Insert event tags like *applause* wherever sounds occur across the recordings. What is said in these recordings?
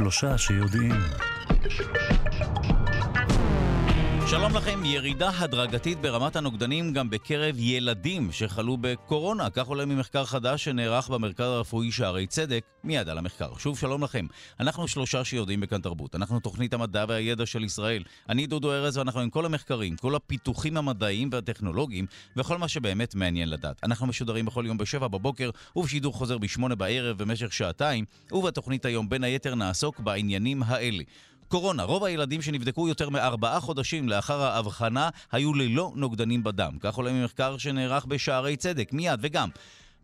שלושה שיודעים. שלום לכם, ירידה הדרגתית ברמת הנוגדנים גם בקרב ילדים שחלו בקורונה. כך עולה ממחקר חדש שנערך במרכז הרפואי שערי צדק, מיד על המחקר. שוב שלום לכם. אנחנו שלושה שיודעים בכאן תרבות. אנחנו תוכנית המדע והידע של ישראל. אני דודו ארז ואנחנו עם כל המחקרים, כל הפיתוחים המדעיים והטכנולוגיים וכל מה שבאמת מעניין לדעת. אנחנו משודרים בכל יום בשבע בבוקר ובשידור חוזר בשמונה בערב במשך שעתיים, ובתוכנית היום בין היתר נעסוק בעניינים האלה. קורונה. רוב הילדים שנבדקו יותר מארבעה חודשים לאחר האבחנה היו ללא נוגדנים בדם. כך עולה ממחקר שנערך בשערי צדק. מיד, וגם,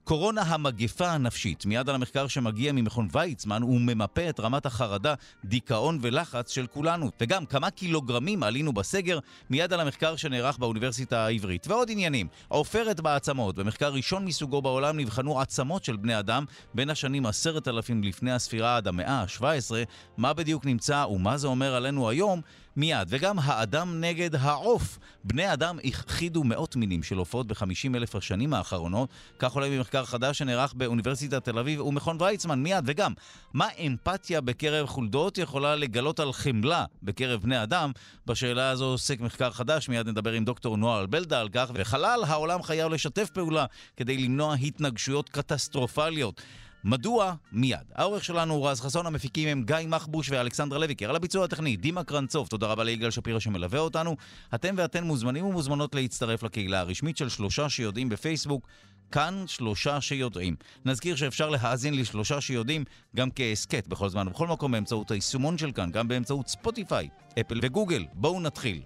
קורונה המגפה הנפשית. מיד על המחקר שמגיע ממכון ויצמן, הוא ממפה את רמת החרדה, דיכאון ולחץ של כולנו. וגם כמה קילוגרמים עלינו בסגר, מיד על המחקר שנערך באוניברסיטה העברית. ועוד עניינים. עופרת בעצמות. במחקר ראשון מסוגו בעולם נבחנו עצמות של בני אדם בין השנים עשרת אלפים לפני הספירה עד המאה ה-17. מה בדיוק נמצא ומה זה אומר עלינו היום? מיד. וגם האדם נגד העוף. בני אדם הכחידו מאות מינים של עופות ב-50 אלף השנים האחרונות. כך עולה במחקר חדש שנערך באוניברסיטת תל אביב ומכון ויצמן. מיד. וגם, מה אמפתיה בקרב חולדות יכולה לגלות על חמלה בקרב בני אדם? בשאלה הזו עוסק מחקר חדש. מיד נדבר עם דוקטור נועה בלדה על כך. וחלל העולם חייב לשתף פעולה כדי למנוע התנגשויות קטסטרופליות. מדוע? מיד. העורך שלנו הוא רז חסון, המפיקים הם גיא מחבוש ואלכסנדרה לויקר. על הביצוע הטכני, דימה קרנצוב, תודה רבה ליגאל שפירא שמלווה אותנו. אתם ואתן מוזמנים ומוזמנות להצטרף לקהילה הרשמית של שלושה שיודעים בפייסבוק. כאן שלושה שיודעים. נזכיר שאפשר להאזין לשלושה שיודעים גם כהסכת בכל זמן ובכל מקום באמצעות היישומון של כאן, גם באמצעות ספוטיפיי, אפל וגוגל. בואו נתחיל.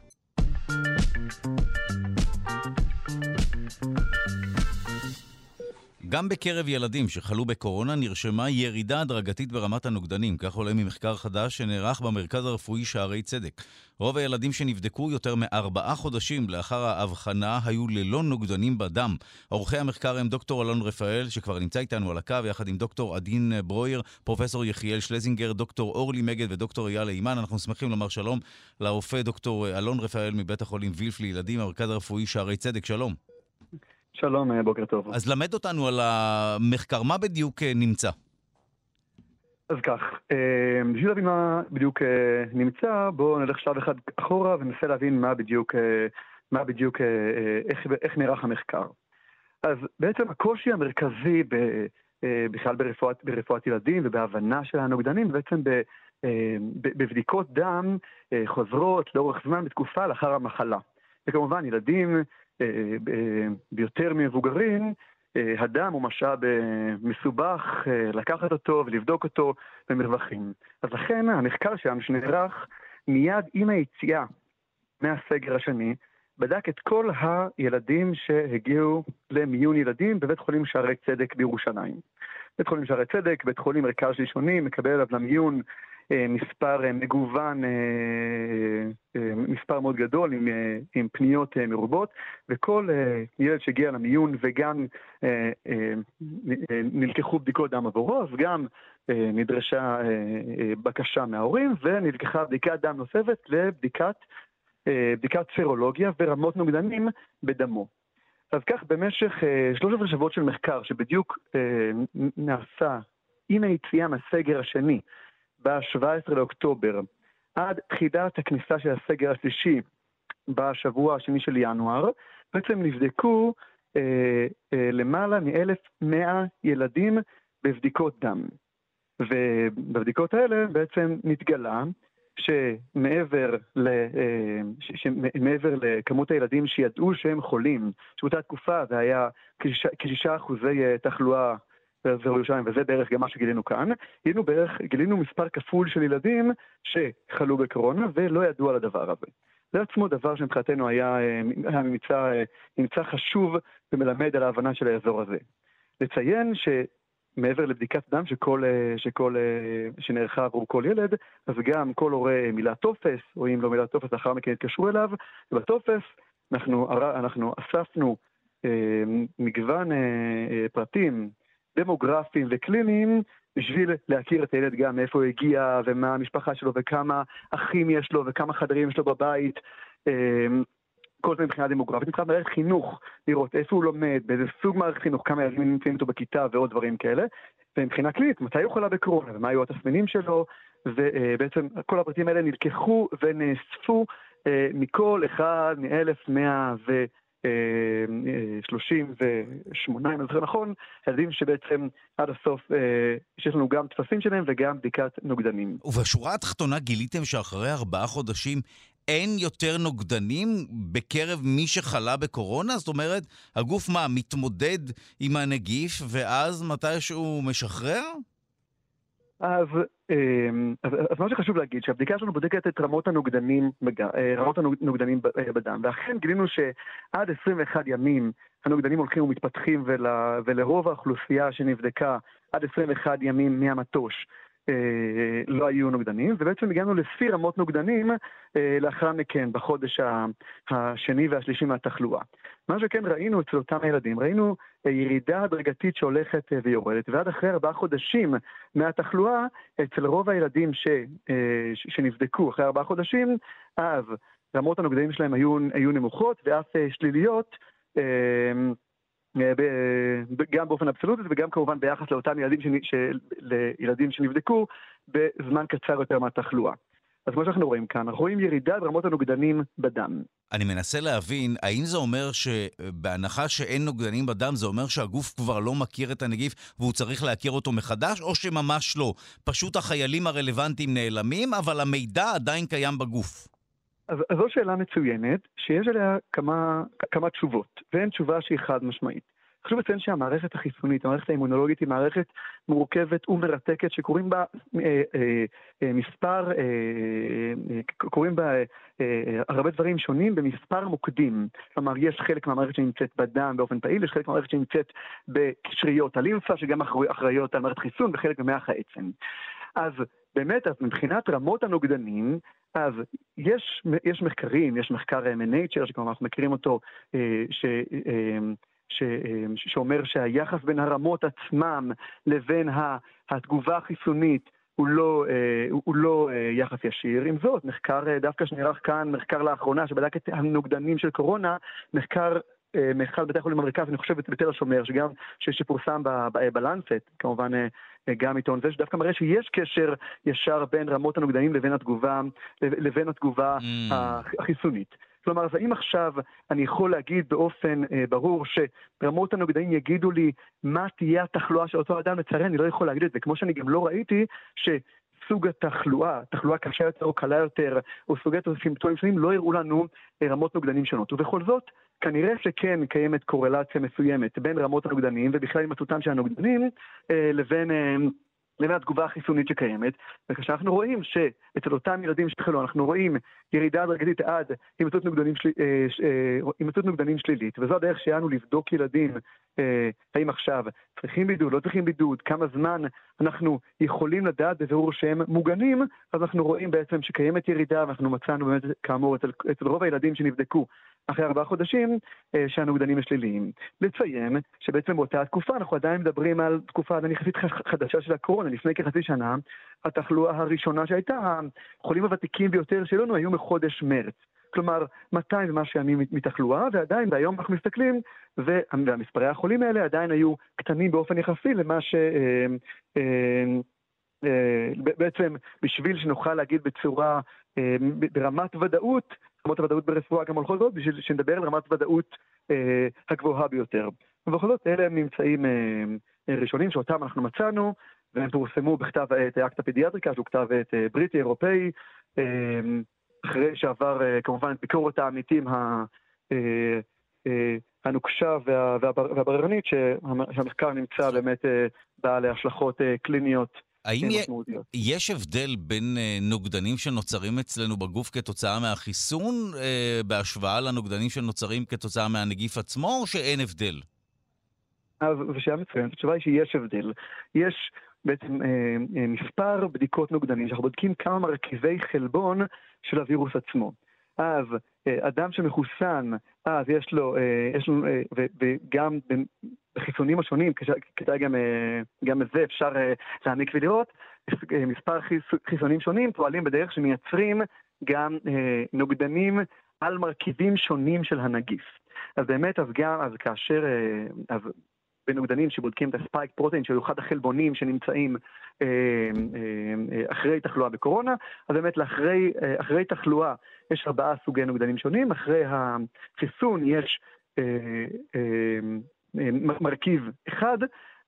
גם בקרב ילדים שחלו בקורונה נרשמה ירידה הדרגתית ברמת הנוגדנים, כך עולה ממחקר חדש שנערך במרכז הרפואי שערי צדק. רוב הילדים שנבדקו יותר מארבעה חודשים לאחר האבחנה היו ללא נוגדנים בדם. עורכי המחקר הם דוקטור אלון רפאל, שכבר נמצא איתנו על הקו, יחד עם דוקטור עדין ברויר, פרופסור יחיאל שלזינגר, דוקטור אורלי מגד ודוקטור אייל אימן. אנחנו שמחים לומר שלום לרופא דוקטור אלון רפאל מבית החולים וילף לילדים, המרכז הרפואי שערי צדק. שלום. שלום, אה, בוקר טוב. אז למד אותנו על המחקר, מה בדיוק אה, נמצא? אז כך, אה, בשביל להבין מה בדיוק נמצא, בואו נלך שלב אחד אחורה וננסה להבין מה בדיוק, מה בדיוק איך, איך נערך המחקר. אז בעצם הקושי המרכזי ב, בכלל ברפואת, ברפואת ילדים ובהבנה של הנוגדנים, בעצם ב, בבדיקות דם חוזרות לאורך זמן בתקופה לאחר המחלה. וכמובן, ילדים ביותר ממבוגרים, הדם הוא משאב מסובך לקחת אותו ולבדוק אותו במרווחים. אז לכן המחקר שם שנערך מיד עם היציאה מהסגר השני, בדק את כל הילדים שהגיעו למיון ילדים בבית חולים שערי צדק בירושלים. בית חולים שערי צדק, בית חולים מרכז ראשוני, מקבל עליו למיון אה, מספר אה, מגוון, אה, מספר מאוד גדול עם, עם פניות מרובות, וכל ילד שהגיע למיון וגם נלקחו בדיקות דם עבורו, אז גם נדרשה בקשה מההורים ונלקחה בדיקת דם נוספת לבדיקת בדיקת סרולוגיה ורמות נוגדנים בדמו. אז כך במשך שלושת השבועות של מחקר שבדיוק נעשה עם היציאה מהסגר השני ב-17 לאוקטובר עד תחילת הכניסה של הסגר השלישי בשבוע השני של ינואר, בעצם נבדקו אה, אה, למעלה מ-1,100 ילדים בבדיקות דם. ובבדיקות האלה בעצם נתגלה שמעבר, ל, אה, שמעבר לכמות הילדים שידעו שהם חולים, שבאותה תקופה זה היה כשישה אחוזי אה, תחלואה באזור ירושלים, וזה בערך גם מה שגילינו כאן, גילינו בערך, גילינו מספר כפול של ילדים שחלו בקורונה ולא ידעו על הדבר הזה. זה עצמו דבר שמבחינתנו היה, היה ממצא, ממצא חשוב ומלמד על ההבנה של האזור הזה. לציין שמעבר לבדיקת דם שכל, שכל, שנערכה עבור כל ילד, אז גם כל הורה מילא טופס, או אם לא מילא טופס, לאחר מכן התקשרו אליו, ובטופס אנחנו, אנחנו אספנו אה, מגוון אה, אה, פרטים דמוגרפיים וקליניים בשביל להכיר את הילד גם מאיפה הוא הגיע ומה המשפחה שלו וכמה אחים יש לו וכמה חדרים יש לו בבית. אמ, כל זה מבחינה דמוגרפית, מבחינת מערכת חינוך, לראות איפה הוא לומד, באיזה סוג מערכת חינוך, כמה ילדים נמצאים איתו בכיתה ועוד דברים כאלה. ומבחינה קלינית, מתי הוא חולה בקורונה ומה היו התסמינים שלו, ובעצם כל הפרטים האלה נלקחו ונאספו מכל אחד מ-1100 38, אם אני זוכר נכון, ילדים שבעצם עד הסוף, שיש לנו גם טפסים שלהם וגם בדיקת נוגדנים. ובשורה התחתונה גיליתם שאחרי ארבעה חודשים אין יותר נוגדנים בקרב מי שחלה בקורונה? זאת אומרת, הגוף מה, מתמודד עם הנגיף ואז מתישהו משחרר? אז, אמ, אז, אז מה שחשוב להגיד, שהבדיקה שלנו בודקת את רמות הנוגדנים, אה, רמות הנוגדנים אה, בדם, ואכן גילינו שעד 21 ימים הנוגדנים הולכים ומתפתחים ול, ולרוב האוכלוסייה שנבדקה עד 21 ימים מהמטוש אה, לא היו נוגדנים, ובעצם הגענו לשיא רמות נוגדנים לאחר מכן, בחודש השני והשלישי מהתחלואה. מה שכן ראינו אצל אותם הילדים, ראינו אה, ירידה הדרגתית שהולכת ויורדת, ועד אחרי ארבעה חודשים מהתחלואה, אצל רוב הילדים ש, שנבדקו אחרי ארבעה חודשים, אז רמות הנוגדנים שלהם היו, היו נמוכות ואף שליליות. אה, גם באופן אבסולוטי וגם כמובן ביחס לאותם ילדים, של, לילדים שנבדקו בזמן קצר יותר מהתחלואה. אז כמו שאנחנו רואים כאן, אנחנו רואים ירידה ברמות הנוגדנים בדם. אני מנסה להבין, האם זה אומר שבהנחה שאין נוגדנים בדם, זה אומר שהגוף כבר לא מכיר את הנגיף והוא צריך להכיר אותו מחדש, או שממש לא? פשוט החיילים הרלוונטיים נעלמים, אבל המידע עדיין קיים בגוף. אז, אז זו שאלה מצוינת, שיש עליה כמה, כמה תשובות, ואין תשובה שהיא חד משמעית. חשוב לציין שהמערכת החיסונית, המערכת האימונולוגית היא מערכת מורכבת ומרתקת שקוראים בה אה, אה, אה, מספר, אה, אה, קוראים בה אה, הרבה דברים שונים במספר מוקדים. כלומר, יש חלק מהמערכת שנמצאת בדם באופן פעיל, יש חלק מהמערכת שנמצאת בקשריות הלימפה, שגם אחראיות על מערכת חיסון, וחלק במח העצם. אז באמת, אז מבחינת רמות הנוגדנים, אז יש, יש מחקרים, יש מחקר מנייצ'ר, שכמובן אנחנו מכירים אותו, אה, ש, אה, ש, אה, שאומר שהיחס בין הרמות עצמם לבין התגובה החיסונית הוא לא, הוא לא יחס ישיר. עם זאת, מחקר דווקא שנערך כאן, מחקר לאחרונה שבדק את הנוגדנים של קורונה, מחקר מאחד בתי החולים במרכז, אני חושב בתל השומר, שגם, שפורסם בלנסט, כמובן גם עיתון זה, שדווקא מראה שיש קשר ישר בין רמות הנוגדנים לבין התגובה, לבין התגובה mm. החיסונית. כלומר, אז האם עכשיו אני יכול להגיד באופן אה, ברור שרמות הנוגדנים יגידו לי מה תהיה התחלואה של אותו אדם? לצערי אני לא יכול להגיד את זה, כמו שאני גם לא ראיתי ש... סוג התחלואה, תחלואה קשה יותר או קלה יותר, או סוגי סימפטומים שונים, לא הראו לנו אה, רמות נוגדנים שונות. ובכל זאת, כנראה שכן קיימת קורלציה מסוימת בין רמות הנוגדנים, ובכלל הימצאותם של הנוגדנים, אה, לבין... אה, לבין התגובה החיסונית שקיימת, וכשאנחנו רואים שאצל אותם ילדים שחלו, אנחנו רואים ירידה הדרגתית עד הימצאות נוגדנים, של... נוגדנים שלילית, וזו הדרך שלנו לבדוק ילדים, האם עכשיו צריכים בידוד, לא צריכים בידוד, כמה זמן אנחנו יכולים לדעת בבירור שהם מוגנים, אז אנחנו רואים בעצם שקיימת ירידה, ואנחנו מצאנו באמת, כאמור, אצל, אצל רוב הילדים שנבדקו אחרי ארבעה חודשים, אה, שהנוגדנים השליליים. לציין שבעצם באותה תקופה אנחנו עדיין מדברים על תקופה יחסית חדשה של הקורונה, לפני כחצי שנה, התחלואה הראשונה שהייתה, החולים הוותיקים ביותר שלנו היו מחודש מרץ. כלומר 200 ומשהו ימים מתחלואה, ועדיין, והיום אנחנו מסתכלים, והמספרי החולים האלה עדיין היו קטנים באופן יחסי למה ש... אה, אה, בעצם בשביל שנוכל להגיד בצורה, ברמת ודאות, רמות הוודאות ברפואה גם הולכות זאת, בשביל שנדבר על רמת ודאות הגבוהה ביותר. ובכל זאת, אלה הם ממצאים ראשונים שאותם אנחנו מצאנו, והם פורסמו בכתב העת האקט הפדיאטריקה, שהוא כתב עת בריטי אירופאי, אחרי שעבר כמובן את ביקורת העמיתים הנוקשה והבררנית, שהמחקר נמצא באמת בעל השלכות קליניות האם יש הבדל בין נוגדנים שנוצרים אצלנו בגוף כתוצאה מהחיסון בהשוואה לנוגדנים שנוצרים כתוצאה מהנגיף עצמו, או שאין הבדל? זו שאלה מצוינת, התשובה היא שיש הבדל. יש בעצם אה, אה, מספר בדיקות נוגדנים, שאנחנו בודקים כמה מרכיבי חלבון של הווירוס עצמו. אז אה, אדם שמחוסן, אז יש לו, אה, יש לו אה, ו, וגם בחיסונים השונים, כדאי גם, אה, גם את זה אפשר אה, להעמיק ולראות, אה, מספר חיס, חיסונים שונים פועלים בדרך שמייצרים גם אה, נוגדנים על מרכיבים שונים של הנגיף. אז באמת, אז גם, אז כאשר, אה, אז בנוגדנים שבודקים את הספייק פרוטאין, שהוא אחד החלבונים שנמצאים אה, אה, אחרי תחלואה בקורונה, אז באמת לאחרי, אחרי תחלואה יש ארבעה סוגי נוגדנים שונים, אחרי החיסון יש מרכיב אחד,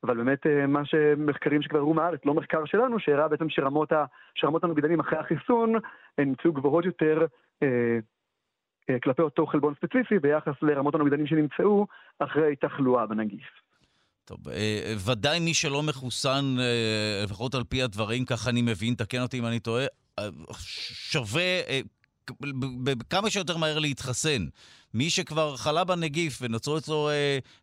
אבל באמת מה שמחקרים שכבר הראו מהארץ, לא מחקר שלנו, שהראה בעצם שרמות, ה, שרמות הנוגדנים אחרי החיסון הן נמצאו גבוהות יותר כלפי אותו חלבון ספציפי ביחס לרמות הנוגדנים שנמצאו אחרי תחלואה בנגיף. טוב, אה, ודאי מי שלא מחוסן, אה, לפחות על פי הדברים, ככה אני מבין, תקן אותי אם אני טועה, אה, שווה כמה שיותר מהר להתחסן. מי שכבר חלה בנגיף ונוצרו אצלו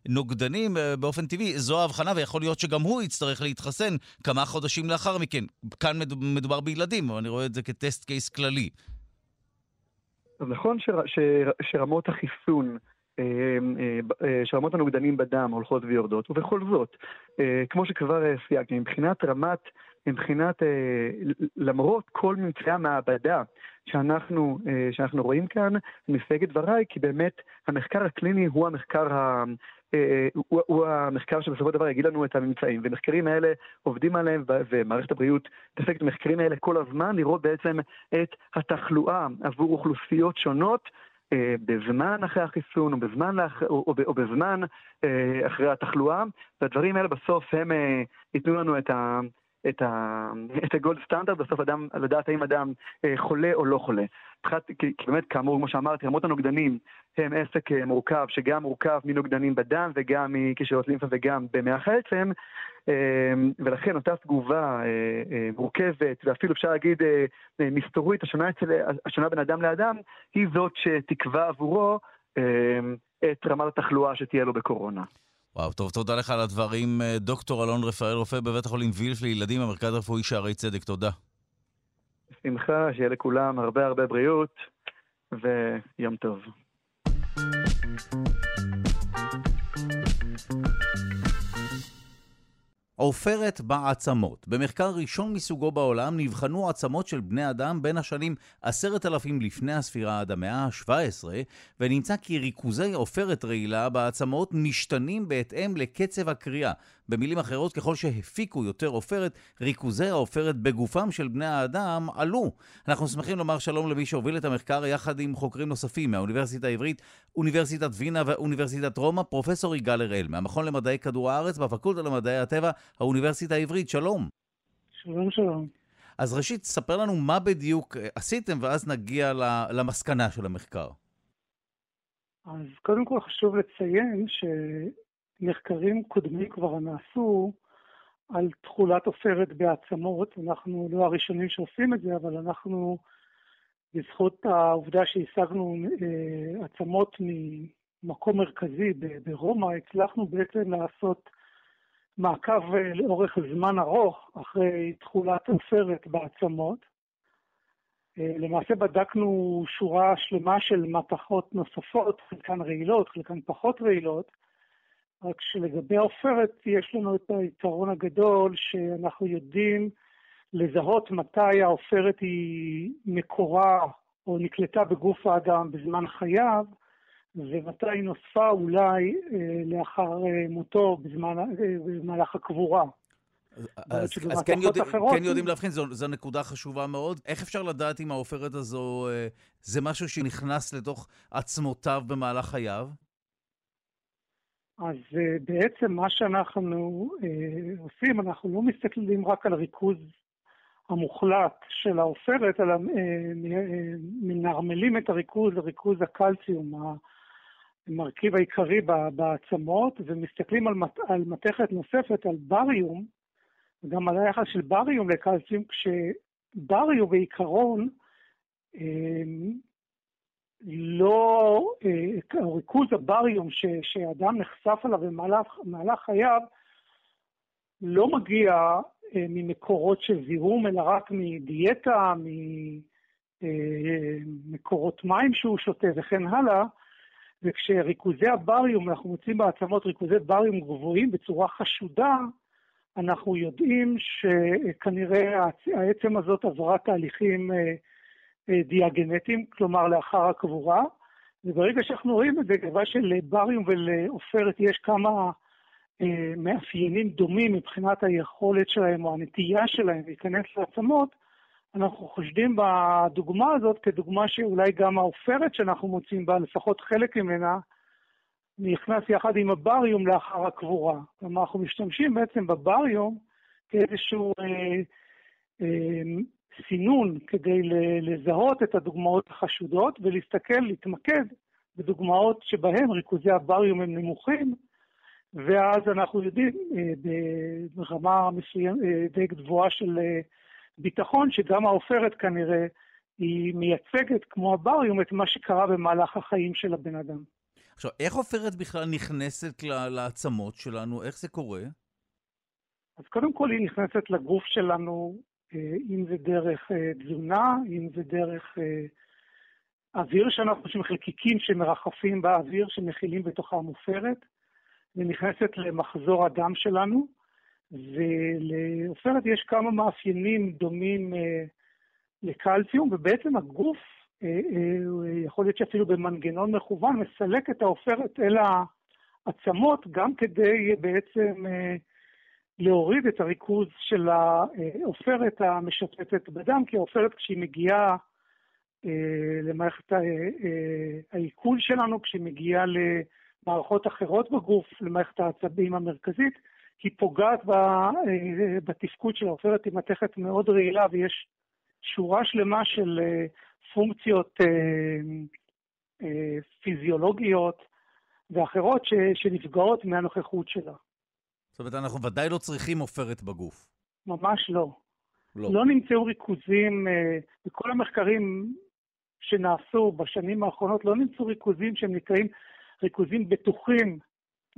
נוגדנים באופן טבעי, זו ההבחנה, ויכול להיות שגם הוא יצטרך להתחסן כמה חודשים לאחר מכן. כאן מדובר בילדים, אבל אני רואה את זה כטסט קייס כללי. נכון שר, שר, שרמות החיסון, אה, אה, אה, שרמות הנוגדנים בדם הולכות ויורדות, ובכל זאת, כמו שכבר סייגתי, מבחינת רמת, מבחינת, למרות כל ממצאי המעבדה שאנחנו, שאנחנו רואים כאן, אני מסייג את דבריי, כי באמת המחקר הקליני הוא המחקר אה, הוא, הוא המחקר שבסופו של דבר יגיד לנו את הממצאים. ומחקרים האלה עובדים עליהם, ומערכת הבריאות מתעסקת במחקרים האלה כל הזמן, לראות בעצם את התחלואה עבור אוכלוסיות שונות. אה, בזמן אחרי החיסון או בזמן. או, או, או בזמן אה, אחרי התחלואה, והדברים האלה בסוף הם ייתנו לנו את, ה, את, ה, *laughs* את הגולד סטנדרט, בסוף אדם, לדעת האם אדם חולה או לא חולה. כי, כי באמת, כאמור, כמו שאמרתי, רמות הנוגדנים הם עסק אה, מורכב, שגם מורכב מנוגדנים בדם וגם מקשיות לימפה וגם במח העצם, אה, ולכן אותה תגובה אה, מורכבת, ואפילו אפשר להגיד מסתורית, השונה, אצל, השונה בין אדם לאדם, היא זאת שתקבע עבורו את רמת התחלואה שתהיה לו בקורונה. וואו, טוב, תודה לך על הדברים. דוקטור אלון רפאל, רופא בבית החולים וילף לילדים, המרכז הרפואי שערי צדק, תודה. בשמחה, שיהיה לכולם הרבה הרבה בריאות ויום טוב. עופרת בעצמות. במחקר ראשון מסוגו בעולם נבחנו עצמות של בני אדם בין השנים עשרת אלפים לפני הספירה עד המאה ה-17, ונמצא כי ריכוזי עופרת רעילה בעצמות משתנים בהתאם לקצב הקריאה. במילים אחרות, ככל שהפיקו יותר עופרת, ריכוזי העופרת בגופם של בני האדם עלו. אנחנו שמחים לומר שלום למי שהוביל את המחקר יחד עם חוקרים נוספים מהאוניברסיטה העברית, אוניברסיטת וינה ואוניברסיטת רומא, פרופסור יגאל הראל, מהמכון למדעי כדור הארץ בפקולטה למדעי הטבע, האוניברסיטה העברית. שלום. שלום, שלום. אז ראשית, ספר לנו מה בדיוק עשיתם, ואז נגיע למסקנה של המחקר. אז קודם כל חשוב לציין ש... מחקרים קודמים כבר נעשו על תכולת עופרת בעצמות. אנחנו לא הראשונים שעושים את זה, אבל אנחנו, בזכות העובדה שהשגנו אה, עצמות ממקום מרכזי ברומא, הצלחנו בעצם לעשות מעקב אה, לאורך זמן ארוך אחרי תכולת עופרת בעצמות. אה, למעשה בדקנו שורה שלמה של מתכות נוספות, חלקן רעילות, חלקן פחות רעילות, רק שלגבי העופרת יש לנו את היתרון הגדול שאנחנו יודעים לזהות מתי העופרת היא מקורה או נקלטה בגוף האדם בזמן חייו, ומתי נוספה אולי אה, לאחר אה, מותו בזמן, אה, במהלך הקבורה. אז, אז כן, יודע, אחרות, כן יודעים להבחין, זו, זו נקודה חשובה מאוד. איך אפשר לדעת אם העופרת הזו זה משהו שנכנס לתוך עצמותיו במהלך חייו? אז בעצם מה שאנחנו עושים, אנחנו לא מסתכלים רק על הריכוז המוחלט של העופרת, אלא מנרמלים את הריכוז לריכוז הקלציום, המרכיב העיקרי בעצמות, ומסתכלים על, על מתכת נוספת, על בריום, וגם על היחס של בריום לקלציום, כשבריום בעיקרון לא, אה, ריכוז הבריום ש, שאדם נחשף אליו במהלך חייו לא מגיע אה, ממקורות של זיהום, אלא רק מדיאטה, ממקורות אה, מים שהוא שותה וכן הלאה. וכשריכוזי הבריום, אנחנו מוצאים בעצמות ריכוזי בריום גבוהים בצורה חשודה, אנחנו יודעים שכנראה העצם הזאת עברה תהליכים אה, דיאגנטיים, כלומר לאחר הקבורה, וברגע שאנחנו רואים את זה, כיוון שלבריום ולעופרת יש כמה אה, מאפיינים דומים מבחינת היכולת שלהם או הנטייה שלהם להיכנס לעצמות, אנחנו חושדים בדוגמה הזאת כדוגמה שאולי גם העופרת שאנחנו מוצאים בה, לפחות חלק ממנה, נכנס יחד עם הבריום לאחר הקבורה. כלומר, אנחנו משתמשים בעצם בבריום כאיזשהו אה, אה, סינון כדי לזהות את הדוגמאות החשודות ולהסתכל, להתמקד בדוגמאות שבהן ריכוזי הבריום הם נמוכים, ואז אנחנו יודעים אה, ברמה מסוימת, אה, די גבוהה של אה, ביטחון, שגם העופרת כנראה היא מייצגת, כמו הבריום, את מה שקרה במהלך החיים של הבן אדם. עכשיו, איך עופרת בכלל נכנסת לעצמות שלנו? איך זה קורה? אז קודם כל היא נכנסת לגוף שלנו, אם זה דרך תזונה, אם זה דרך אוויר שאנחנו חושבים, חלקיקים שמרחפים באוויר, שמכילים בתוכם עופרת. ונכנסת למחזור הדם שלנו, ולעופרת יש כמה מאפיינים דומים אה, לקלציום, ובעצם הגוף, אה, אה, יכול להיות שאפילו במנגנון מכוון, מסלק את העופרת אל העצמות, גם כדי בעצם להוריד את הריכוז של העופרת המשתתת בדם, כי העופרת כשהיא מגיעה למערכת העיכול שלנו, כשהיא מגיעה ל... מערכות אחרות בגוף, למערכת העצבים המרכזית, היא פוגעת אה, בתפקוד של העופרת, היא מתכת מאוד רעילה ויש שורה שלמה של אה, פונקציות אה, פיזיולוגיות ואחרות שנפגעות מהנוכחות שלה. זאת אומרת, אנחנו ודאי לא צריכים עופרת בגוף. ממש לא. לא. לא נמצאו ריכוזים, בכל המחקרים שנעשו בשנים האחרונות, לא נמצאו ריכוזים שהם נקראים ריכוזים בטוחים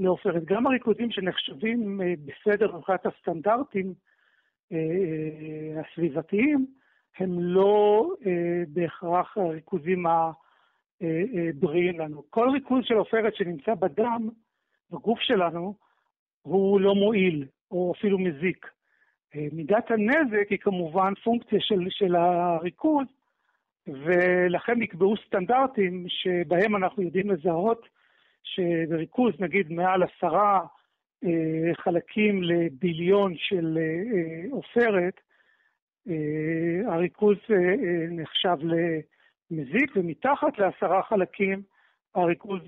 לעופרת. גם הריכוזים שנחשבים אה, בסדר מבחינת הסטנדרטים אה, אה, הסביבתיים, הם לא בהכרח הריכוזים הבריאים לנו. כל ריכוז של עופרת שנמצא בדם, בגוף שלנו, הוא לא מועיל, או אפילו מזיק. מידת הנזק היא כמובן פונקציה של, של הריכוז, ולכן נקבעו סטנדרטים שבהם אנחנו יודעים לזהות שבריכוז נגיד מעל עשרה אה, חלקים לביליון של אה, עופרת, אה, הריכוז נחשב למזיק, ומתחת לעשרה חלקים הריכוז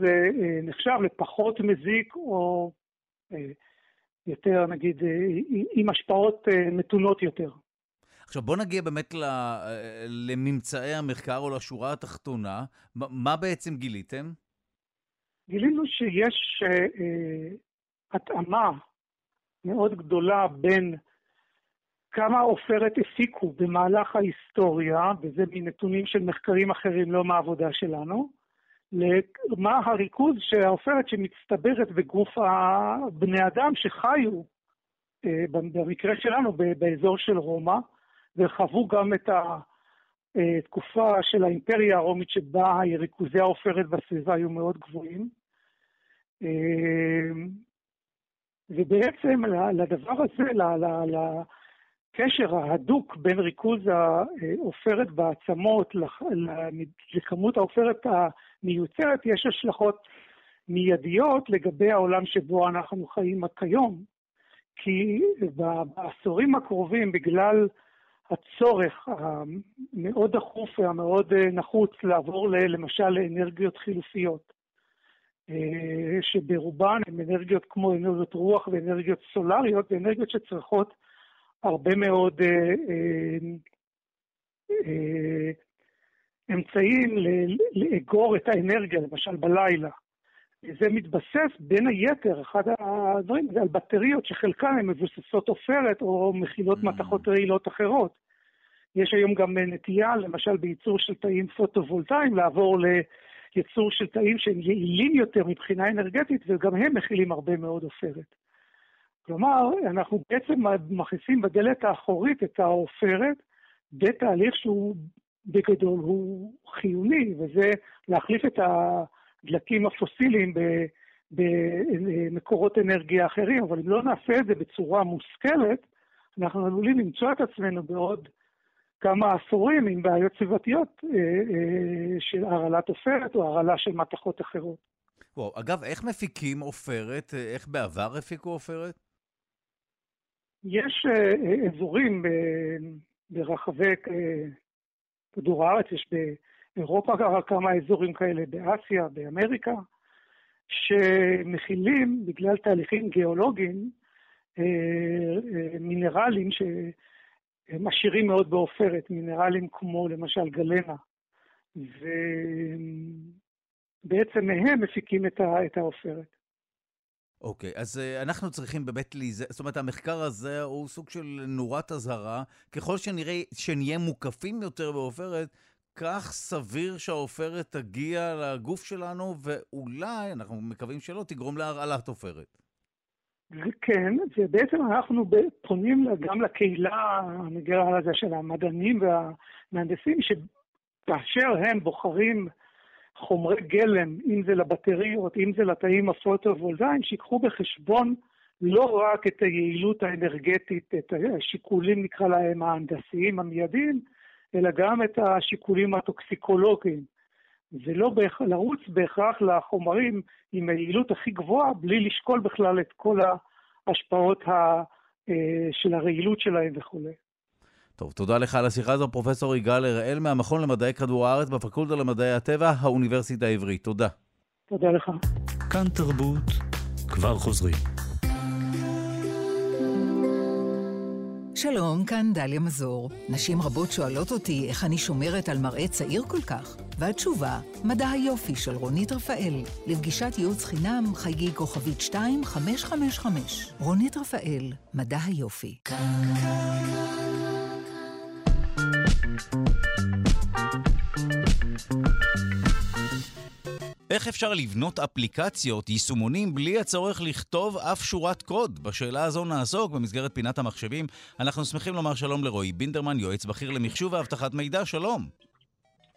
נחשב לפחות מזיק, או יותר, נגיד, עם השפעות מתונות יותר. עכשיו בוא נגיע באמת לממצאי המחקר או לשורה התחתונה. מה בעצם גיליתם? גילינו שיש uh, התאמה מאוד גדולה בין כמה עופרת הפיקו במהלך ההיסטוריה, וזה מנתונים של מחקרים אחרים, לא מהעבודה שלנו, למה הריכוז של העופרת שמצטברת בגוף בני אדם שחיו, uh, במקרה שלנו, באזור של רומא, וחוו גם את ה... אה, תקופה של האימפריה הרומית שבה ריכוזי העופרת בסביבה היו מאוד גבוהים. אה, ובעצם לדבר הזה, לקשר ההדוק בין ריכוז העופרת בעצמות לכמות העופרת המיוצרת, יש השלכות מיידיות לגבי העולם שבו אנחנו חיים כיום. כי בעשורים הקרובים, בגלל הצורך המאוד דחוף והמאוד אה, נחוץ לעבור למשל לאנרגיות חילופיות, אה, שברובן הן אנרגיות כמו אנרגיות רוח ואנרגיות סולריות, ואנרגיות שצריכות הרבה מאוד אה, אמצעים לאגור את האנרגיה, למשל בלילה. זה מתבסס בין היתר, אחד הדברים, זה על בטריות שחלקן הן מבוססות עופרת או מכילות mm. מתכות רעילות אחרות. יש היום גם נטייה, למשל בייצור של תאים פוטו-וולטאיים, לעבור לייצור של תאים שהם יעילים יותר מבחינה אנרגטית, וגם הם מכילים הרבה מאוד עופרת. כלומר, אנחנו בעצם מכניסים בדלת האחורית את העופרת בתהליך שהוא בגדול הוא חיוני, וזה להחליף את ה... דלקים הפוסיליים במקורות אנרגיה אחרים, אבל אם לא נעשה את זה בצורה מושכלת, אנחנו עלולים למצוא את עצמנו בעוד כמה עשורים עם בעיות סביבתיות אה, אה, של הרעלת עופרת או הרעלה של מתכות אחרות. וואו, אגב, איך מפיקים עופרת? איך בעבר הפיקו עופרת? יש אזורים ברחבי כדור הארץ, יש באירופה כמה אזורים כאלה, באסיה, באמריקה, שמכילים, בגלל תהליכים גיאולוגיים, מינרלים שהם עשירים מאוד בעופרת, מינרלים כמו למשל גלנה. ובעצם מהם מפיקים את העופרת. אוקיי, okay, אז uh, אנחנו צריכים באמת להיזהר, זאת אומרת, המחקר הזה הוא סוג של נורת אזהרה. ככל שנראה, שנהיה מוקפים יותר בעופרת, כך סביר שהעופרת תגיע לגוף שלנו, ואולי, אנחנו מקווים שלא, תגרום להרעלת עופרת. כן, ובעצם אנחנו פונים גם לקהילה, נקרא לזה, של המדענים והמהנדסים, שכאשר הם בוחרים חומרי גלם, אם זה לבטריות, אם זה לתאים הפוטו-וולטאיים, שיקחו בחשבון לא רק את היעילות האנרגטית, את השיקולים, נקרא להם, ההנדסיים המיידיים, אלא גם את השיקולים הטוקסיקולוגיים. ולא בהכ... לרוץ בהכרח לחומרים עם היעילות הכי גבוהה, בלי לשקול בכלל את כל ההשפעות ה... אה, של הרעילות שלהם וכולי. טוב, תודה לך על השיחה הזו, פרופסור יגאל הראל מהמכון למדעי כדור הארץ בפקולטה למדעי הטבע, האוניברסיטה העברית. תודה. תודה לך. כאן תרבות, כבר חוזרים. שלום, כאן דליה מזור. נשים רבות שואלות אותי איך אני שומרת על מראה צעיר כל כך, והתשובה, מדע היופי של רונית רפאל. לפגישת ייעוץ חינם, חייגי כוכבית 2555. רונית רפאל, מדע היופי. איך אפשר לבנות אפליקציות, יישומונים, בלי הצורך לכתוב אף שורת קוד? בשאלה הזו נעסוק במסגרת פינת המחשבים. אנחנו שמחים לומר שלום לרועי בינדרמן, יועץ בכיר למחשוב ואבטחת מידע, שלום.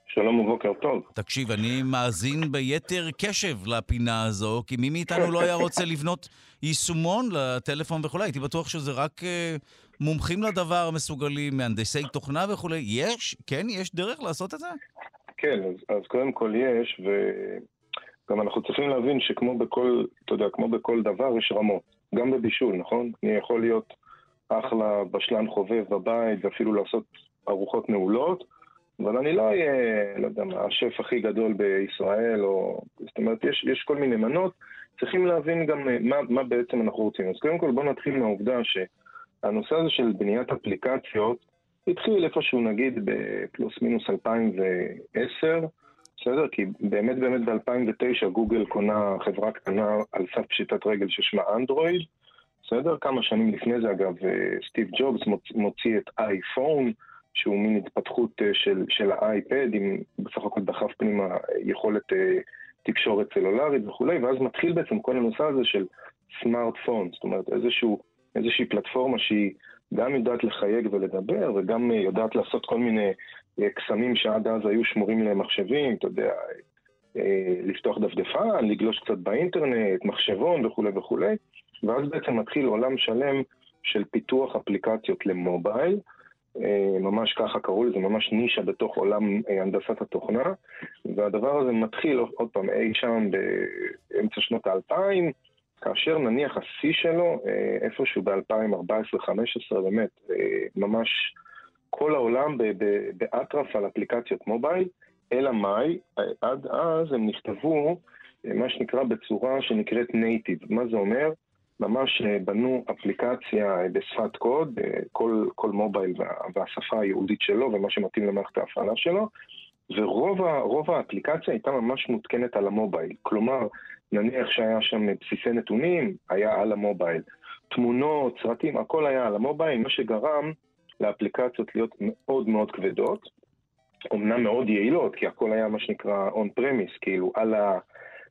שלום ובוקר טוב. תקשיב, אני מאזין ביתר קשב לפינה הזו, כי מי מאיתנו לא היה רוצה *laughs* לבנות יישומון לטלפון וכולי. הייתי בטוח שזה רק uh, מומחים לדבר מסוגלים, מהנדסי תוכנה וכולי. יש? כן, יש דרך לעשות את זה? כן, אז, אז קודם כל יש, וגם אנחנו צריכים להבין שכמו בכל, אתה יודע, כמו בכל דבר יש רמות. גם בבישול, נכון? אני יכול להיות אחלה בשלן חובב בבית ואפילו לעשות ארוחות מעולות, אבל אני לא אהיה, לא יודע השף הכי גדול בישראל, או... זאת אומרת, יש, יש כל מיני מנות, צריכים להבין גם מה, מה בעצם אנחנו רוצים. אז קודם כל בואו נתחיל מהעובדה שהנושא הזה של בניית אפליקציות התחיל איפשהו נגיד בפלוס מינוס 2010, בסדר? כי באמת באמת ב-2009 גוגל קונה חברה קטנה על סף פשיטת רגל ששמה אנדרואיד, בסדר? כמה שנים לפני זה אגב סטיב ג'ובס מוציא את אייפון, שהוא מין התפתחות אה, של, של האייפד, עם בסך הכל דחף פנימה יכולת אה, תקשורת סלולרית וכולי, ואז מתחיל בעצם כל הנושא הזה של סמארטפון, זאת אומרת איזשהו, איזושהי פלטפורמה שהיא גם יודעת לחייג ולדבר, וגם אה, יודעת לעשות כל מיני קסמים שעד אז היו שמורים למחשבים, אתה יודע, לפתוח דפדפן, לגלוש קצת באינטרנט, מחשבון וכולי וכולי, ואז בעצם מתחיל עולם שלם של פיתוח אפליקציות למובייל. אה, ממש ככה קראו לזה, ממש נישה בתוך עולם אה, הנדסת התוכנה, והדבר הזה מתחיל עוד פעם אי שם באמצע שנות האלפיים, כאשר נניח השיא שלו אה, איפשהו ב-2014-2015, באמת, ממש כל העולם באטרף על אפליקציות מובייל, אלא מאי, עד אז הם נכתבו מה שנקרא בצורה שנקראת נייטיב. מה זה אומר? ממש אה, בנו אפליקציה אה, בשפת קוד, אה, כל, כל מובייל וה, והשפה הייעודית שלו ומה שמתאים למערכת ההפעלה שלו, ורוב האפליקציה הייתה ממש מותקנת על המובייל. כלומר, נניח שהיה שם בסיסי נתונים, היה על המובייל. תמונות, סרטים, הכל היה על המובייל, מה שגרם לאפליקציות להיות מאוד מאוד כבדות, אמנם מאוד יעילות, כי הכל היה מה שנקרא on premise, כאילו על, ה,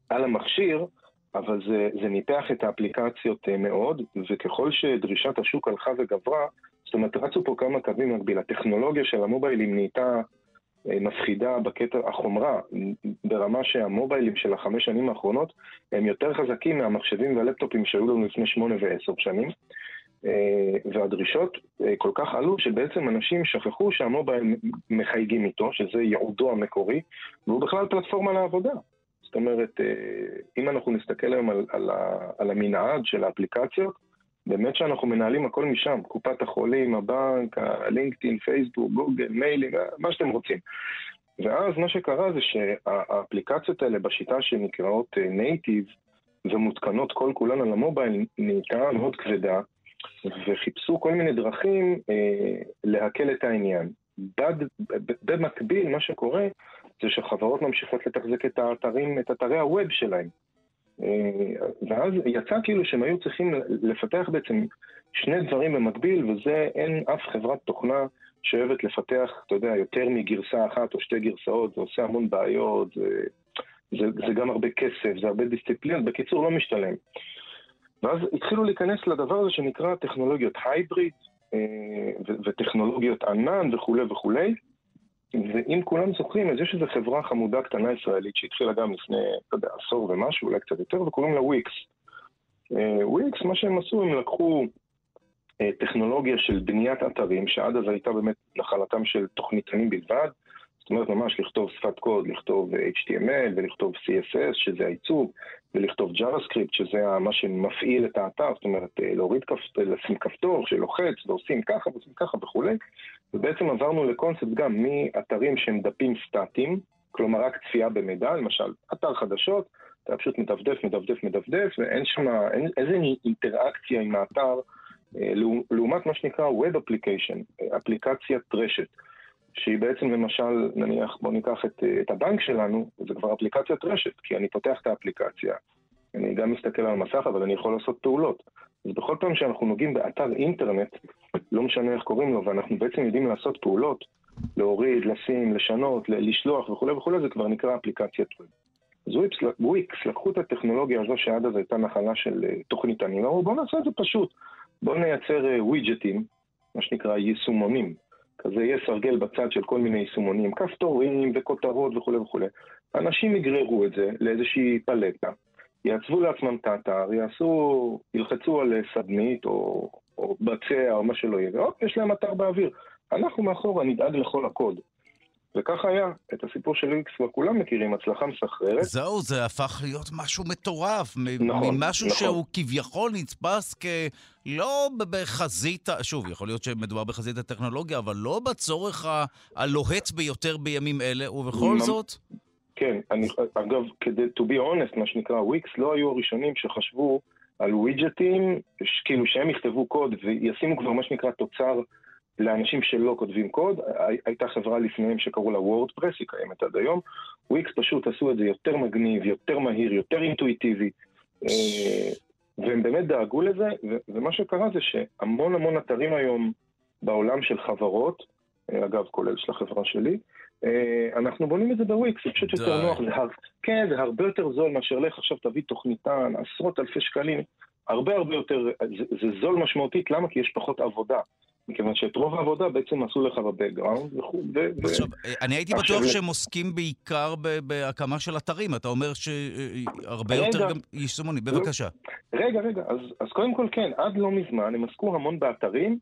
על המכשיר, אבל זה, זה ניפח את האפליקציות אה, מאוד, וככל שדרישת השוק הלכה וגברה, זאת אומרת, רצו פה כמה קווים מקביל. הטכנולוגיה של המוביילים נהייתה אה, מפחידה בקטע החומרה, ברמה שהמוביילים של החמש שנים האחרונות הם יותר חזקים מהמחשבים והלפטופים שהיו לנו לפני שמונה ועשר שנים. אה, והדרישות כל כך עלו שבעצם אנשים שכחו שהמובייל מחייגים איתו, שזה ייעודו המקורי, והוא בכלל פלטפורמה לעבודה. זאת אומרת, אם אנחנו נסתכל היום על, על, על המנעד של האפליקציות, באמת שאנחנו מנהלים הכל משם, קופת החולים, הבנק, הלינקדאין, פייסבוק, גוגל, מיילים, מה שאתם רוצים. ואז מה שקרה זה שהאפליקציות האלה בשיטה שנקראות נייטיב ומותקנות כל כולן על המובייל נהייתה מאוד כבדה וחיפשו כל מיני דרכים אה, להקל את העניין. בד, במקביל מה שקורה זה שחברות ממשיכות לתחזק את האתרים, את אתרי הווב שלהם. אה, ואז יצא כאילו שהם היו צריכים לפתח בעצם שני דברים במקביל, וזה אין אף חברת תוכנה שאוהבת לפתח, אתה יודע, יותר מגרסה אחת או שתי גרסאות, זה עושה המון בעיות, זה, זה, זה גם הרבה כסף, זה הרבה דיסציפלינות, בקיצור לא משתלם. ואז התחילו להיכנס לדבר הזה שנקרא טכנולוגיות הייבריד, אה, וטכנולוגיות ענן וכולי וכולי. ואם כולם זוכרים, אז יש איזו חברה חמודה קטנה ישראלית שהתחילה גם לפני, אתה יודע, עשור ומשהו, אולי קצת יותר, וקוראים לה וויקס. אה, וויקס, מה שהם עשו, הם לקחו אה, טכנולוגיה של בניית אתרים, שעד אז הייתה באמת נחלתם של תוכניתנים בלבד, זאת אומרת ממש לכתוב שפת קוד, לכתוב HTML ולכתוב CSS, שזה העיצוב, ולכתוב JavaScript, שזה מה שמפעיל את האתר, זאת אומרת אה, להוריד, כפ... לשים כפתור שלוחץ ועושים ככה ועושים ככה וכולי, ובעצם עברנו לקונספט גם מאתרים שהם דפים סטטיים, כלומר רק צפייה במידע, למשל אתר חדשות, אתה פשוט מדפדף, מדפדף, מדפדף, ואין שם, איזה אינטראקציה עם האתר, אה, לעומת מה שנקרא Web Application, אה, אפליקציית רשת. שהיא בעצם למשל, נניח, בואו ניקח את, את הבנק שלנו, זה כבר אפליקציית רשת, כי אני פותח את האפליקציה, אני גם מסתכל על המסך, אבל אני יכול לעשות פעולות. אז בכל פעם שאנחנו נוגעים באתר אינטרנט, לא משנה איך קוראים לו, ואנחנו בעצם יודעים לעשות פעולות, להוריד, לשים, לשנות, לשלוח וכולי וכולי, זה כבר נקרא אפליקציית ווב. אז וויקס לקחו את הטכנולוגיה הזו שעד אז הייתה נחלה של אה, תוכניתנים, אמרו בואו נעשה את זה פשוט, בואו נייצר ווידג'טים, אה, מה שנקרא יישומונים, כזה יהיה סרגל בצד של כל מיני יישומונים, כפתורים וכותרות וכולי וכולי. אנשים יגררו את זה לאיזושהי פלטה, יעצבו לעצמם את האתר, יעשו, ילחצו על סדנית או, או בצע או מה שלא יהיה, והופ, יש להם אתר באוויר. אנחנו מאחורה נדאג לכל הקוד. וכך היה, את הסיפור של איקס כבר כולם מכירים, הצלחה מסחררת. זהו, זה הפך להיות משהו מטורף. נכון, ממשהו נכון. שהוא כביכול נתפס כלא בחזית, שוב, יכול להיות שמדובר בחזית הטכנולוגיה, אבל לא בצורך הלוהט ביותר בימים אלה, ובכל זאת... כן, אני, אגב, כדי to be honest, מה שנקרא וויקס, לא היו הראשונים שחשבו על ווידג'טים, כאילו שהם יכתבו קוד וישימו כבר מה שנקרא תוצר לאנשים שלא כותבים קוד, הייתה חברה לפניהם שקראו לה וורדפרס, היא קיימת עד היום. וויקס פשוט עשו את זה יותר מגניב, יותר מהיר, יותר אינטואיטיבי, אה, והם באמת דאגו לזה, ומה שקרה זה שהמון המון אתרים היום בעולם של חברות, אה, אגב, כולל של החברה שלי, אה, אנחנו בונים את זה בוויקס, זה פשוט יותר נוח, זה, הר... כן, זה הרבה יותר זול מאשר לך עכשיו תביא תוכניתן, עשרות אלפי שקלים, הרבה הרבה יותר, זה, זה זול משמעותית, למה? כי יש פחות עבודה. מכיוון שאת רוב העבודה בעצם עשו לך בבקגראונד וכו'. עכשיו, אני הייתי בטוח שהם עוסקים בעיקר בהקמה של אתרים, אתה אומר שהרבה יותר גם יישומונים, בבקשה. רגע, רגע, אז קודם כל כן, עד לא מזמן הם עסקו המון באתרים.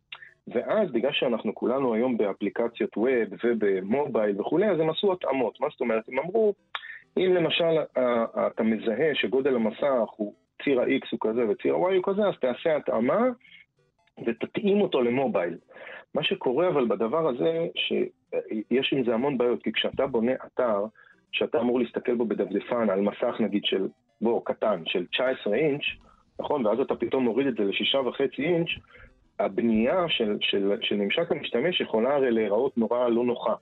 ואז בגלל שאנחנו כולנו היום באפליקציות ווב ובמובייל וכולי, אז הם עשו התאמות. מה זאת אומרת? הם אמרו, אם למשל אתה מזהה שגודל המסך הוא ציר ה-X הוא כזה וציר ה-Y הוא כזה, אז תעשה התאמה ותתאים אותו למובייל. מה שקורה אבל בדבר הזה, שיש עם זה המון בעיות, כי כשאתה בונה אתר, שאתה אמור להסתכל בו בדפדפן על מסך נגיד של, בוא, קטן, של 19 אינץ', נכון? ואז אתה פתאום מוריד את זה לשישה וחצי אינץ', הבנייה של, של, של ממשק המשתמש יכולה הרי להיראות נורא לא נוחה.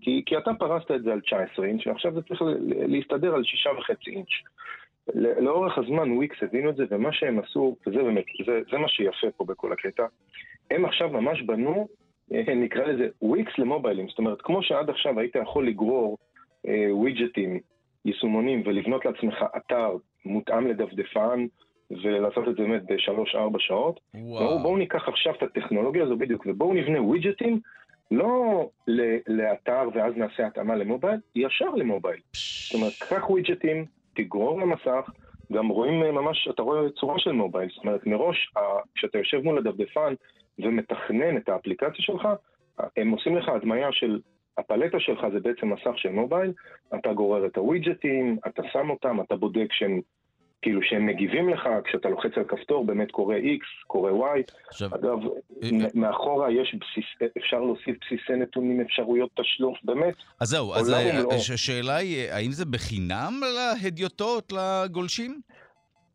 כי, כי אתה פרסת את זה על 19 אינץ', ועכשיו זה צריך להסתדר על שישה וחצי אינץ'. לאורך הזמן וויקס הבינו את זה, ומה שהם עשו, וזה באמת, זה, זה מה שיפה פה בכל הקטע, הם עכשיו ממש בנו, אה, נקרא לזה וויקס למוביילים. זאת אומרת, כמו שעד עכשיו היית יכול לגרור אה, ווידג'טים, יישומונים, ולבנות לעצמך אתר מותאם לדפדפן, ולעשות את זה באמת בשלוש-ארבע שעות. וואו. בואו ניקח עכשיו את הטכנולוגיה הזו בדיוק, ובואו נבנה ווידג'טים לא לאתר ואז נעשה התאמה למובייל, ישר למובייל. זאת אומרת, קח ווידג'טים, תגרור למסך, גם רואים אה, ממש, אתה רואה צורה של מובייל, זאת אומרת מראש, כשאתה יושב מול הדפדפן ומתכנן את האפליקציה שלך, הם עושים לך הדמיה של הפלטה שלך זה בעצם מסך של מובייל, אתה גורר את הווידג'טים, אתה שם אותם, אתה בודק שהם כאילו שהם מגיבים לך, כשאתה לוחץ על כפתור באמת קורה X, קורה Y. עכשיו, אגב, אה, מאחורה יש בסיס, אפשר להוסיף בסיסי נתונים, אפשרויות תשלום, באמת. אז זהו, אז השאלה היא, האם זה בחינם להדיוטות, לגולשים?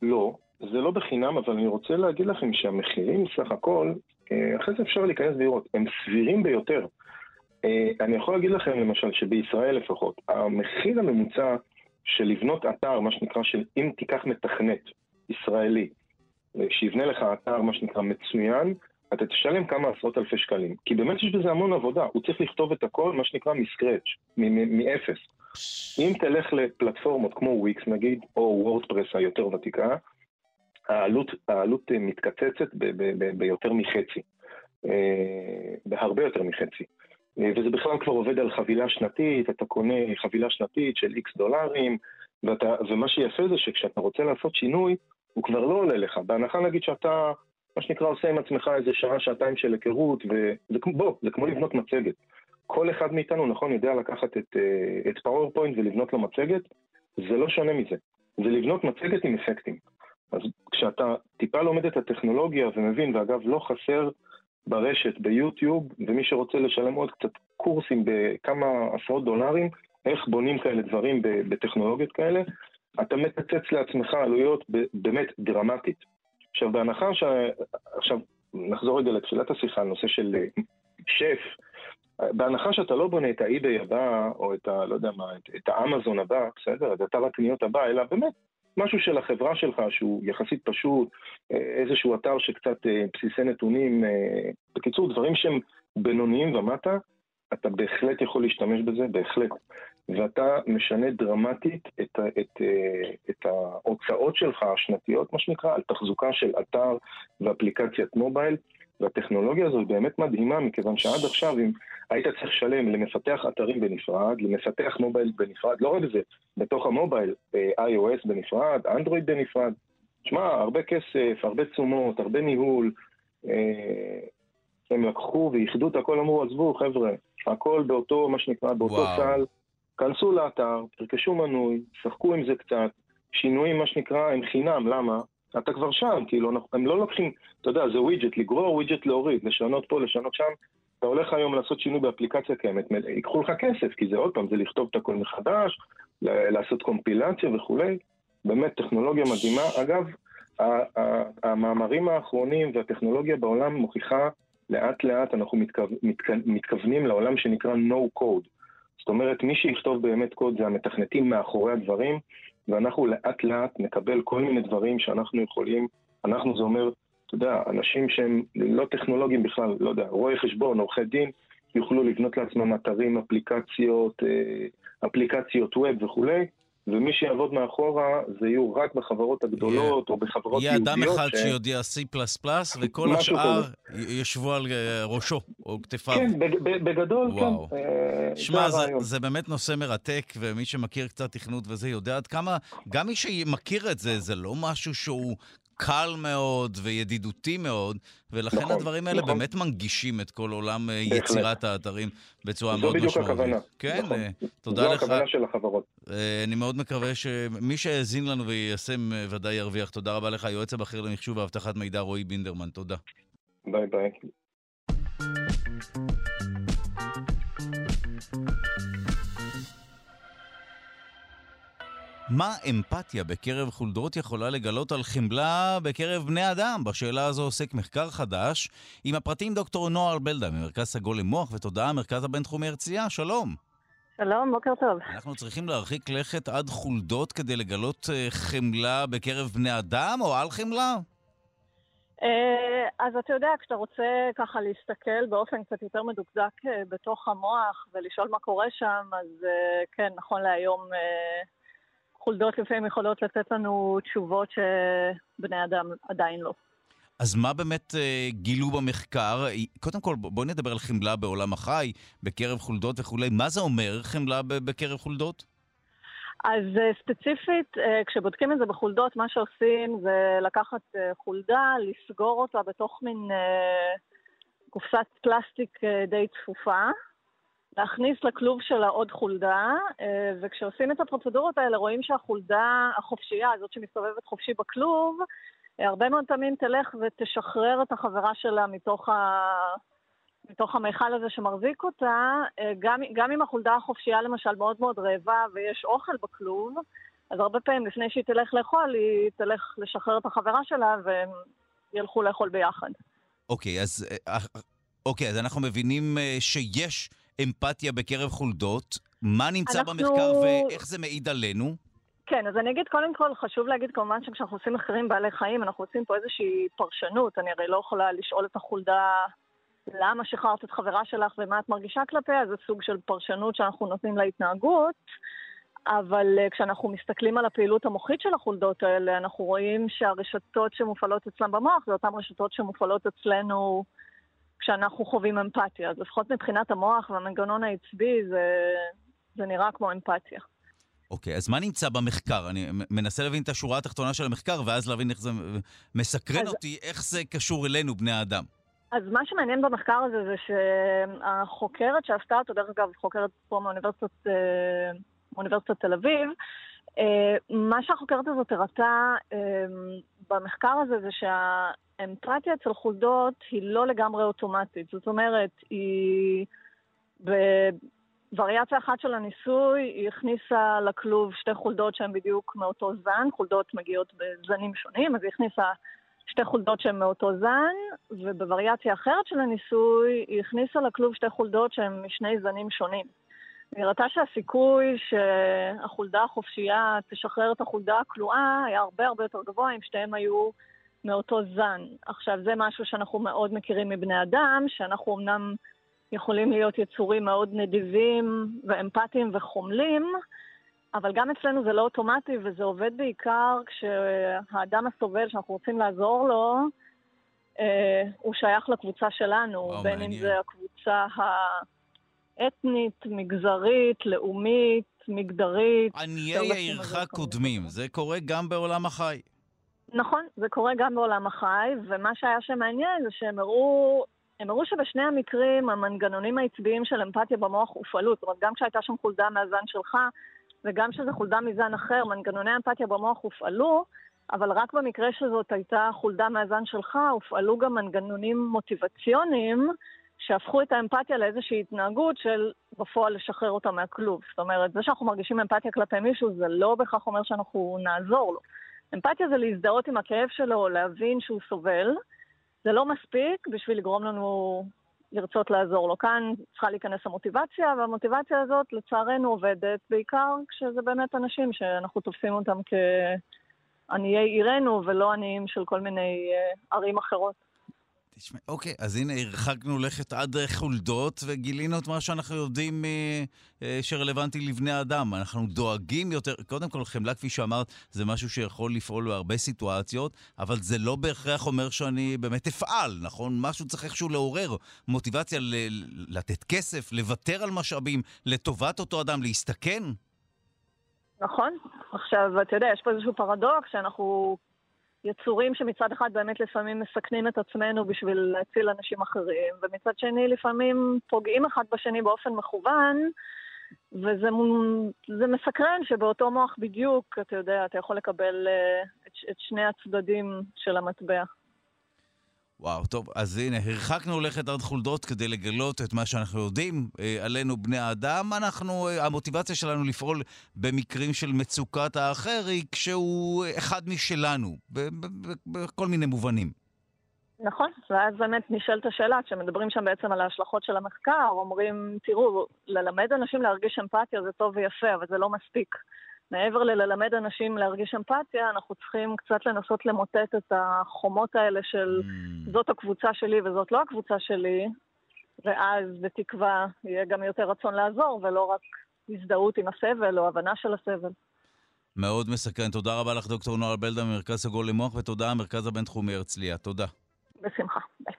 לא, זה לא בחינם, אבל אני רוצה להגיד לכם שהמחירים סך הכל, אה, אחרי זה אפשר להיכנס ולראות, הם סבירים ביותר. אה, אני יכול להגיד לכם למשל שבישראל לפחות, המחיר הממוצע של לבנות אתר, מה שנקרא, אם תיקח מתכנת ישראלי, אה, שיבנה לך אתר, מה שנקרא, מצוין, אתה תשלם כמה עשרות אלפי שקלים. כי באמת יש בזה המון עבודה, הוא צריך לכתוב את הכל, מה שנקרא, מסקרץ', מאפס. אם תלך לפלטפורמות כמו וויקס נגיד, או וורדפרס היותר ותיקה, העלות, העלות מתקצצת ביותר מחצי, אה, בהרבה יותר מחצי. אה, וזה בכלל כבר עובד על חבילה שנתית, אתה קונה חבילה שנתית של איקס דולרים, ואתה, ומה שיפה זה שכשאתה רוצה לעשות שינוי, הוא כבר לא עולה לך. בהנחה נגיד שאתה, מה שנקרא, עושה עם עצמך איזה שעה, שעתיים של היכרות, ובוא, זה כמו לבנות מצגת. כל אחד מאיתנו, נכון, יודע לקחת את, אה, את PowerPoint ולבנות לו מצגת, זה לא שונה מזה. זה לבנות מצגת עם אפקטים. אז כשאתה טיפה לומד את הטכנולוגיה ומבין, ואגב, לא חסר ברשת, ביוטיוב, ומי שרוצה לשלם עוד קצת קורסים בכמה עשרות דולרים, איך בונים כאלה דברים בטכנולוגיות כאלה, אתה מקצץ לעצמך עלויות באמת דרמטית. עכשיו, בהנחה ש... עכשיו, נחזור רגע לתחילת השיחה, נושא של אה, שף. בהנחה שאתה לא בונה את האי-ביי הבא, או את ה... לא יודע מה, את, את האמזון הבא, בסדר? את אתר הקניות הבא, אלא באמת משהו של החברה שלך שהוא יחסית פשוט, אה, איזשהו אתר שקצת אה, בסיסי נתונים, אה, בקיצור, דברים שהם בינוניים ומטה, אתה בהחלט יכול להשתמש בזה, בהחלט. ואתה משנה דרמטית את, את, את ההוצאות שלך השנתיות, מה שנקרא, על תחזוקה של אתר ואפליקציית מובייל. והטכנולוגיה הזו באמת מדהימה, מכיוון שעד עכשיו, אם היית צריך לשלם למפתח אתרים בנפרד, למפתח מובייל בנפרד, לא רק זה, בתוך המובייל, אה, iOS בנפרד, אנדרואיד בנפרד, שמע, הרבה כסף, הרבה תשומות, הרבה ניהול. אה, הם לקחו ואיחדו את הכל, אמרו, עזבו, חבר'ה, הכל באותו, מה שנקרא, באותו סל. כנסו לאתר, תרכשו מנוי, שחקו עם זה קצת, שינויים, מה שנקרא, הם חינם, למה? אתה כבר שם, כאילו, הם לא לוקחים, אתה יודע, זה widget, לגרור widget להוריד, לשנות פה, לשנות שם. אתה הולך היום לעשות שינוי באפליקציה קיימת, ייקחו לך כסף, כי זה עוד פעם, זה לכתוב את הכל מחדש, לעשות קומפילציה וכולי. באמת, טכנולוגיה מדהימה. אגב, המאמרים האחרונים והטכנולוגיה בעולם מוכיחה לאט לאט אנחנו מתכו... מתכו... מתכוונים לעולם שנקרא no code. זאת אומרת, מי שיכתוב באמת קוד זה המתכנתים מאחורי הדברים, ואנחנו לאט לאט נקבל כל מיני דברים שאנחנו יכולים, אנחנו זה אומר, אתה יודע, אנשים שהם לא טכנולוגיים בכלל, לא יודע, רואי חשבון, עורכי דין, יוכלו לבנות לעצמם אתרים, אפליקציות, אה, אפליקציות ווב וכולי, ומי שיעבוד מאחורה זה יהיו רק בחברות הגדולות yeah. או בחברות יהודיות. יהיה אדם אחד ש... שיודע C++ וכל השאר ישבו על אה, ראשו או כתפיו. כן, בגדול, וואו. כן. שמע, זה, זה, זה באמת נושא מרתק, ומי שמכיר קצת תכנות וזה יודע עד כמה, גם מי שמכיר את זה, זה לא משהו שהוא קל מאוד וידידותי מאוד, ולכן נכון, הדברים האלה נכון. באמת מנגישים את כל עולם אה, בהחלט. יצירת האתרים בצורה מאוד משמעותית. זו בדיוק הכוונה. כן, נכון. תודה זו לך. זו הכוונה של החברות. אני מאוד מקווה שמי שהאזין לנו ויישם ודאי ירוויח. תודה רבה לך, יועץ הבכיר למחשוב ואבטחת מידע רועי בינדרמן. תודה. ביי ביי. מה אמפתיה בקרב חולדות יכולה לגלות על חמלה בקרב בני אדם? בשאלה הזו עוסק מחקר חדש. עם הפרטים דוקטור נוער בלדה ממרכז סגול למוח ותודעה, המרכז הבינתחומי הרצליה. שלום. שלום, בוקר טוב. אנחנו צריכים להרחיק לכת עד חולדות כדי לגלות אה, חמלה בקרב בני אדם או על חמלה? אה, אז אתה יודע, כשאתה רוצה ככה להסתכל באופן קצת יותר מדוקדק אה, בתוך המוח ולשאול מה קורה שם, אז כן, נכון להיום חולדות לפעמים יכולות לתת לנו תשובות שבני אדם עדיין לא. אז מה באמת אה, גילו במחקר? קודם כל, בואי נדבר על חמלה בעולם החי, בקרב חולדות וכולי. מה זה אומר חמלה בקרב חולדות? אז אה, ספציפית, אה, כשבודקים את זה בחולדות, מה שעושים זה לקחת חולדה, לסגור אותה בתוך מין קופסת פלסטיק די צפופה, להכניס לכלוב שלה עוד חולדה, אה, וכשעושים את הפרוצדורות האלה רואים שהחולדה החופשייה, הזאת שמסתובבת חופשי בכלוב, אה, הרבה מאוד פעמים תלך ותשחרר את החברה שלה מתוך, ה... מתוך המיכל הזה שמחזיק אותה, אה, גם, גם אם החולדה החופשייה למשל מאוד מאוד רעבה ויש אוכל בכלוב, אז הרבה פעמים לפני שהיא תלך לאכול, היא תלך לשחרר את החברה שלה והם ילכו לאכול ביחד. אוקיי, אז, אוקיי, אז אנחנו מבינים שיש אמפתיה בקרב חולדות. מה נמצא אנחנו... במחקר ואיך זה מעיד עלינו? כן, אז אני אגיד, קודם כל, חשוב להגיד כמובן שכשאנחנו עושים מחקרים בעלי חיים, אנחנו עושים פה איזושהי פרשנות. אני הרי לא יכולה לשאול את החולדה למה שחררת את חברה שלך ומה את מרגישה כלפיה, זה סוג של פרשנות שאנחנו נותנים להתנהגות. אבל uh, כשאנחנו מסתכלים על הפעילות המוחית של החולדות האלה, אנחנו רואים שהרשתות שמופעלות אצלם במוח זה אותן רשתות שמופעלות אצלנו כשאנחנו חווים אמפתיה. אז לפחות מבחינת המוח והמנגנון העצבי זה, זה נראה כמו אמפתיה. אוקיי, okay, אז מה נמצא במחקר? אני מנסה להבין את השורה התחתונה של המחקר, ואז להבין איך זה מסקרן אז... אותי, איך זה קשור אלינו, בני האדם. אז מה שמעניין במחקר הזה זה שהחוקרת שעשתה אותו, דרך אגב, חוקרת פה מאוניברסיטת, אה, מאוניברסיטת תל אביב, מה שהחוקרת הזאת הראתה אה, במחקר הזה זה שהאמפתיה אצל חולדות היא לא לגמרי אוטומטית. זאת אומרת, היא... בווריאציה אחת של הניסוי, היא הכניסה לכלוב שתי חולדות שהן בדיוק מאותו זן, חולדות מגיעות בזנים שונים, אז היא הכניסה שתי חולדות שהן מאותו זן, ובווריאציה אחרת של הניסוי, היא הכניסה לכלוב שתי חולדות שהן משני זנים שונים. נראתה שהסיכוי שהחולדה החופשייה תשחרר את החולדה הכלואה היה הרבה הרבה יותר גבוה אם שתיהם היו מאותו זן. עכשיו, זה משהו שאנחנו מאוד מכירים מבני אדם, שאנחנו אמנם יכולים להיות יצורים מאוד נדיבים ואמפתיים וחומלים, אבל גם אצלנו זה לא אוטומטי וזה עובד בעיקר כשהאדם הסובל שאנחנו רוצים לעזור לו, אה, הוא שייך לקבוצה שלנו, בין מעניין. אם זה הקבוצה ה... אתנית, מגזרית, לאומית, מגדרית. עניי עירך קודמים, זה קורה גם בעולם החי. נכון, זה קורה גם בעולם החי, ומה שהיה שם מעניין זה שהם הראו, הם הראו שבשני המקרים המנגנונים העצביים של אמפתיה במוח הופעלו. זאת אומרת, גם כשהייתה שם חולדה מהזן שלך, וגם כשזו חולדה מזן אחר, מנגנוני אמפתיה במוח הופעלו, אבל רק במקרה שזאת הייתה חולדה מהזן שלך, הופעלו גם מנגנונים מוטיבציוניים שהפכו את האמפתיה לאיזושהי התנהגות של בפועל לשחרר אותה מהכלוב. זאת אומרת, זה שאנחנו מרגישים אמפתיה כלפי מישהו, זה לא בהכרח אומר שאנחנו נעזור לו. אמפתיה זה להזדהות עם הכאב שלו, להבין שהוא סובל. זה לא מספיק בשביל לגרום לנו לרצות לעזור לו. כאן צריכה להיכנס המוטיבציה, והמוטיבציה הזאת לצערנו עובדת בעיקר כשזה באמת אנשים שאנחנו תופסים אותם כעניי עירנו ולא עניים של כל מיני uh, ערים אחרות. תשמע, אוקיי, אז הנה, הרחקנו לכת עד חולדות וגילינו את מה שאנחנו יודעים אה, אה, שרלוונטי לבני אדם. אנחנו דואגים יותר, קודם כל, חמלה, כפי שאמרת, זה משהו שיכול לפעול בהרבה סיטואציות, אבל זה לא בהכרח אומר שאני באמת אפעל, נכון? משהו צריך איכשהו לעורר מוטיבציה ל- לתת כסף, לוותר על משאבים, לטובת אותו אדם, להסתכן. נכון. עכשיו, אתה יודע, יש פה איזשהו פרדוקס שאנחנו יצורים שמצד אחד באמת לפעמים מסכנים את עצמנו בשביל להציל אנשים אחרים, ומצד שני לפעמים פוגעים אחד בשני באופן מכוון, וזה מסקרן שבאותו מוח בדיוק, אתה יודע, אתה יכול לקבל uh, את, את שני הצדדים של המטבע. וואו, טוב, אז הנה, הרחקנו לכת עד חולדות כדי לגלות את מה שאנחנו יודעים אה, עלינו, בני האדם. אנחנו, אה, המוטיבציה שלנו לפעול במקרים של מצוקת האחר היא כשהוא אחד משלנו, בכל מיני מובנים. נכון, ואז באמת נשאלת השאלה, כשמדברים שם בעצם על ההשלכות של המחקר, אומרים, תראו, ללמד אנשים להרגיש אמפתיה זה טוב ויפה, אבל זה לא מספיק. מעבר לללמד אנשים להרגיש אמפתיה, אנחנו צריכים קצת לנסות למוטט את החומות האלה של mm. זאת הקבוצה שלי וזאת לא הקבוצה שלי, ואז בתקווה יהיה גם יותר רצון לעזור, ולא רק הזדהות עם הסבל או הבנה של הסבל. מאוד מסקרן. תודה רבה לך, דוקטור נועה בלדה ממרכז סגול למוח, ותודה, המרכז הבינתחומי הרצליה. תודה. בשמחה. ביי.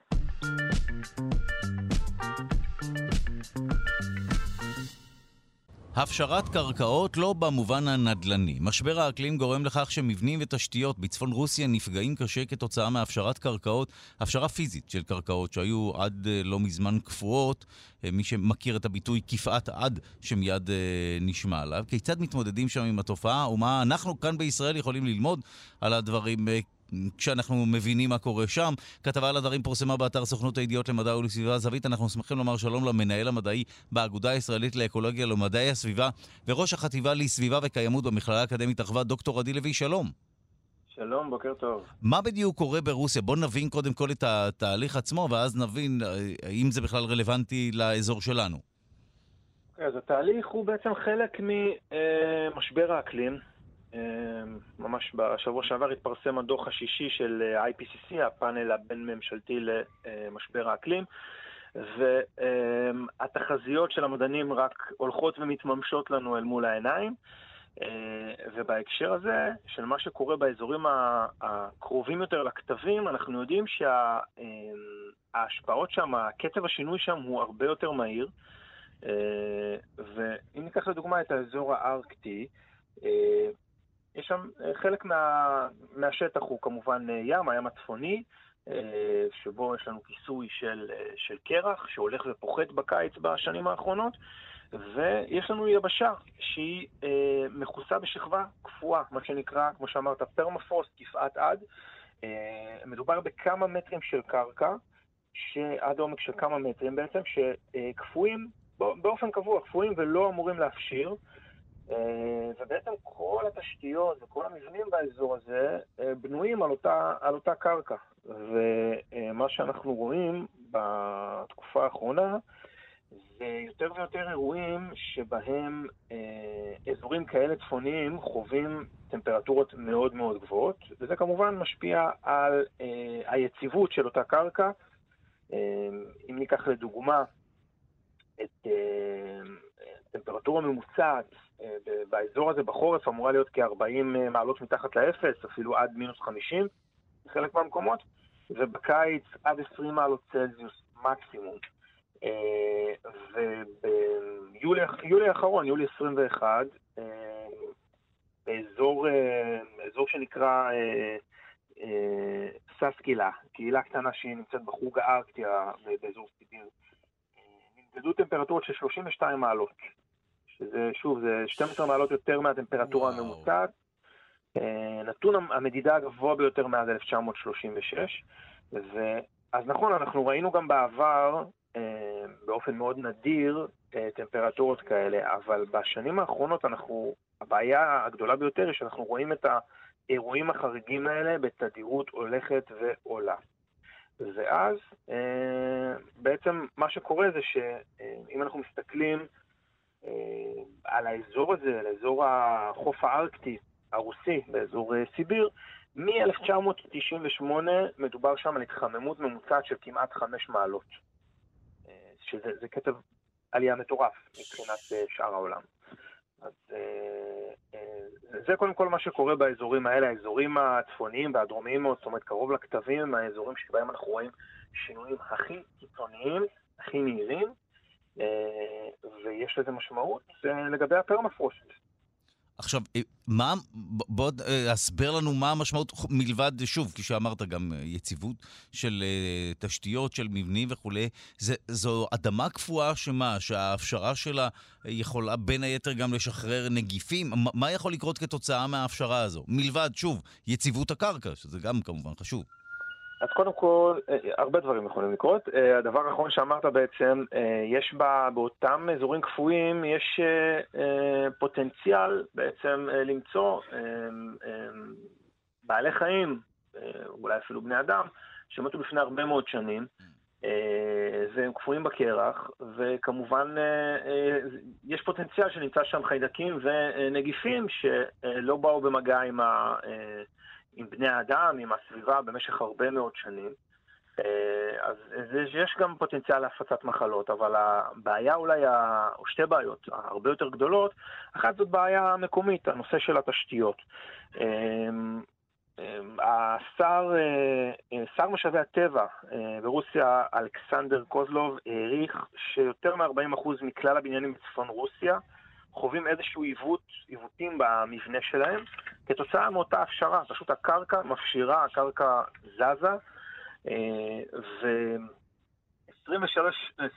הפשרת קרקעות לא במובן הנדל"ני. משבר האקלים גורם לכך שמבנים ותשתיות בצפון רוסיה נפגעים קשה כתוצאה מהפשרת קרקעות, הפשרה פיזית של קרקעות שהיו עד אה, לא מזמן קפואות. אה, מי שמכיר את הביטוי כפאת עד שמיד אה, נשמע עליו. כיצד מתמודדים שם עם התופעה ומה אנחנו כאן בישראל יכולים ללמוד על הדברים כשאנחנו מבינים מה קורה שם. כתבה על הדברים פורסמה באתר סוכנות הידיעות למדע ולסביבה זווית. אנחנו שמחים לומר שלום למנהל המדעי באגודה הישראלית לאקולוגיה ולמדעי הסביבה וראש החטיבה לסביבה וקיימות במכללה האקדמית אחווה, דוקטור עדי לוי, שלום. שלום, בוקר טוב. מה בדיוק קורה ברוסיה? בוא נבין קודם כל את התהליך עצמו, ואז נבין האם זה בכלל רלוונטי לאזור שלנו. אוקיי, אז התהליך הוא בעצם חלק ממשבר האקלים. אמ, ממש בשבוע שעבר התפרסם הדוח השישי של אה, IPCC, הפאנל הבין-ממשלתי למשבר האקלים, והתחזיות של המדענים רק הולכות ומתממשות לנו אל מול העיניים. אה, ובהקשר הזה, של מה שקורה באזורים הקרובים יותר לכתבים, אנחנו יודעים שההשפעות אמ, שם, קצב השינוי שם הוא הרבה יותר מהיר. אה, ואם ניקח לדוגמה את האזור הארקטי, יש שם, אה, חלק מה, מהשטח הוא כמובן אה, ים, הים הצפוני, אה, שבו יש לנו כיסוי של, של קרח שהולך ופוחת בקיץ בשנים האחרונות, ויש לנו יבשה שהיא מכוסה בשכבה קפואה, מה שנקרא, כמו שאמרת, פרמפרוסט, כפאת עד. מדובר בכמה מטרים של קרקע, שעד עומק של כמה מטרים בעצם, שקפואים באופן קבוע, קפואים ולא אמורים להפשיר. אה, ובעצם כל התשתיות וכל המבנים באזור הזה אה, בנויים על אותה, על אותה קרקע. ומה שאנחנו רואים בתקופה האחרונה זה יותר ויותר אירועים שבהם אה, אזורים כאלה צפוניים חווים טמפרטורות מאוד מאוד גבוהות, וזה כמובן משפיע על היציבות של אותה קרקע. אם ניקח לדוגמה את טמפרטורה ממוצעת אה, באזור הזה בחורף אמורה להיות כ-40 אה, מעלות מתחת לאפס, אפילו עד מינוס 50 בחלק מהמקומות, ובקיץ עד 20 מעלות צלזיוס מקסימום. אה, וביולי האחרון, יולי 21, באזור אזור שנקרא ססקילה, קהילה קטנה שהיא נמצאת בחוג הארקטיה באזור סיביר, נמדדו טמפרטורות של 32 מעלות. שזה, שוב, זה 12 מעלות יותר מהטמפרטורה הממוצעת. אה, נתון המדידה הגבוה ביותר מאז 1936. ו... אז נכון, אנחנו ראינו גם בעבר, אה, באופן מאוד נדיר, אה, טמפרטורות כאלה, אבל בשנים האחרונות אנחנו, הבעיה הגדולה ביותר היא שאנחנו רואים את האירועים החריגים האלה בתדירות הולכת ועולה. ואז בעצם מה שקורה זה שאם אנחנו מסתכלים על האזור הזה, על אזור החוף הארקטי הרוסי, באזור אה, סיביר, מ-1998 מדובר שם על התחממות ממוצעת של כמעט חמש מעלות, אה, שזה קצב עלייה מטורף מבחינת שאר העולם. אז זה קודם כל מה שקורה באזורים האלה, האזורים הצפוניים והדרומיים מאוד, זאת אומרת קרוב לכתבים האזורים שבהם אנחנו רואים שינויים הכי קיצוניים, הכי מהירים, אה, ויש לזה משמעות לגבי הפרמפרוסט. עכשיו, אה, מה, בוא אה, הסבר לנו מה המשמעות, מלבד, שוב, כפי שאמרת, גם יציבות של תשתיות, של מבנים וכולי, זה, זו אדמה קפואה שמה, שההפשרה שלה יכולה בין היתר גם לשחרר נגיפים? מה יכול לקרות כתוצאה מההפשרה הזו? מלבד, שוב, יציבות הקרקע, שזה גם כמובן חשוב. אז קודם כל, אה, הרבה דברים יכולים לקרות. אה, הדבר האחרון שאמרת בעצם, אה, יש בה, באותם אזורים קפואים, יש פוטנציאל בעצם למצוא בעלי חיים, אולי אפילו בני אדם, שמתו לפני הרבה מאוד שנים, והם קפואים בקרח, וכמובן יש פוטנציאל שנמצא שם חיידקים ונגיפים שלא באו במגע עם ה... עם בני האדם, עם הסביבה, במשך הרבה מאוד שנים. אה, אז יש גם פוטנציאל להפצת מחלות, אבל הבעיה אולי, או שתי בעיות הרבה יותר גדולות, אחת זאת בעיה מקומית, הנושא של התשתיות. אה, אה, השר, שר משאבי הטבע ברוסיה, אלכסנדר קוזלוב, העריך שיותר מ-40% מכלל הבניינים בצפון רוסיה חווים איזשהו עיוות, עיוותים במבנה שלהם, כתוצאה מאותה הפשרה. פשוט הקרקע מפשירה, הקרקע זזה, ו-23%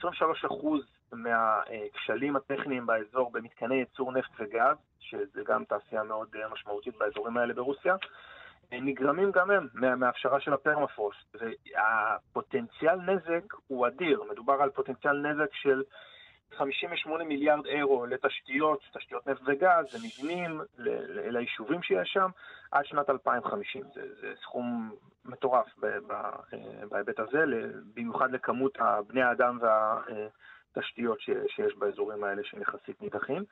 מהכשלים הטכניים באזור במתקני ייצור נפט וגז, שזה גם תעשייה מאוד משמעותית באזורים האלה ברוסיה, נגרמים גם הם מההפשרה של הפרמפרוסט. והפוטנציאל נזק הוא אדיר, מדובר על פוטנציאל נזק של 58 מיליארד אירו לתשתיות, תשתיות נפט וגז, למבנים, ליישובים שיש שם, עד שנת 2050. זה, זה סכום מטורף בהיבט הזה, במיוחד לכמות בני האדם והתשתיות שיש באזורים האלה שהם יחסית נידחים.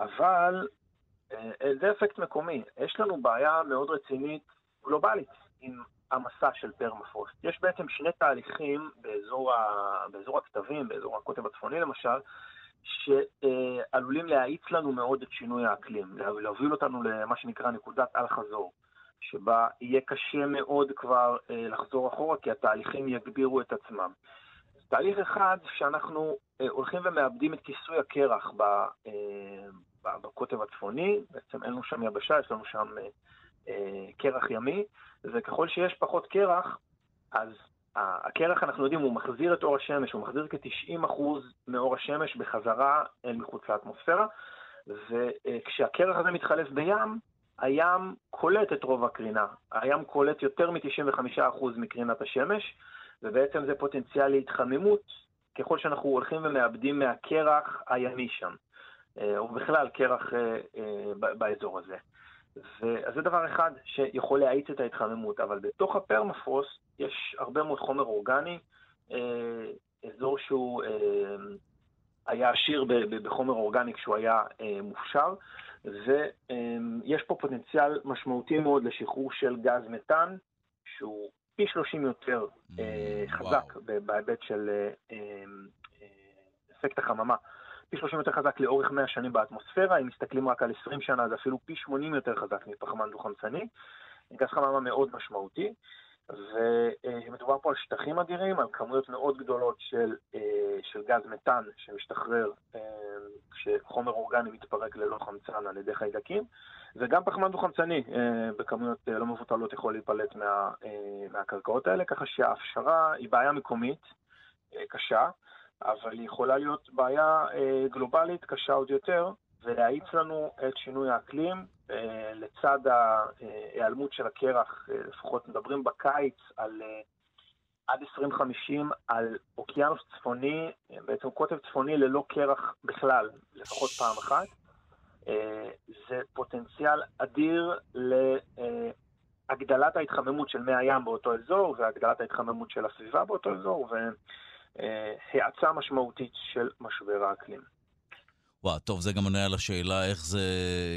אבל זה אפקט מקומי. יש לנו בעיה מאוד רצינית גלובלית עם המסע של פרמפרוסט. יש בעצם שני תהליכים באזור, ה... באזור הכתבים, באזור הקוטב הצפוני למשל, שעלולים להאיץ לנו מאוד את שינוי האקלים, להוביל אותנו למה שנקרא נקודת אל-חזור, שבה יהיה קשה מאוד כבר אה, לחזור אחורה, כי התהליכים יגבירו את עצמם. תהליך אחד, שאנחנו אה, הולכים ומאבדים את כיסוי הקרח אה, בקוטב הצפוני, בעצם אין לנו שם יבשה, יש לנו שם קרח ימי, וככל שיש פחות קרח, אז הקרח, אנחנו יודעים, הוא מחזיר את אור השמש, הוא מחזיר כ-90% מאור השמש בחזרה אל מחוץ לאטמוספירה, וכשהקרח הזה מתחלף בים, הים קולט את רוב הקרינה. הים קולט יותר מ-95% מקרינת השמש, ובעצם זה פוטנציאל להתחממות ככל שאנחנו הולכים ומאבדים מהקרח הימי שם, אה, ובכלל קרח אה, אה, באזור הזה. אז זה דבר אחד שיכול להאיץ את ההתחממות, אבל בתוך הפרמפרוסט יש הרבה מאוד חומר אורגני, אה, אזור שהוא אה, היה עשיר בחומר אורגני כשהוא היה אה, מופשר, ויש פה פוטנציאל משמעותי מאוד לשחרור של גז מתאן, שהוא פי 30 יותר חזק בהיבט של אפקט החממה. פי 30 יותר חזק לאורך 100 שנים באטמוספירה, אם מסתכלים רק על 20 שנה זה אפילו פי 80 יותר חזק מפחמן דו-חמצני, גז חממה מאוד משמעותי, ומדובר פה על שטחים אדירים, על כמויות מאוד גדולות של, אה, של גז מתאן שמשתחרר אה, כשחומר אורגני מתפרק ללא חמצן על ידי חיידקים, וגם פחמן דו-חמצני אה, בכמויות לא מבוטלות יכול להיפלט מה, מהקרקעות האלה, ככה שההפשרה היא בעיה מקומית קשה. אבל יכולה להיות בעיה אה, גלובלית קשה עוד יותר, ולהאיץ לנו את שינוי האקלים אה, לצד ההיעלמות של הקרח, אה, לפחות מדברים בקיץ על עד 2050 על אוקיינוס צפוני, בעצם קוטב צפוני ללא קרח בכלל, לפחות פעם אחת. זה פוטנציאל אדיר להגדלת ההתחממות של מי הים באותו אזור והגדלת ההתחממות של הסביבה באותו אזור, ו... אה, האצה משמעותית של משבר האקלים. וואו, טוב, זה גם עונה על השאלה איך זה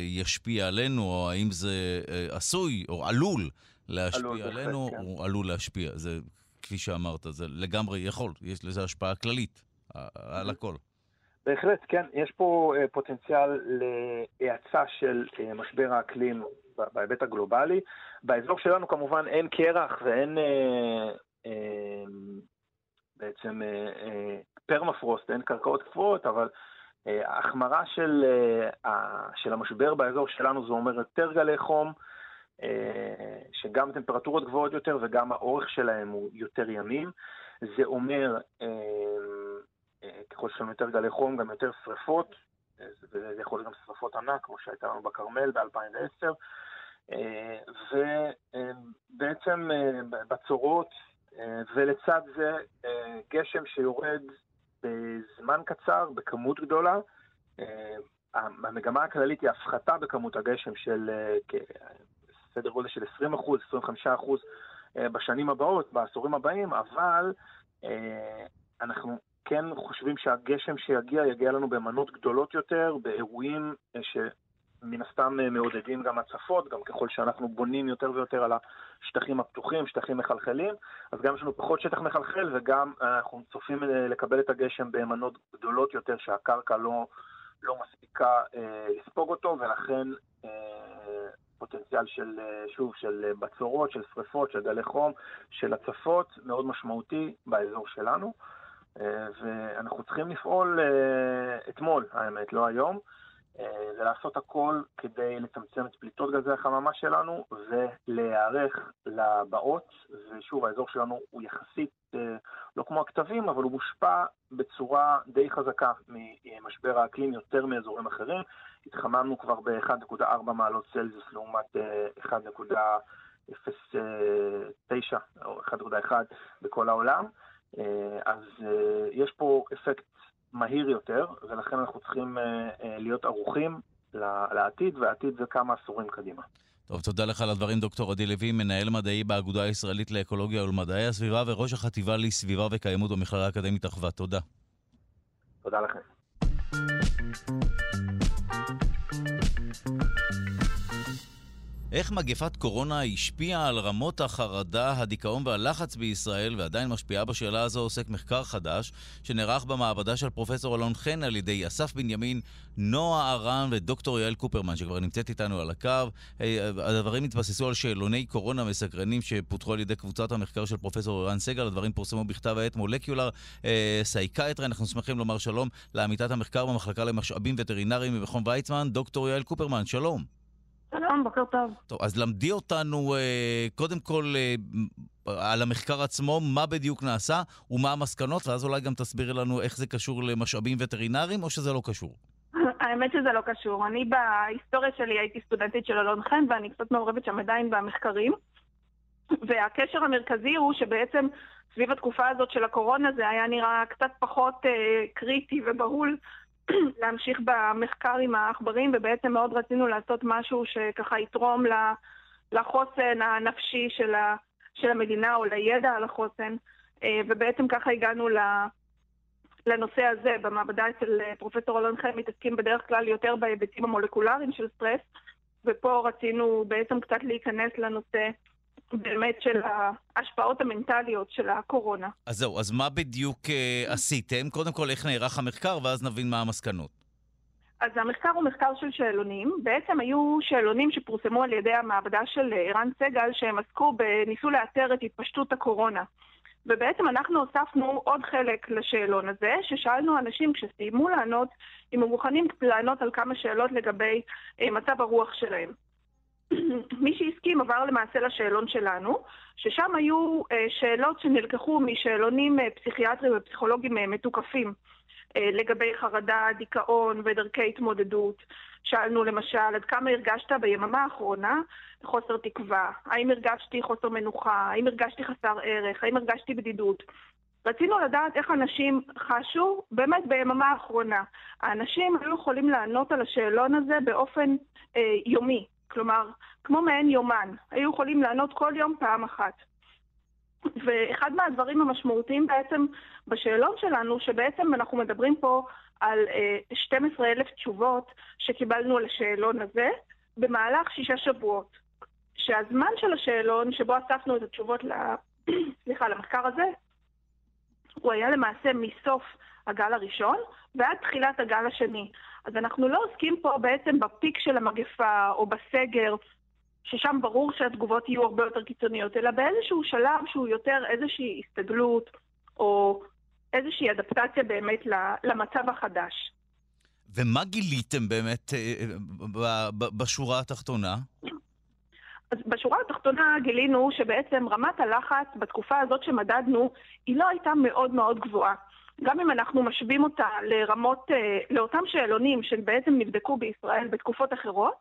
ישפיע עלינו, או האם זה אה, עשוי או עלול להשפיע עלול, עלינו, כן. או עלול להשפיע. זה, כפי שאמרת, זה לגמרי יכול, יש לזה השפעה כללית על הכל. בהחלט, כן. יש פה אה, פוטנציאל להאצה של אה, משבר האקלים בהיבט הגלובלי. באזור שלנו כמובן אין קרח ואין אה, אה, בעצם אה, אה, פרמפרוסט, אין קרקעות קפואות, אבל אה, ההחמרה של, של המשבר באזור שלנו זה אומר יותר גלי חום, שגם טמפרטורות גבוהות יותר וגם האורך שלהם הוא יותר ימים. זה אומר, ככל שיש לנו יותר גלי חום, גם יותר שריפות, וזה יכול להיות גם שריפות ענק, כמו שהייתה לנו בכרמל ב-2010. ובעצם בצורות אה, ולצד זה אה, גשם שיורד בזמן קצר, בכמות גדולה. אה, המגמה הכללית היא הפחתה בכמות הגשם של סדר גודל של 20 25 בשנים הבאות, בעשורים הבאים, אבל אנחנו כן חושבים שהגשם שיגיע, יגיע לנו במנות גדולות יותר, באירועים. מן הסתם אה, מעודדים גם הצפות, גם ככל שאנחנו בונים יותר ויותר על השטחים הפתוחים, שטחים מחלחלים, אז גם יש לנו פחות שטח מחלחל וגם אה, אנחנו צופים אה, לקבל את הגשם במנות גדולות יותר שהקרקע לא, לא מספיקה לספוג אותו, ולכן פוטנציאל של, שוב, של בצורות, של שריפות, של גלי חום, של הצפות, מאוד משמעותי באזור שלנו. ואנחנו צריכים לפעול אתמול, האמת, לא היום. זה לעשות הכל כדי לצמצם את פליטות גזי החממה שלנו ולהיערך לבאות. ושוב, האזור שלנו הוא יחסית לא כמו הכתבים, אבל הוא מושפע בצורה די חזקה ממשבר האקלים יותר מאזורים אחרים. התחממנו כבר ב-1.4 מעלות צלזיוס לעומת 1.09 או 1.1 בכל העולם. אז יש פה אפקט מהיר יותר, ולכן אנחנו צריכים להיות ערוכים לעתיד, והעתיד זה כמה עשורים קדימה. טוב, תודה לך על הדברים, דוקטור עדי לוי, מנהל מדעי באגודה הישראלית לאקולוגיה ולמדעי הסביבה וראש החטיבה לסביבה וקיימות במכללה האקדמית אחווה. תודה. תודה לכם. איך מגפת קורונה השפיעה על רמות החרדה, הדיכאון והלחץ בישראל, ועדיין משפיעה בשאלה הזו עוסק מחקר חדש, שנערך במעבדה של פרופסור אלון חן על ידי אסף בנימין, נועה ארן ודוקטור יעל קופרמן, שכבר נמצאת איתנו על הקו. הדברים התבססו על שאלוני קורונה מסקרנים שפותחו על ידי קבוצת המחקר של פרופסור ערן סגל, הדברים פורסמו בכתב העת Molecular Psychiatry. אנחנו שמחים לומר שלום לעמיתת המחקר במחלקה למשאבים וטרינריים במכון ויצמן, דוקטור יעל קופרמן, שלום. שלום, בוקר טוב. טוב, אז למדי אותנו אה, קודם כל אה, על המחקר עצמו, מה בדיוק נעשה ומה המסקנות, ואז אולי גם תסבירי לנו איך זה קשור למשאבים וטרינריים, או שזה לא קשור? האמת שזה לא קשור. אני בהיסטוריה שלי הייתי סטודנטית של אלון חן, ואני קצת מעורבת שם עדיין במחקרים. והקשר המרכזי הוא שבעצם סביב התקופה הזאת של הקורונה זה היה נראה קצת פחות אה, קריטי ובהול *clears throat* להמשיך במחקר עם העכברים, ובעצם מאוד רצינו לעשות משהו שככה יתרום לחוסן הנפשי של, ה, של המדינה, או לידע על החוסן, אה, ובעצם ככה הגענו לנושא הזה. במעבדה אצל פרופסור אלון חן מתעסקים בדרך כלל יותר בהיבטים המולקולריים של סטרס, ופה רצינו בעצם קצת להיכנס לנושא באמת של ההשפעות המנטליות של הקורונה. אז זהו, אז מה בדיוק uh, עשיתם? קודם כל, איך נערך המחקר, ואז נבין מה המסקנות. אז המחקר הוא מחקר של שאלונים. בעצם היו שאלונים שפורסמו על ידי המעבדה של ערן סגל, שהם עסקו, ניסו לאתר את התפשטות הקורונה. ובעצם אנחנו הוספנו עוד חלק לשאלון הזה, ששאלנו אנשים כשסיימו לענות, אם הם מוכנים לענות על כמה שאלות לגבי אה, מצב הרוח שלהם. מי שהסכים עבר למעשה לשאלון שלנו, ששם היו אה, שאלות שנלקחו משאלונים אה, פסיכיאטריים ופסיכולוגיים אה, מתוקפים לגבי חרדה, דיכאון ודרכי התמודדות. שאלנו למשל, עד כמה הרגשת ביממה האחרונה חוסר תקווה? האם הרגשתי חוסר מנוחה? האם הרגשתי חסר ערך? האם הרגשתי בדידות? רצינו לדעת איך אנשים חשו באמת ביממה האחרונה. האנשים היו יכולים לענות על השאלון הזה באופן אה, יומי, כלומר, כמו מעין יומן. היו יכולים לענות כל יום פעם אחת. ואחד מהדברים המשמעותיים בעצם בשאלון שלנו, שבעצם אנחנו מדברים פה על 12,000 אה, תשובות שקיבלנו על השאלון הזה במהלך שישה שבועות. שהזמן של השאלון שבו אספנו את התשובות ל... *clears throat* סליחה, למחקר הזה, הוא היה למעשה מסוף הגל הראשון ועד תחילת הגל השני. אז אנחנו לא עוסקים פה בעצם בפיק של המגפה או בסגר, ששם ברור שהתגובות יהיו הרבה יותר קיצוניות, אלא באיזשהו שלב שהוא יותר איזושהי הסתגלות או איזושהי אדפטציה באמת למצב החדש. ומה גיליתם באמת אה, אה, בשורה התחתונה? אז בשורה התחתונה גילינו שבעצם רמת הלחץ בתקופה הזאת שמדדנו, היא לא הייתה מאוד מאוד גבוהה. גם אם אנחנו משווים אותה לרמות, אה, לאותם שאלונים שבעצם נבדקו בישראל בתקופות אחרות,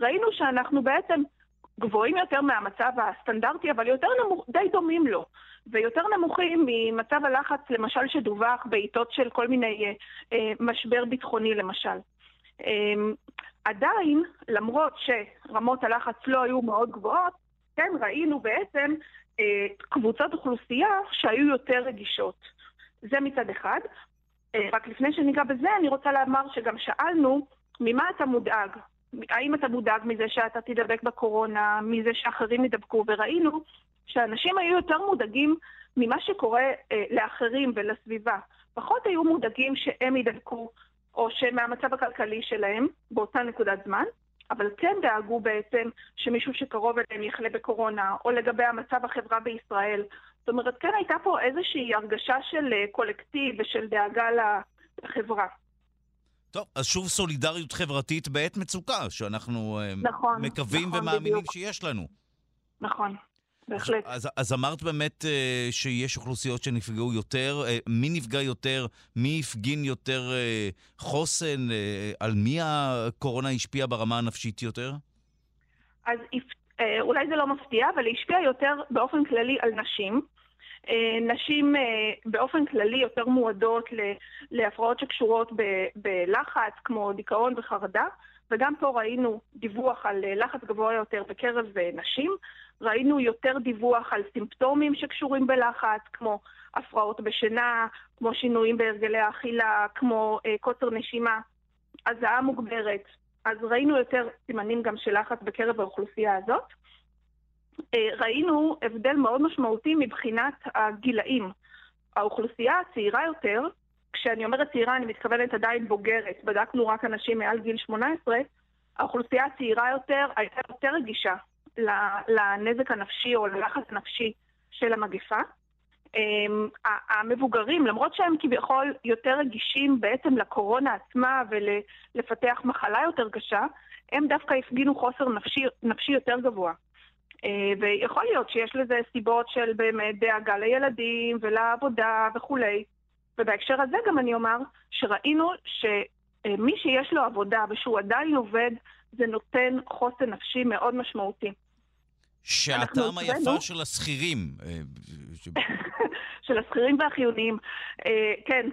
ראינו שאנחנו בעצם גבוהים יותר מהמצב הסטנדרטי, אבל יותר נמוך, די דומים לו, ויותר נמוכים ממצב הלחץ, למשל, שדווח בעיתות של כל מיני אה, אה, משבר ביטחוני, למשל. אה, עדיין, למרות שרמות הלחץ לא היו מאוד גבוהות, כן, ראינו בעצם אה, קבוצות אוכלוסייה שהיו יותר רגישות. זה מצד אחד. אה, רק לפני שניגע בזה, אני רוצה לומר שגם שאלנו, ממה אתה מודאג? האם אתה מודאג מזה שאתה תידבק בקורונה, מזה שאחרים ידבקו? וראינו שאנשים היו יותר מודאגים ממה שקורה אה, לאחרים ולסביבה. פחות היו מודאגים שהם ידבקו, או שמהמצב הכלכלי שלהם באותה נקודת זמן, אבל כן דאגו בעצם שמישהו שקרוב אליהם יחלה בקורונה, או לגבי המצב החברה בישראל, זאת אומרת, כן הייתה פה איזושהי הרגשה של אה, קולקטיב ושל דאגה לחברה. טוב, אז שוב סולידריות חברתית בעת מצוקה, שאנחנו אה, נכון, מקווים נכון, ומאמינים בדיוק. שיש לנו. נכון, בהחלט. אז, אז אמרת באמת אה, שיש אוכלוסיות שנפגעו יותר. אה, מי נפגע יותר? מי הפגין יותר אה, חוסן? אה, על מי הקורונה השפיעה ברמה הנפשית יותר? אז אה, אולי זה לא מפתיע, אבל היא השפיעה יותר באופן כללי על נשים. אה, נשים אה, באופן כללי יותר מועדות להפרעות שקשורות בלחץ, כמו דיכאון וחרדה, וגם פה ראינו דיווח על אה, לחץ גבוה יותר בקרב נשים. ראינו יותר דיווח על סימפטומים שקשורים בלחץ, כמו הפרעות בשינה, כמו שינויים בהרגלי האכילה, כמו קוצר נשימה, הזעה מוגברת. אז ראינו יותר סימנים גם של לחץ בקרב האוכלוסייה הזאת. אה, ראינו הבדל מאוד משמעותי מבחינת הגילאים. האוכלוסייה הצעירה יותר, כשאני אומרת צעירה אני מתכוונת עדיין בוגרת, בדקנו רק אנשים מעל גיל 18, האוכלוסייה הצעירה יותר הייתה יותר רגישה לנזק הנפשי או ללחץ הנפשי של המגפה. אמ, המבוגרים, למרות שהם כביכול יותר רגישים בעצם לקורונה עצמה ולפתח מחלה יותר קשה, הם דווקא הפגינו חוסר נפשי, נפשי יותר גבוה. אה, ויכול להיות שיש לזה סיבות של באמת דאגה לילדים ולעבודה וכולי. ובהקשר הזה גם אני אומר שראינו שמי שיש לו עבודה ושהוא עדיין עובד, זה נותן חוסן נפשי מאוד משמעותי. שהטעם היפה של השכירים. אה, *laughs* של השכירים והחיוניים. אה, כן,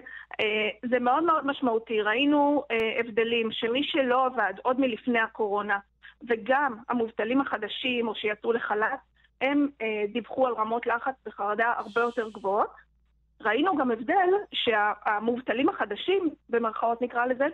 זה מאוד מאוד משמעותי. ראינו הבדלים שמי שלא עבד עוד מלפני הקורונה, וגם המובטלים החדשים או שיצאו לחל"ת, הם אה, דיווחו על רמות לחץ וחרדה הרבה יותר גבוהות. ראינו גם הבדל שהמובטלים החדשים, במרכאות נקרא לזה,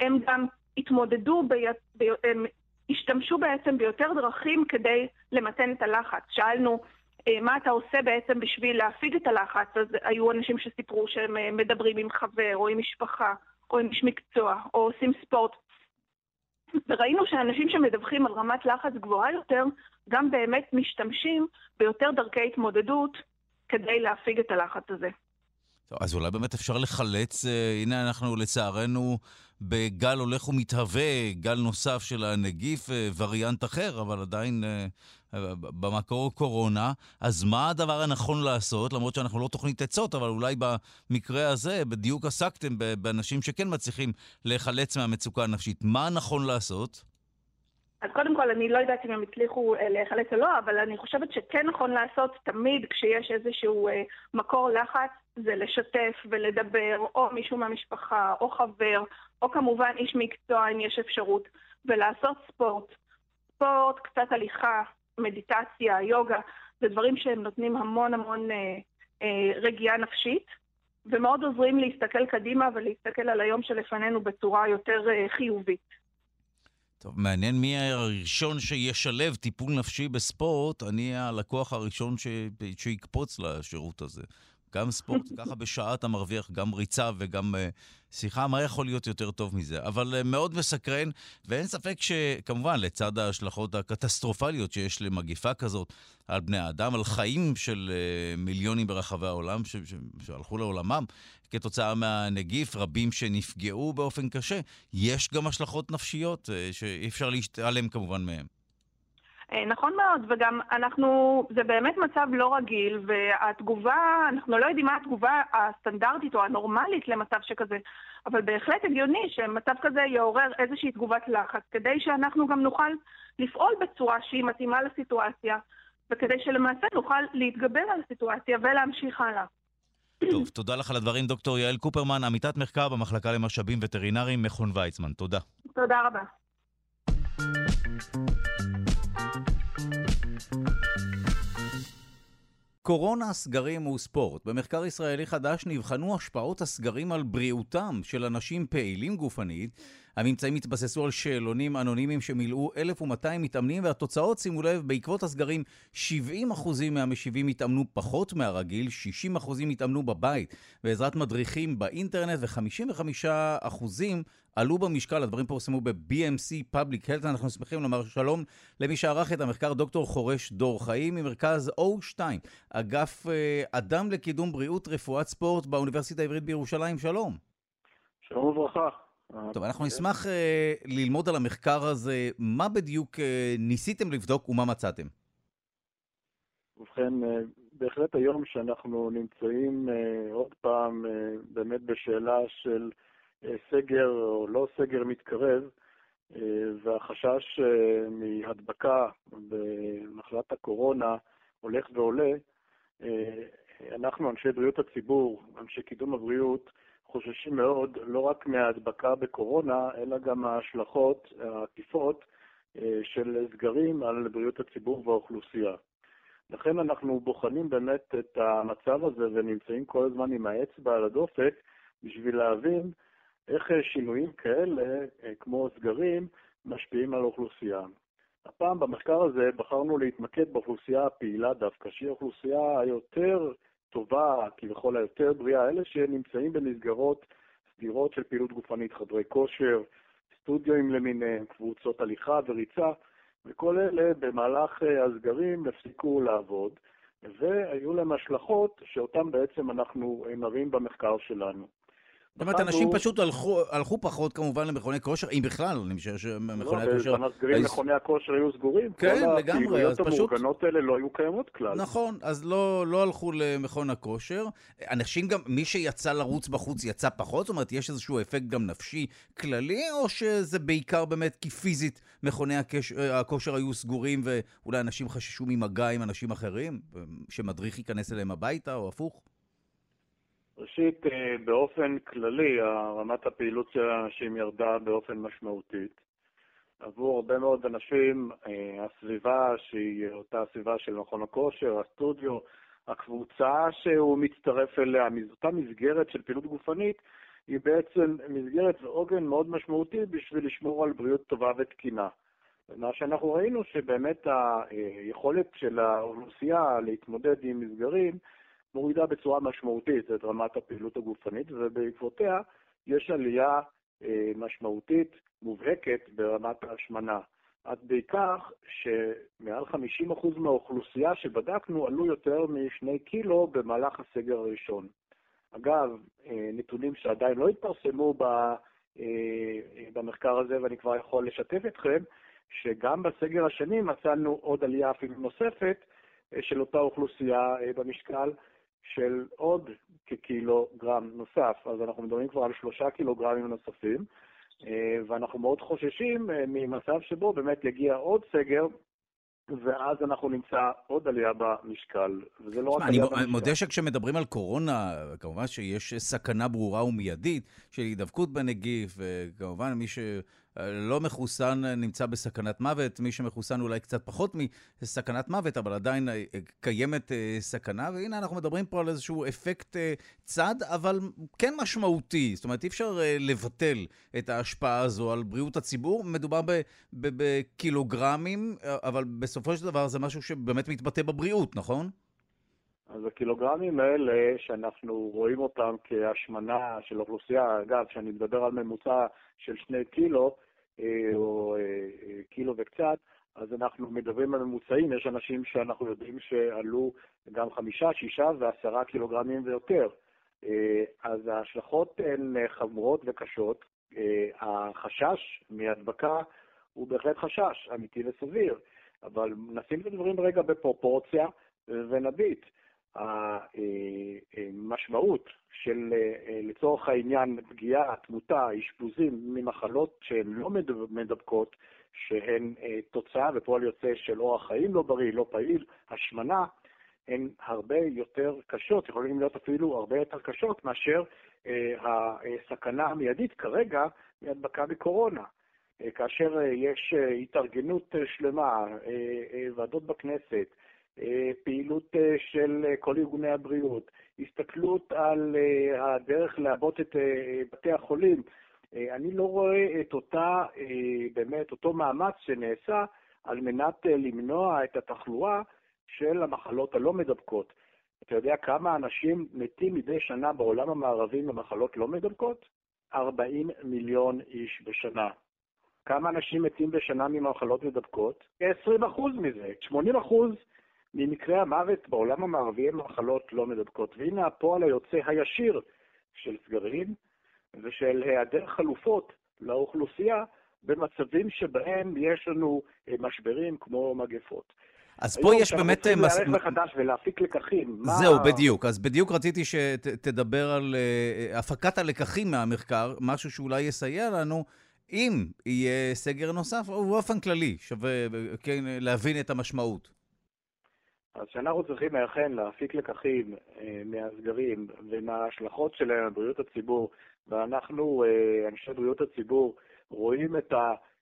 הם גם התמודדו, ב... ב... הם השתמשו בעצם ביותר דרכים כדי למתן את הלחץ. שאלנו אה, מה אתה עושה בעצם בשביל להפיג את הלחץ, אז היו אנשים שסיפרו שהם אה, מדברים עם חבר או עם משפחה או עם איש מקצוע או עושים ספורט. וראינו שאנשים שמדווחים על רמת לחץ גבוהה יותר, גם באמת משתמשים ביותר דרכי התמודדות כדי להפיג את הלחץ הזה. טוב, אז אולי באמת אפשר לחלץ, אה, הנה אנחנו לצערנו בגל הולך ומתהווה, גל נוסף של הנגיף, אה, וריאנט אחר, אבל עדיין אה, במקור קורונה. אז מה הדבר הנכון לעשות? למרות שאנחנו לא תוכנית עצות, אבל אולי במקרה הזה בדיוק עסקתם באנשים שכן מצליחים להיחלץ מהמצוקה הנפשית. מה נכון לעשות? אז קודם כל, אני לא יודעת אם הם הצליחו אה, להיחלץ או לא, אבל אני חושבת שכן נכון לעשות תמיד כשיש איזשהו אה, מקור לחץ, זה לשתף ולדבר, או מישהו מהמשפחה, או חבר, או כמובן איש מקצוע אם יש אפשרות, ולעשות ספורט. ספורט, קצת הליכה, מדיטציה, יוגה, זה דברים שהם נותנים המון המון אה, אה, רגיעה נפשית, ומאוד עוזרים להסתכל קדימה ולהסתכל על היום שלפנינו בצורה יותר אה, חיובית. טוב, מעניין מי הראשון שישלב טיפול נפשי בספורט, אני הלקוח הראשון ש... שיקפוץ לשירות הזה. גם ספורט, *laughs* ככה בשעה אתה מרוויח גם ריצה וגם uh, שיחה, מה יכול להיות יותר טוב מזה? אבל uh, מאוד מסקרן, ואין ספק שכמובן, לצד ההשלכות הקטסטרופליות שיש למגיפה כזאת על בני האדם, על חיים של uh, מיליונים ברחבי העולם ש... ש... שהלכו לעולמם כתוצאה מהנגיף, רבים שנפגעו באופן קשה, יש גם השלכות נפשיות uh, שאי אפשר להתעלם כמובן מהם. אה, נכון מאוד, וגם אנחנו, זה באמת מצב לא רגיל, והתגובה, אנחנו לא יודעים מה התגובה הסטנדרטית או הנורמלית למצב שכזה, אבל בהחלט הגיוני שמצב כזה יעורר איזושהי תגובת לחץ, כדי שאנחנו גם נוכל לפעול בצורה שהיא מתאימה לסיטואציה, וכדי שלמעשה נוכל להתגבר על הסיטואציה ולהמשיך הלאה. טוב, תודה לך על הדברים, דוקטור יעל קופרמן, עמיתת מחקר במחלקה למשאבים וטרינריים, מכון ויצמן. תודה. תודה רבה. קורונה, סגרים וספורט. במחקר ישראלי חדש נבחנו השפעות הסגרים על בריאותם של אנשים פעילים גופנית הממצאים התבססו על שאלונים אנונימיים שמילאו 1,200 מתאמנים, והתוצאות, שימו לב, בעקבות הסגרים 70% מהמשיבים התאמנו פחות מהרגיל, 60% התאמנו בבית. בעזרת מדריכים באינטרנט, ו-55% עלו במשקל, הדברים פורסמו ב-BMC Public Health, אנחנו שמחים לומר שלום למי שערך את המחקר, דוקטור חורש דור חיים ממרכז O2, אגף אה, אדם לקידום בריאות רפואת ספורט באוניברסיטה העברית בירושלים, שלום. שלום וברכה. טוב, אנחנו נשמח uh, ללמוד על המחקר הזה, מה בדיוק uh, ניסיתם לבדוק ומה מצאתם? ובכן, uh, בהחלט היום שאנחנו נמצאים uh, עוד פעם uh, באמת בשאלה של uh, סגר או לא סגר מתקרב, uh, והחשש uh, מהדבקה במחלת הקורונה הולך ועולה, uh, אנחנו, אנשי בריאות הציבור, אנשי קידום הבריאות, חוששים מאוד לא רק מההדבקה בקורונה, אלא גם מההשלכות העקיפות אה, של סגרים על בריאות הציבור והאוכלוסייה. לכן אנחנו בוחנים באמת את המצב הזה ונמצאים כל הזמן עם האצבע על הדופק בשביל להבין איך שינויים כאלה, אה, כמו סגרים, משפיעים על האוכלוסייה. הפעם במחקר הזה בחרנו להתמקד באוכלוסייה הפעילה דווקא, שהיא האוכלוסייה היותר טובה, כביכול היותר בריאה, אלה שנמצאים במסגרות סדירות של פעילות גופנית, חדרי כושר, סטודיואים למיניהם, קבוצות הליכה וריצה, וכל אלה במהלך אה, הסגרים הפסיקו לעבוד, והיו להם השלכות שאותן בעצם אנחנו אה, מראים במחקר שלנו. זאת אומרת, אנשים פשוט הלכו, הלכו פחות כמובן למכוני כושר, אם בכלל, אני משער שמכוני לא, הכושר... לא, בזמן הסגרים מכוני הכושר היו סגורים. כן, לגמרי, אז פשוט... כל הפעילויות המאורגנות האלה לא היו קיימות כלל. נכון, אז לא, לא הלכו למכון הכושר. אנשים גם, מי שיצא לרוץ בחוץ יצא פחות? זאת אומרת, יש איזשהו אפקט גם נפשי כללי, או שזה בעיקר באמת כי פיזית מכוני הכושר היו סגורים ואולי אנשים חששו ממגע עם אנשים אחרים? שמדריך ייכנס אליהם הביתה, או הפוך? ראשית, אה, באופן כללי, רמת הפעילות של האנשים ירדה באופן משמעותית. עבור הרבה מאוד אנשים, אה, הסביבה שהיא אותה סביבה של מכון הכושר, הסטודיו, הקבוצה שהוא מצטרף אליה, אותה מסגרת של פעילות גופנית, היא בעצם מסגרת ועוגן מאוד משמעותי בשביל לשמור על בריאות טובה ותקינה. מה שאנחנו ראינו שבאמת היכולת של האוכלוסייה להתמודד עם מסגרים מורידה בצורה משמעותית את רמת הפעילות הגופנית, ובעקבותיה יש עלייה אה, משמעותית מובהקת ברמת ההשמנה. עד כדי כך שמעל 50% מהאוכלוסייה שבדקנו עלו יותר משני קילו במהלך הסגר הראשון. אגב, אה, נתונים שעדיין לא התפרסמו אה, במחקר הזה, ואני כבר יכול לשתף אתכם, שגם בסגר השני מצאנו עוד עלייה אפילו נוספת של אותה אוכלוסייה במשקל, של עוד כקילוגרם נוסף, אז אנחנו מדברים כבר על שלושה קילוגרמים נוספים, אה, ואנחנו מאוד חוששים אה, ממצב שבו באמת יגיע עוד סגר, ואז אנחנו נמצא עוד עלייה במשקל, וזה לא רק עלייה במשקל. אני מודה שכשמדברים על קורונה, כמובן שיש סכנה ברורה ומיידית של הידבקות בנגיף, וכמובן מי ש... לא מחוסן נמצא בסכנת מוות, מי שמחוסן אולי קצת פחות מסכנת מוות, אבל עדיין אה, קיימת אה, סכנה, והנה אנחנו מדברים פה על איזשהו אפקט אה, צד, אבל כן משמעותי. זאת אומרת, אי אפשר לבטל את ההשפעה הזו על בריאות הציבור. מדובר בקילוגרמים, אבל בסופו של דבר זה משהו שבאמת מתבטא בבריאות, נכון? אז הקילוגרמים האלה, שאנחנו רואים אותם כהשמנה של אוכלוסייה, אגב, כשאני מדבר על ממוצע של שני קילו, אה, או אה, אה, קילו וקצת, אז אנחנו מדברים על ממוצעים, יש אנשים שאנחנו יודעים שעלו גם חמישה, שישה ועשרה קילוגרמים ויותר. אז ההשלכות הן חמורות וקשות. החשש מהדבקה הוא בהחלט חשש אמיתי וסביר, אבל נשים את הדברים רגע בפרופורציה ונביט. המשמעות של, לצורך העניין, פגיעה, תמותה, אשפוזים ממחלות שהן לא מדבקות, שהן תוצאה ופועל יוצא של אורח חיים לא בריא, לא פעיל, השמנה, הן הרבה יותר קשות, יכולים להיות אפילו הרבה יותר קשות מאשר הסכנה המיידית כרגע מהדבקה בקורונה. כאשר יש התארגנות שלמה, ועדות בכנסת, אה, פעילות אה, של אה, כל ארגוני הבריאות, הסתכלות על הדרך לעבות את בתי החולים אני לא רואה את אותה, באמת, אותו מאמץ שנעשה על מנת למנוע את התחלואה של המחלות הלא מדבקות. אתה יודע כמה אנשים מתים מדי שנה בעולם המערבי ממחלות לא מדבקות? 40 מיליון איש בשנה. כמה אנשים מתים בשנה ממחלות מדבקות? כ-20% מזה. 80% ממקרי המוות בעולם המערבי הם מחלות לא מדבקות. והנה הפועל היוצא הישיר של סגרים ושל היעדר חלופות לאוכלוסייה במצבים שבהם יש לנו אה, משברים כמו מגפות. אז פה יש באמת... היום אנחנו צריכים להיערך מחדש ולהפיק לקחים. זהו, מה... בדיוק. אז בדיוק רציתי שתדבר על uh, הפקת הלקחים מהמחקר, משהו שאולי יסייע לנו, אם יהיה סגר נוסף, או באופן כללי, שווה כן, להבין את המשמעות. אז שאנחנו צריכים אכן להפיק לקחים uh, מהסגרים ומההשלכות שלהם על בריאות הציבור, ואנחנו, uh, אנשי בריאות הציבור, רואים את.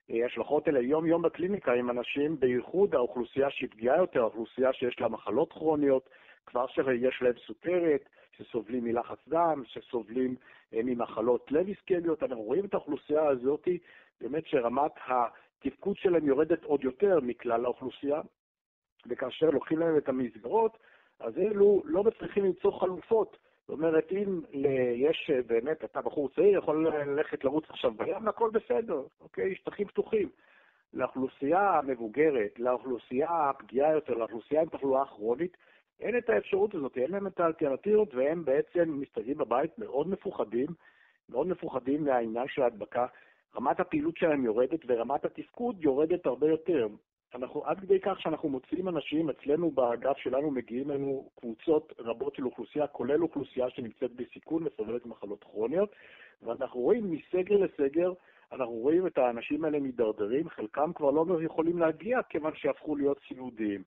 ההשלכות האלה יום-יום בקליניקה עם אנשים, בייחוד האוכלוסייה שהיא פגיעה יותר, האוכלוסייה שיש לה מחלות כרוניות, כבר שיש להם סוכרת, שסובלים מלחץ דם, שסובלים אה, ממחלות לב איסקמיות. אנחנו רואים את האוכלוסייה הזאת, באמת שרמת התפקוד שלהם יורדת עוד יותר מכלל האוכלוסייה, וכאשר לוקחים להם את המסגרות, אז אלו לא מצליחים למצוא חלופות זאת אומרת, אם יש באמת, אתה בחור צעיר, יכול ללכת לרוץ עכשיו בים, הכל בסדר, אוקיי? שטחים פתוחים. לאוכלוסייה המבוגרת, לאוכלוסייה הפגיעה יותר, לאוכלוסייה עם תחלואה כרונית, אין את האפשרות הזאת, אין להם את האלטרנטיבות, והם בעצם מסתגרים בבית מאוד מפוחדים, מאוד מפוחדים מהעניין של ההדבקה. רמת הפעילות שלהם יורדת ורמת התפקוד יורדת הרבה יותר. אנחנו עד כדי כך שאנחנו מוצאים אנשים, אצלנו באגף שלנו מגיעים לנו קבוצות רבות של אוכלוסייה, כולל אוכלוסייה שנמצאת בסיכון וסובלת ממחלות כרוניות, ואנחנו רואים מסגר לסגר, אנחנו רואים את האנשים האלה מידרדרים, חלקם כבר לא יכולים להגיע כיוון שהפכו להיות סיעודיים.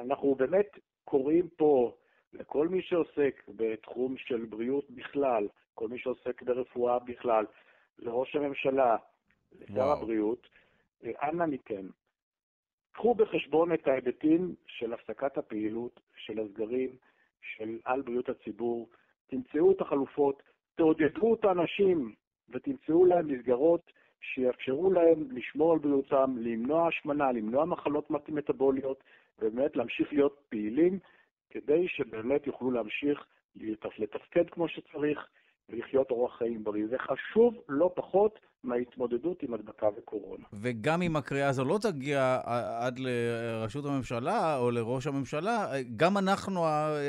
אנחנו באמת קוראים פה לכל מי שעוסק בתחום של בריאות בכלל, כל מי שעוסק ברפואה בכלל, לראש הממשלה, לשר הבריאות, אנא מכם, קחו בחשבון את ההיבטים של הפסקת הפעילות, של הסגרים, של על בריאות הציבור, תמצאו את החלופות, תעודדו את האנשים ותמצאו להם מסגרות שיאפשרו להם לשמור על בריאותם, למנוע השמנה, למנוע מחלות מטבוליות, ובאמת להמשיך להיות פעילים, כדי שבאמת יוכלו להמשיך לתפקד כמו שצריך ולחיות אורח חיים בריא. זה חשוב לא פחות מההתמודדות עם הדבקה וקורונה. וגם אם הקריאה הזו לא תגיע עד לראשות הממשלה או לראש הממשלה, גם אנחנו,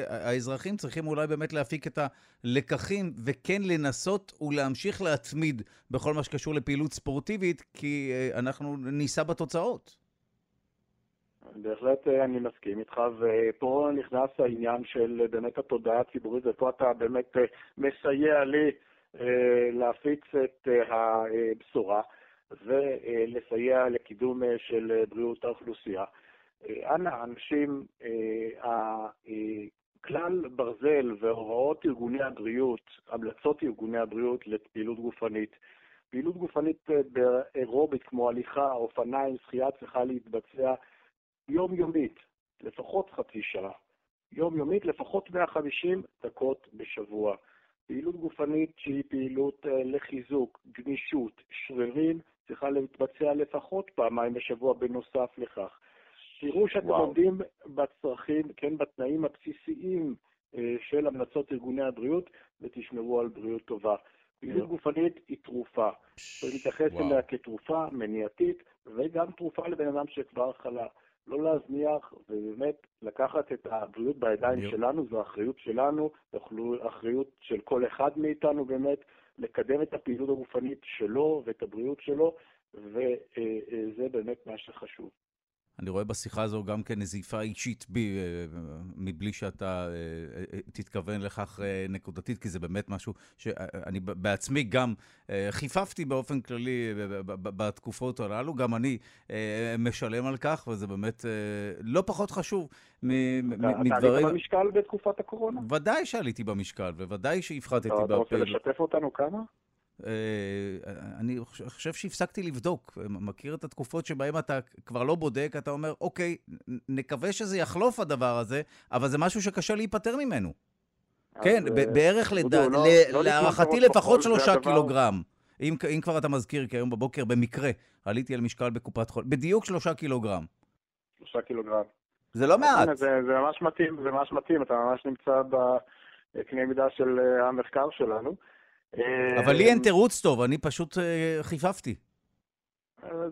האזרחים, צריכים אולי באמת להפיק את הלקחים וכן לנסות ולהמשיך להתמיד בכל מה שקשור לפעילות ספורטיבית, כי אה, אנחנו נישא בתוצאות. בהחלט אה, אני מסכים איתך, ופה נכנס העניין של באמת התודעה הציבורית, ופה אתה באמת אה, מסייע לי אה, להפיץ את הבשורה ולסייע לקידום של בריאות האוכלוסייה. אנא, אנשים, כלל ברזל והוראות ארגוני הבריאות, המלצות ארגוני הבריאות לפעילות גופנית. פעילות גופנית באירובית כמו הליכה, אופניים, שחייה צריכה להתבצע יומיומית, לפחות חצי שעה. יומיומית, לפחות 150 דקות בשבוע. פעילות גופנית שהיא פעילות אה, לחיזוק, גמישות, שרירים, צריכה להתבצע לפחות פעמיים בשבוע בנוסף לכך. תראו שאתם עומדים בצרכים, כן, בתנאים הבסיסיים אה, של המלצות ארגוני הבריאות, ותשמרו על בריאות טובה. פעילות גופנית היא תרופה. צריך להתייחס אליה כתרופה מניעתית, וגם תרופה לבן אדם שכבר חלה. לא להזניח, ובאמת לקחת את הבריאות בידיים יופ. שלנו, זו אחריות שלנו, אחריות של כל אחד מאיתנו באמת, לקדם את הפעילות הגופנית שלו ואת הבריאות שלו, וזה באמת מה שחשוב. אני רואה בשיחה הזו גם כן נזיפה אישית בי, אה, מבלי שאתה אה, אה, תתכוון לכך נקודתית, כי זה באמת משהו שאני בעצמי גם חיפפתי באופן כללי בתקופות הללו, גם אני משלם על כך, וזה באמת לא פחות חשוב מדברים... אתה עלית במשקל בתקופת הקורונה? ודאי שעליתי במשקל, וודאי שהפחתתי בפעילות. אתה רוצה לשתף אותנו כמה? אה, אני חושב שהפסקתי לבדוק. מכיר את התקופות שבהן אתה כבר לא בודק, אתה אומר, אוקיי, נקווה שזה יחלוף הדבר הזה, אבל זה משהו שקשה להיפטר ממנו. כן, אה, בערך, לא- לא להערכתי, לפחות שלושה קילוגרם. אם, אם כבר אתה מזכיר, כי היום בבוקר במקרה עליתי על משקל בקופת חול, בדיוק שלושה קילוגרם. שלושה קילוגרם. זה לא מעט. זה, זה ממש מתאים, זה ממש מתאים, אתה ממש נמצא בקנה מידה של אה, המחקר שלנו. אבל לי אין תירוץ טוב, אני פשוט אה, חיפפתי.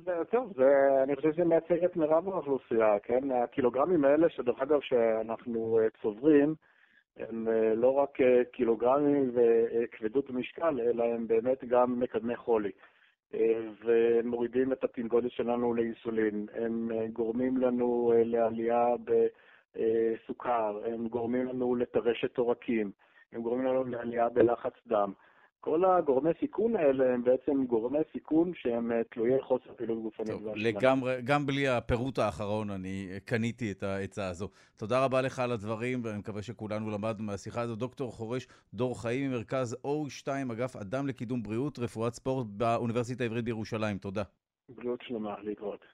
זה, טוב, זה, אני חושב שזה מייצג את מירב האוכלוסייה, כן? הקילוגרמים האלה, שדרך אגב, שאנחנו צוברים, הם לא רק קילוגרמים וכבדות משקל, אלא הם באמת גם מקדמי חולי. ומורידים את התנגודת שלנו לאינסולין. הם גורמים לנו לעלייה בסוכר, הם גורמים לנו לטרשת עורקים, הם גורמים לנו לעלייה בלחץ דם. כל הגורמי סיכון האלה הם בעצם גורמי סיכון שהם אה, תלויי חוסר פעילות גופנית. טוב, לגמרי, גם בלי הפירוט האחרון אני אה, קניתי את העצה הזו. תודה רבה לך על הדברים, ואני מקווה שכולנו למדנו מהשיחה הזו. דוקטור חורש, דור חיים ממרכז O2, אגף אדם לקידום בריאות, רפואת ספורט באוניברסיטה העברית בירושלים. תודה. בריאות שלמה, להתראות.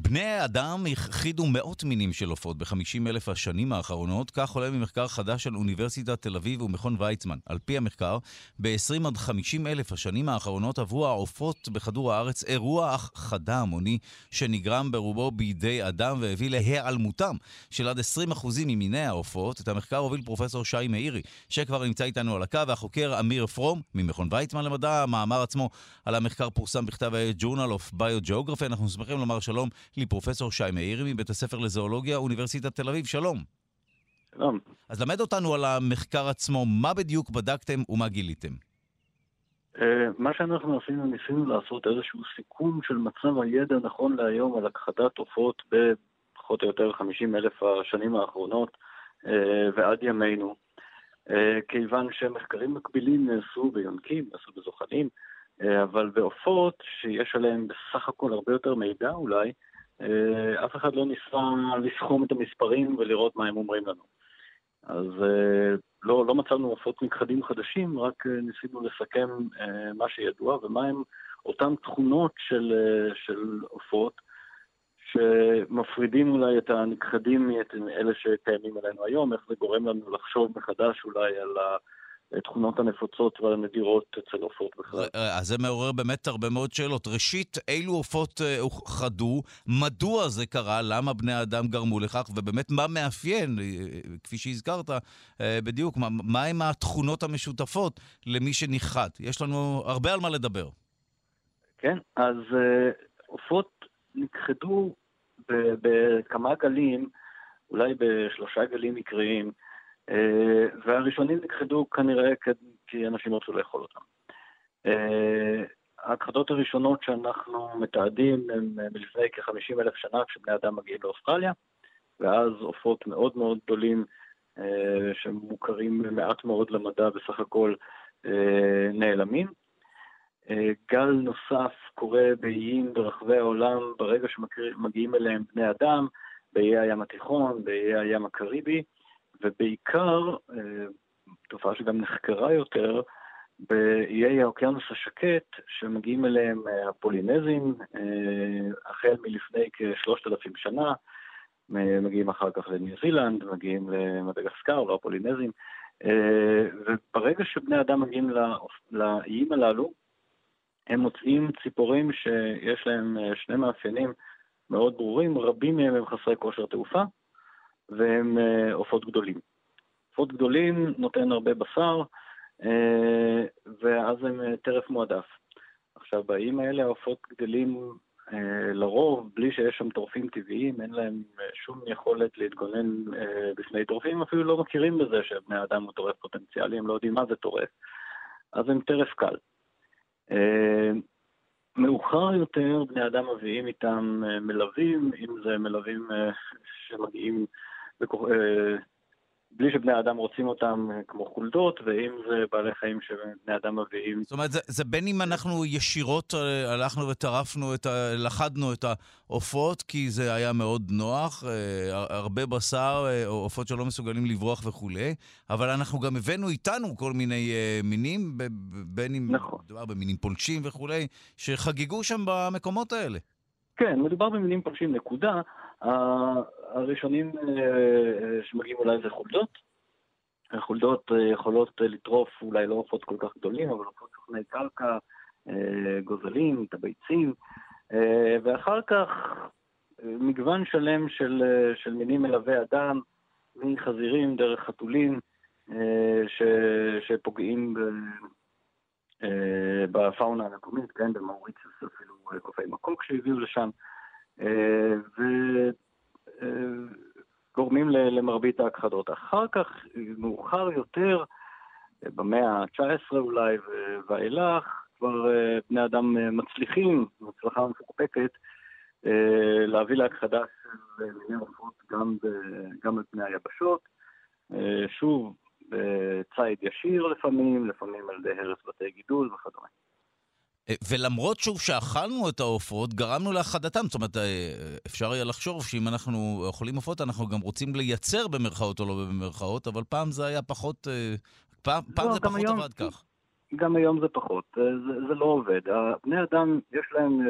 בני האדם הכחידו מאות מינים של עופות ב-50 אלף השנים האחרונות, כך עולה ממחקר חדש של אוניברסיטת תל אביב ומכון ויצמן. על פי המחקר, ב-20 עד 50 אלף השנים האחרונות עברו העופות בכדור הארץ אירוע הכחדה המוני שנגרם ברובו בידי אדם והביא להיעלמותם של עד 20 אחוזים ממיני העופות. את המחקר הוביל פרופסור שי מאירי, שכבר נמצא איתנו על הקו, והחוקר אמיר פרום ממכון ויצמן למדע. המאמר עצמו על המחקר פורסם בכתב העת Journal of Biogeography. אנחנו שמחים לומר שלום לפרופסור שי מאירי מבית הספר לזואולוגיה, אוניברסיטת תל אביב. שלום. שלום. אז למד אותנו על המחקר עצמו, מה בדיוק בדקתם ומה גיליתם? Uh, מה שאנחנו עשינו, ניסינו לעשות איזשהו סיכום של מצב הידע נכון להיום על הכחדת עופות בפחות או יותר 50 אלף השנים האחרונות uh, ועד ימינו. Uh, כיוון שמחקרים מקבילים נעשו ביונקים, נעשו בזוחנים, אבל בעופות שיש עליהם בסך הכל הרבה יותר מידע אולי, אה, אף אחד לא ניסה לסכום את המספרים ולראות מה הם אומרים לנו. אז אה, לא, לא מצאנו עופות נכחדים חדשים, רק אה, ניסינו לסכם מה שידוע ומה הם אותן תכונות של, של עופות שמפרידים אולי את הנכחדים מאלה שקיימים עלינו היום, איך זה גורם לנו לחשוב מחדש אולי על ה... התכונות הנפוצות והנדירות אצל עופות בכלל. אז זה מעורר באמת הרבה מאוד שאלות. ראשית, אילו עופות אה, הוכחדו? מדוע זה קרה? למה בני האדם גרמו לכך? ובאמת, מה מאפיין, אה, כפי שהזכרת, אה, בדיוק, מה, מה הם התכונות המשותפות למי שנכחד? יש לנו הרבה על מה לדבר. כן, אז עופות נכחדו בכמה גלים, אולי בשלושה גלים מקריים. אה, והראשונים נכחדו כנראה כי אנשים רצו לאכול אותם. אה, ההכחדות הראשונות שאנחנו מתעדים הן מלפני כ-50 אלף שנה כשבני אדם מגיעים לאוסטרליה, ואז עופות מאוד מאוד גדולים אה, שמוכרים מעט מאוד למדע בסך הכל נעלמים. גל נוסף קורה באיים ברחבי העולם ברגע שמגיעים אליהם בני אדם, באיי הים התיכון, באיי הים הקריבי, ובעיקר, אה, תופעה שגם נחקרה יותר, באיי האוקיינוס השקט, שמגיעים אליהם אה, הפולינזים, אה, החל מלפני כשלושת אלפים שנה, מגיעים אחר כך לניו זילנד, מגיעים למדגסקר, לא הפולינזים, וברגע שבני אדם מגיעים לאיים הללו, הם מוצאים ציפורים שיש להם שני מאפיינים מאוד ברורים, רבים מהם הם חסרי כושר תעופה, והם אה, עופות גדולים. עופות גדולים נותן הרבה בשר, אה, ואז הם אה, טרף מועדף. עכשיו, באיים האלה העופות גדלים לרוב בלי שיש שם טורפים טבעיים, אין להם שום יכולת להתגונן בפני טורפים, אפילו לא מכירים בזה שבני אדם הוא טורף פוטנציאלי, הם לא יודעים מה זה טורף. אז הם טרף קל. מאוחר יותר בני אדם מביאים איתם מלווים, אם זה מלווים שמגיעים בלי שבני אדם רוצים אותם אה, כמו חולדות, ואם זה בעלי חיים שבני אדם מביאים. זאת אומרת, זה, זה בין אם אנחנו ישירות אה, הלכנו וטרפנו, את ה, לכדנו את העופות, כי זה היה מאוד נוח, הרבה בשר, עופות שלא מסוגלים לברוח וכולי, אבל אנחנו גם הבאנו איתנו כל מיני מינים, בין אם נכון. מדובר במינים פולשים וכולי, שחגגו שם במקומות האלה. כן, מדובר במינים פולשים, נקודה. הראשונים אה, אה, שמגיעים אולי זה חולדות, החולדות יכולות לטרוף אולי לא עופות כל כך גדולים, אבל עופות סוכני קרקע, גוזלים, את הביצים, ואחר כך מגוון שלם של, של מינים מלווה אדם, מחזירים דרך חתולים, ש, שפוגעים ב, בפאונה המקומית, כן, במאוריציוס אפילו קופי מקוק שהביאו לשם, וגורמים למרבית ההכחדות. אחר כך, מאוחר יותר, במאה ה-19 אולי ואילך, כבר בני אדם מצליחים, בהצלחה מפוקפקת, להביא להכחדה של מיני עופות גם, גם על פני היבשות. שוב, בציד ישיר לפעמים, לפעמים על ידי הרס בתי גידול וכדומה. ולמרות שוב שאכלנו את העופות, גרמנו להכחדתם. זאת אומרת, אפשר היה לחשוב שאם אנחנו אוכלים עופות, אנחנו גם רוצים לייצר במרכאות או לא במרכאות, אבל פעם זה היה פחות... פעם, פעם לא, זה פחות היום, עבד כך. גם היום זה פחות, זה, זה לא עובד. בני אדם, יש להם,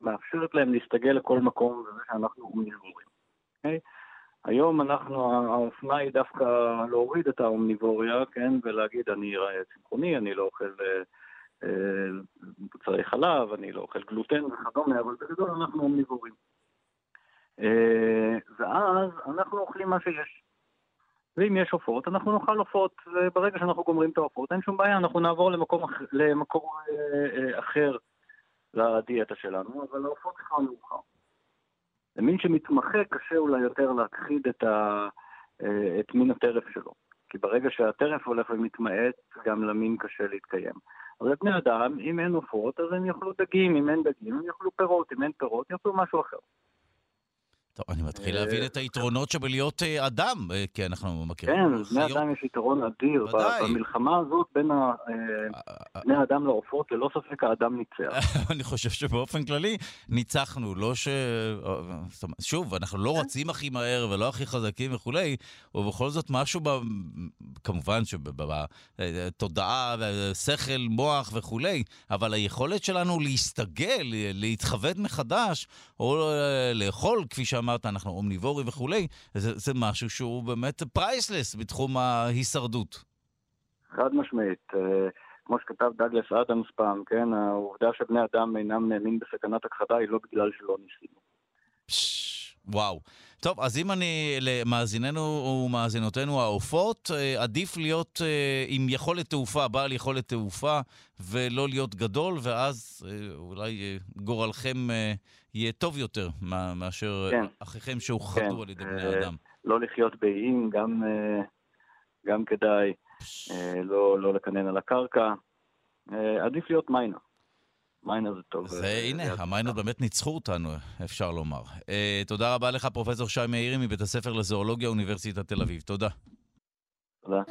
מאפשרת להם להסתגל לכל מקום, וזה שאנחנו אומניבורים. Okay? אוקיי? היום אנחנו, האופנה היא דווקא להוריד את האומניבוריה, כן, ולהגיד אני צמחוני, אני לא אוכל אה, מוצרי חלב, אני לא אוכל גלוטן וכדומה, אבל בגדול אנחנו אומניבורים. אה, ואז אנחנו אוכלים מה שיש. ואם יש עופות, אנחנו נאכל עופות, וברגע שאנחנו גומרים את העופות, אין שום בעיה, אנחנו נעבור למקום, למקור אה, אחר לדיאטה שלנו, אבל העופות בכלל מאוחר. למין שמתמחה קשה אולי יותר להכחיד את, ה, אה, את מין הטרף שלו. כי ברגע שהטרף הולך ומתמעט, גם למין קשה להתקיים. אבל לבני אדם, אם אין עופות, אז הם יאכלו דגים, אם אין דגים, הם יאכלו פירות, אם אין פירות, יאכלו משהו אחר. טוב, אני מתחיל להבין את היתרונות שבלהיות אה, אדם, אה, כי אנחנו מכירים... כן, לבני אדם יש יתרון אדיר. במלחמה הזאת בין אה, בני האדם לעופות, ללא ספק האדם ניצח. *laughs* אני חושב שבאופן כללי ניצחנו, לא ש... שוב, אנחנו לא רצים הכי מהר ולא הכי חזקים וכולי, ובכל זאת משהו, ב... כמובן שבתודעה, שכל, מוח וכולי, אבל היכולת שלנו להסתגל, להתהוות מחדש, או לאכול, כפי שאמרתי, אמרת, אנחנו אומניבורים וכולי, זה, זה משהו שהוא באמת priceless בתחום ההישרדות. חד משמעית. אה, כמו שכתב דאגלס אדמס פעם, כן, העובדה שבני אדם אינם נתונים בסכנת הכחדה היא לא בגלל שלא ניסינו. וואו. טוב, אז אם אני, למאזיננו ומאזינותינו העופות, אה, עדיף להיות אה, עם יכולת תעופה, בעל יכולת תעופה, ולא להיות גדול, ואז אולי גורלכם יהיה טוב יותר מאשר כן. אחיכם שהוכחדו כן. על ידי בני אה, אדם. לא לחיות באיים, גם, אה, גם כדאי, אה, לא, לא לקנן על הקרקע. עדיף להיות מיינה. מיינה זה טוב. זה, הנה, המיינות באמת ניצחו אותנו, אפשר לומר. תודה רבה לך, פרופ' שי מאירי, מבית הספר לזואולוגיה, אוניברסיטת תל אביב. תודה. תודה.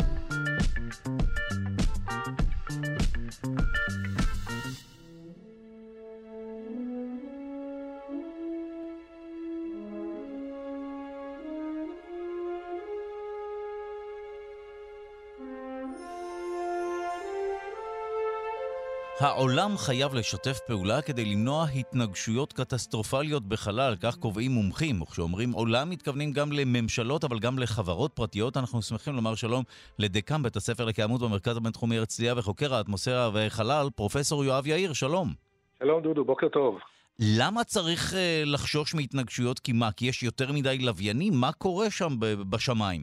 העולם חייב לשתף פעולה כדי למנוע התנגשויות קטסטרופליות בחלל, כך קובעים מומחים. וכשאומרים עולם מתכוונים גם לממשלות, אבל גם לחברות פרטיות. אנחנו שמחים לומר שלום לדיקן בית הספר לקיימות במרכז הבינתחומי הרצליה וחוקר האטמוספירה וחלל, פרופסור יואב יאיר, שלום. שלום דודו, בוקר טוב. למה צריך אה, לחשוש מהתנגשויות? כי מה, כי יש יותר מדי לוויינים? מה קורה שם בשמיים?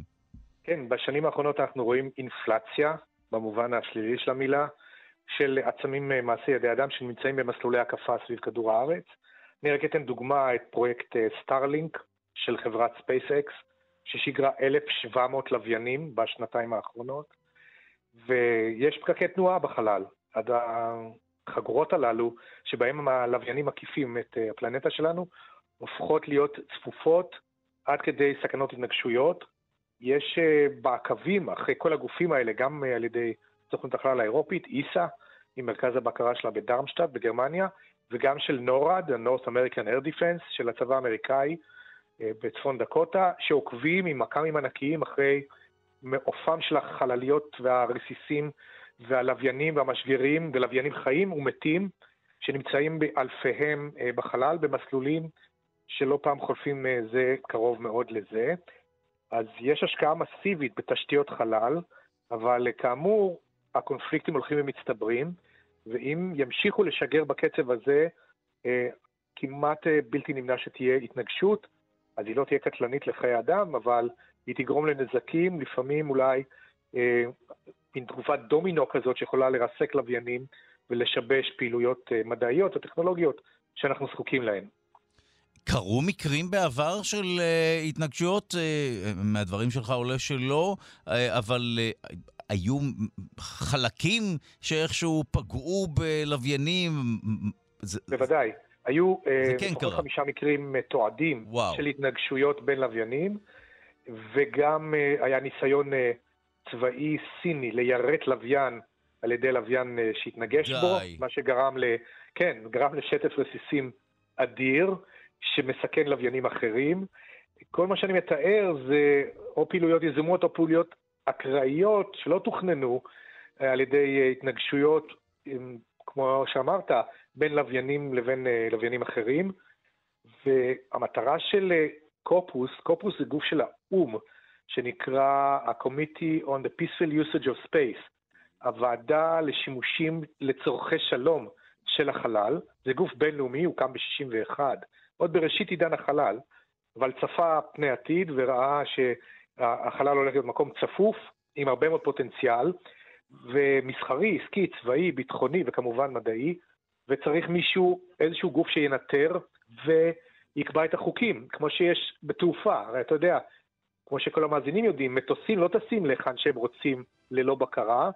כן, בשנים האחרונות אנחנו רואים אינפלציה, במובן השלילי של המילה. של עצמים אה, מעשי ידי אדם שנמצאים במסלולי הקפה סביב כדור הארץ. אני רק אתן דוגמה את פרויקט Starlink אה, של חברת SpaceX, ששיגרה 1,700 לוויינים בשנתיים האחרונות, ויש פקקי תנועה בחלל. עד שהחגורות הללו, שבהם הלוויינים מקיפים את אה, הפלנטה שלנו, הופכות להיות צפופות עד כדי סכנות התנגשויות. יש מעקבים, אחרי כל הגופים האלה, גם על ידי סוכנות החלל האירופית, ESA, עם מרכז הבקרה שלה בדרמשטאט בגרמניה, וגם של נורד, ה-North American Air Defense, של הצבא האמריקאי אה, בצפון דקוטה, שעוקבים עם מכ"מים ענקיים אחרי מעופם של החלליות והרסיסים והלוויינים והמשגרים, ולוויינים חיים ומתים, שנמצאים באלפיהם אה, בחלל, במסלולים שלא פעם חולפים אה, זה קרוב מאוד לזה. אז יש השקעה מסיבית בתשתיות חלל, אבל כאמור, הקונפליקטים הולכים ומצטברים, ואם ימשיכו לשגר בקצב הזה, אה, כמעט אה, בלתי נמנע שתהיה התנגשות, אז היא לא תהיה קטלנית לחיי אדם, אבל היא תגרום לנזקים, לפעמים אולי אה, מין תגובת דומינו כזאת שיכולה לרסק לוויינים ולשבש פעילויות מדעיות או טכנולוגיות שאנחנו זקוקים להן. קרו מקרים בעבר של uh, התנגשויות? Uh, מהדברים שלך עולה שלא, uh, אבל uh, היו חלקים שאיכשהו פגעו בלוויינים? זה... בוודאי. היו כן לפחות כן חמישה מקרים מתועדים וואו. של התנגשויות בין לוויינים, וגם uh, היה ניסיון uh, צבאי סיני ליירט לוויין על ידי לוויין שהתנגש די. בו, מה שגרם ל... כן, גרם לשטף רסיסים אדיר. שמסכן לוויינים אחרים. כל מה שאני מתאר זה או פעילויות יזומות או פעילויות אקראיות שלא תוכננו אה, על ידי אה, התנגשויות, כמו שאמרת, בין לוויינים לבין אה, לוויינים אחרים. והמטרה של קופוס, קופוס זה גוף של האו"ם, שנקרא ה-Committee on the Peaceful Usage of Space, הוועדה לשימושים לצורכי שלום של החלל, זה גוף בינלאומי, הוא קם ב-61, עוד בראשית עידן החלל, אבל צפה פני עתיד וראה שהחלל הולך להיות מקום צפוף, עם הרבה מאוד פוטנציאל, ומסחרי, עסקי, צבאי, ביטחוני וכמובן מדעי, וצריך מישהו, איזשהו גוף שינטר ויקבע את החוקים, כמו שיש בתעופה, הרי אתה יודע, כמו שכל המאזינים יודעים, מטוסים לא טסים להיכן שהם רוצים ללא בקרה,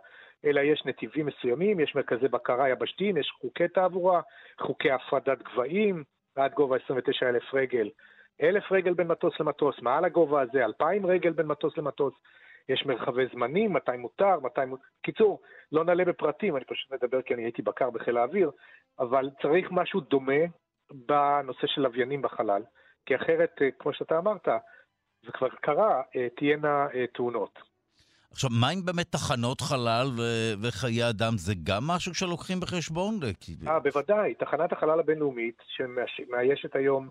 אלא יש נתיבים מסוימים, יש מרכזי בקרה יבשתיים, יש חוקי תעבורה, חוקי הפרדת גבהים, עד גובה 29,000 רגל. 1,000 רגל בין מטוס למטוס, מעל הגובה הזה 2,000 רגל בין מטוס למטוס. יש מרחבי זמנים, מתי מותר, מתי... מותר. קיצור, לא נעלה בפרטים, אני פשוט מדבר כי אני הייתי בקר בחיל האוויר, אבל צריך משהו דומה בנושא של לוויינים בחלל, כי אחרת, אה, כמו שאתה אמרת, זה כבר קרה, אה, תהיינה אה, תאונות. עכשיו, מה עם באמת תחנות חלל ו- וחיי אדם? זה גם משהו שלוקחים בחשבון? אה, בוודאי. תחנת החלל הבינלאומית, שמאיישת היום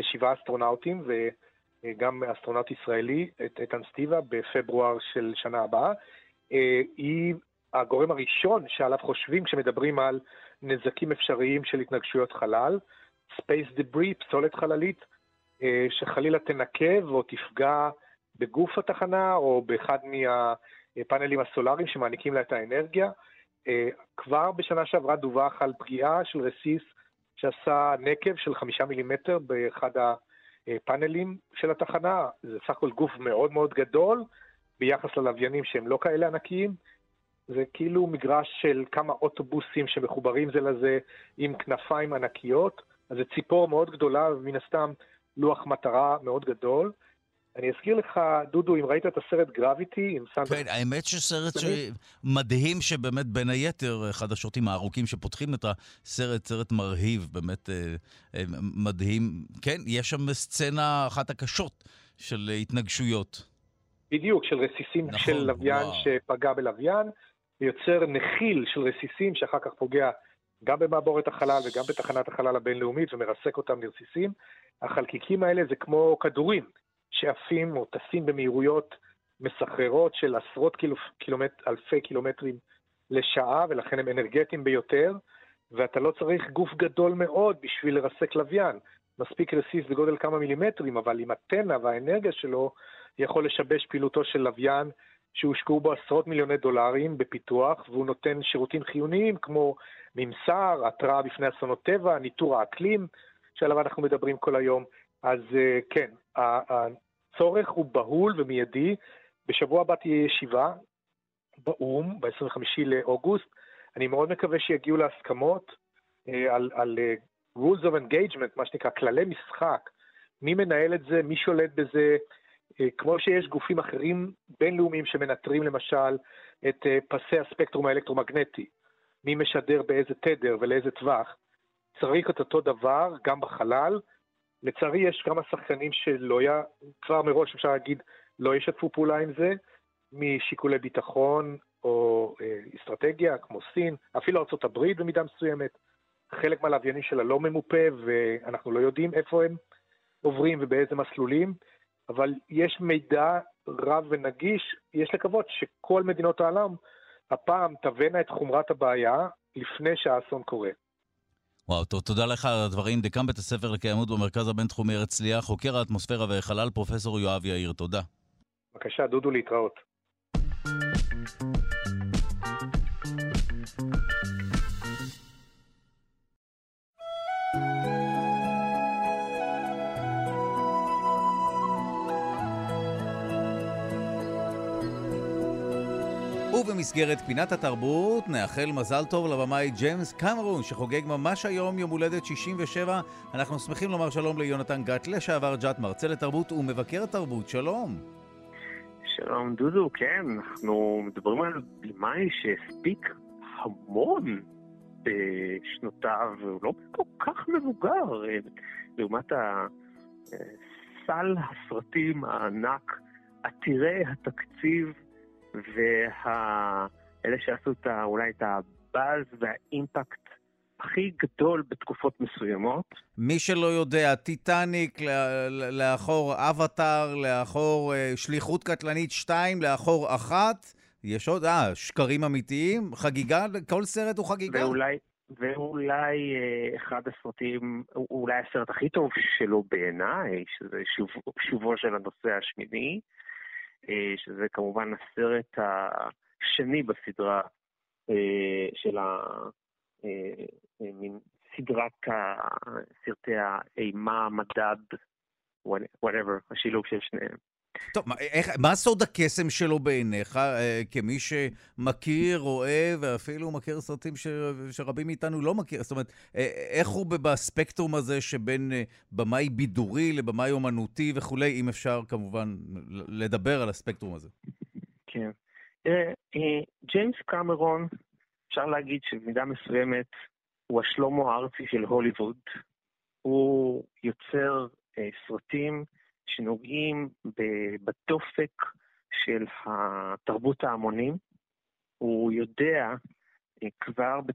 שבעה אסטרונאוטים, וגם אסטרונאוט ישראלי, איתן סטיבה, בפברואר של שנה הבאה, אה, היא הגורם הראשון שעליו חושבים כשמדברים על נזקים אפשריים של התנגשויות חלל. Space Debris, פסולת חללית, אה, שחלילה תנקב או תפגע בגוף התחנה או באחד מהפאנלים הסולאריים שמעניקים לה את האנרגיה. אה, כבר בשנה שעברה דווח על פגיעה של רסיס שעשה נקב של חמישה מילימטר באחד הפאנלים של התחנה. זה סך הכל גוף מאוד מאוד גדול ביחס ללוויינים שהם לא כאלה ענקיים. זה כאילו מגרש של כמה אוטובוסים שמחוברים זה לזה עם כנפיים ענקיות. אז זה ציפור מאוד גדולה ומן הסתם לוח מטרה מאוד גדול. אני אזכיר לך, דודו, אם ראית את הסרט גרביטי עם סנדרה... כן, האמת שסרט. מדהים שבאמת בין היתר, אחד השוטים הארוכים שפותחים את הסרט, סרט מרהיב, באמת אה, אה, מדהים. כן, יש שם סצנה אחת הקשות של התנגשויות. בדיוק, של רסיסים נכון, של לוויין וואו. שפגע בלוויין, ויוצר נחיל של רסיסים שאחר כך פוגע גם במעבורת החלל וגם בתחנת החלל הבינלאומית ומרסק אותם לרסיסים. החלקיקים האלה זה כמו כדורים. שעפים או טסים במהירויות מסחררות של עשרות קילו, קילומט, אלפי קילומטרים לשעה, ולכן הם אנרגטיים ביותר, ואתה לא צריך גוף גדול מאוד בשביל לרסק לוויין. מספיק רסיס בגודל כמה מילימטרים, אבל עם הטנא והאנרגיה שלו, יכול לשבש פעילותו של לוויין שהושקעו בו עשרות מיליוני דולרים בפיתוח, והוא נותן שירותים חיוניים כמו ממסר, התראה בפני אסונות טבע, ניטור האקלים, שעליו אנחנו מדברים כל היום. אז אה, כן, הצורך הוא בהול ומיידי. בשבוע הבא תהיה ישיבה באו"ם, ב-25 לאוגוסט. אני מאוד מקווה שיגיעו להסכמות אה, על, על אה, rules of engagement, מה שנקרא, כללי משחק. מי מנהל את זה, מי שולט בזה, כמו שיש גופים אחרים בינלאומיים שמנטרים למשל את פסי הספקטרום האלקטרומגנטי, מי משדר באיזה תדר ולאיזה טווח, צריך את אותו דבר גם בחלל, לצערי יש כמה שחקנים שלא היה, כבר מראש אפשר להגיד, לא ישתפו פעולה עם זה, משיקולי ביטחון או אה, אסטרטגיה, כמו סין, אפילו ארה"ב במידה מסוימת. חלק מהלוויינים שלה לא ממופה ואנחנו לא יודעים איפה הם עוברים ובאיזה מסלולים, אבל יש מידע רב ונגיש, יש לקוות שכל מדינות העולם הפעם תבנה את חומרת הבעיה לפני שהאסון קורה. וואו, טוב, תודה לך על הדברים. דקן בית הספר לקיימות במרכז הבינתחומי הרצליה, חוקר האטמוספירה והחלל, פרופ' יואב יאיר, תודה. בבקשה, דודו, להתראות. ובמסגרת פינת התרבות נאחל מזל טוב לבמאי ג'יימס קמרון שחוגג ממש היום יום הולדת 67. אנחנו שמחים לומר שלום ליונתן גת, לשעבר ג'ת, מרצה לתרבות ומבקר תרבות. שלום. שלום דודו, כן, אנחנו מדברים על במאי שהספיק המון בשנותיו, הוא לא כל כך מבוגר לעומת סל הסרטים הענק, עתירי התקציב. ואלה שעשו את ה, אולי את הבאז והאימפקט הכי גדול בתקופות מסוימות. מי שלא יודע, טיטניק, לאחור אבטאר, לאחור אה, שליחות קטלנית 2, לאחור אחת. יש עוד, אה, שקרים אמיתיים, חגיגה, כל סרט הוא חגיגה. ואולי, ואולי אה, אחד הסרטים, אולי הסרט הכי טוב שלו בעיניי, שזה שוב, שובו של הנושא השמיני. אה, שזה כמובן הסרט השני בסדרה אה, של ה... אה, מין סדרת סרטי האימה, מדד, whatever, השילוב של שניהם. טוב, מה, איך, מה סוד הקסם שלו בעיניך, אה, כמי שמכיר, רואה, ואפילו מכיר סרטים ש, שרבים מאיתנו לא מכיר? זאת אומרת, אה, איך הוא בספקטרום הזה שבין אה, במאי בידורי לבמאי אומנותי וכולי, אם אפשר כמובן לדבר על הספקטרום הזה? כן. ג'יימס קמרון, אפשר להגיד שבמידה מסוימת הוא השלומו הארצי של הוליווד. הוא יוצר סרטים שנוגעים בדופק של התרבות ההמונים. הוא יודע אה, כבר, ב,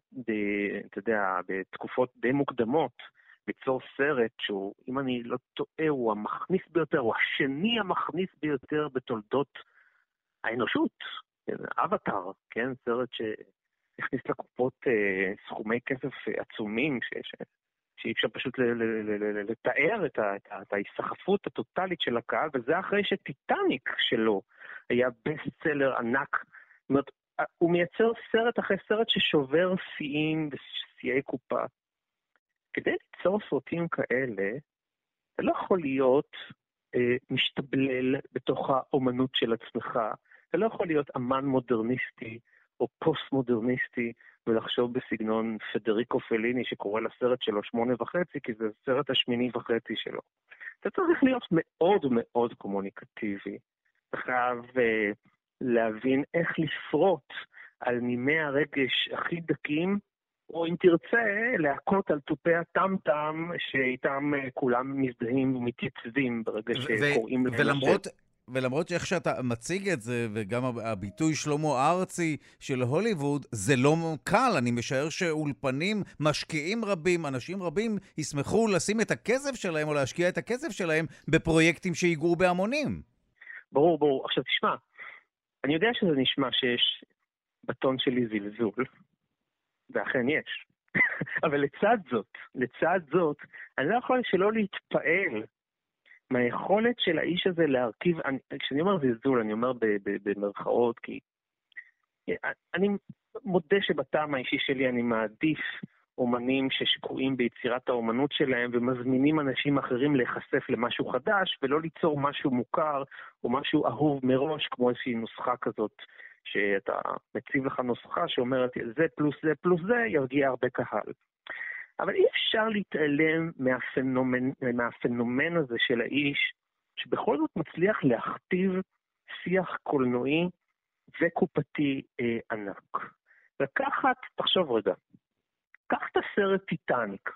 אתה יודע, בתקופות די מוקדמות, ליצור סרט שהוא, אם אני לא טועה, הוא המכניס ביותר, הוא השני המכניס ביותר בתולדות האנושות. אבטאר, כן, סרט שהכניס לקופות אה, סכומי כסף עצומים, ש, שאי אפשר פשוט לתאר את, ההיסחפות הטוטלית של הקהל, וזה אחרי שטיטניק שלו היה best seller ענק. זאת אומרת, הוא מייצר סרט אחרי סרט ששובר שיאים ושיאי קופה. כדי ליצור סרטים כאלה, אתה לא יכול להיות אה, משתבלל בתוך האומנות של עצמך. אתה לא יכול להיות אמן מודרניסטי או פוסט-מודרניסטי ולחשוב בסגנון פדריקו פליני שקורא לסרט שלו שמונה וחצי, כי זה הסרט השמיני וחצי שלו. אתה צריך להיות מאוד מאוד קומוניקטיבי. אתה חייב uh, להבין איך לפרוט על נימי הרגש הכי דקים, או אם תרצה, להכות על תופי הטמטם שאיתם uh, כולם מזדהים ומתייצבים ברגע שקוראים להם ולמרות, ולמרות שאיך שאתה מציג את זה, וגם הביטוי שלמה ארצי של הוליווד, זה לא קל. אני משער שאולפנים, משקיעים רבים, אנשים רבים, ישמחו לשים את הכסף שלהם או להשקיע את הכסף שלהם בפרויקטים שיגעו בהמונים. ברור, ברור. עכשיו תשמע, אני יודע שזה נשמע שיש בטון שלי זלזול, ואכן יש. *laughs* אבל לצד זאת, לצד זאת, אני לא יכול שלא להתפעל מהיכולת של האיש הזה להרכיב, אני, כשאני אומר זלזול, אני אומר במרכאות, כי אני מודה שבטעם האישי שלי אני מעדיף אומנים ששקועים ביצירת האומנות שלהם ומזמינים אנשים אחרים להיחשף למשהו חדש ולא ליצור משהו מוכר או משהו אהוב מראש כמו איזושהי נוסחה כזאת שאתה מציב לך נוסחה שאומרת זה פלוס זה פלוס זה ירגיע הרבה קהל. אבל אי אפשר להתעלם מהפנומן, מהפנומן הזה של האיש, שבכל זאת מצליח להכתיב שיח קולנועי וקופתי אה, ענק. לקחת, תחשוב רגע, קח את הסרט טיטניק,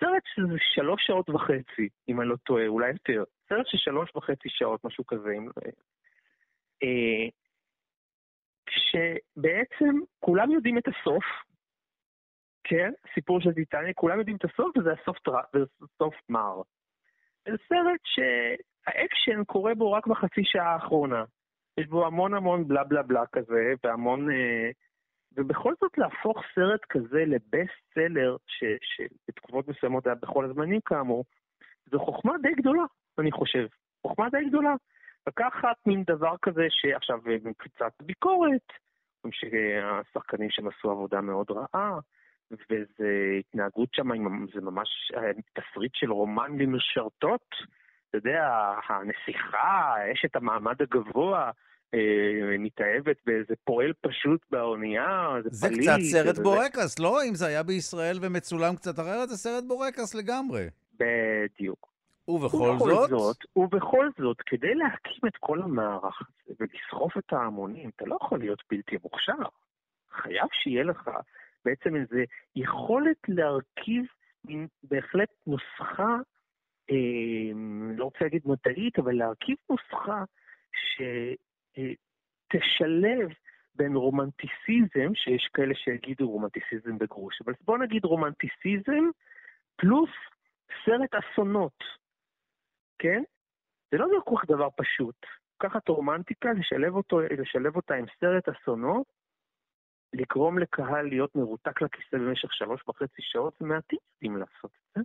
סרט שזה שלוש שעות וחצי, אם אני לא טועה, אולי יותר, סרט של שלוש וחצי שעות, משהו כזה, אם לא... אה, שבעצם כולם יודעים את הסוף, כן, סיפור של טיטניק, כולם יודעים את הסוף וזה הסוף, טר... וזה סוף מר. זה סרט האקשן קורה בו רק בחצי שעה האחרונה. יש בו המון המון בלה בלה בלה כזה, והמון... אה, ובכל זאת להפוך סרט כזה ל best seller, שבתקופות מסוימות היה בכל הזמנים כאמור, זו חוכמה די גדולה, אני חושב. חוכמה די גדולה. לקחת מין דבר כזה שעכשיו קצת ביקורת, שהשחקנים שם עשו עבודה מאוד רעה, וזו התנהגות שם, זה ממש תסריט של רומן למשרתות. אתה יודע, הנסיכה, אשת המעמד הגבוה, אה, מתאהבת באיזה פועל פשוט באונייה, זה זה פליט. זה קצת סרט זה בורקס. לא? אם זה היה בישראל ומצולם קצת אחרת, זה סרט בורקס לגמרי. בדיוק. ובכל, ובכל זאת? זאת? ובכל זאת, כדי להקים את כל המערך הזה ולסחוף את ההמונים, אתה לא יכול להיות בלתי מוכשר. חייב שיהיה לך בעצם איזו יכולת להרכיב מין בהחלט נוסחה, אה, לא רוצה להגיד מדעית, אבל להרכיב נוסחה שתשלב בין רומנטיסיזם, שיש כאלה שיגידו רומנטיסיזם בגרוש, אבל בוא נגיד רומנטיסיזם פלוס סרט אסונות, כן? זה לא כל כך דבר פשוט. לקחת רומנטיקה, לשלב, אותו, לשלב אותה עם סרט אסונות, לגרום לקהל להיות מרותק לכיסא במשך שלוש וחצי שעות, מעטים יודעים לעשות את זה.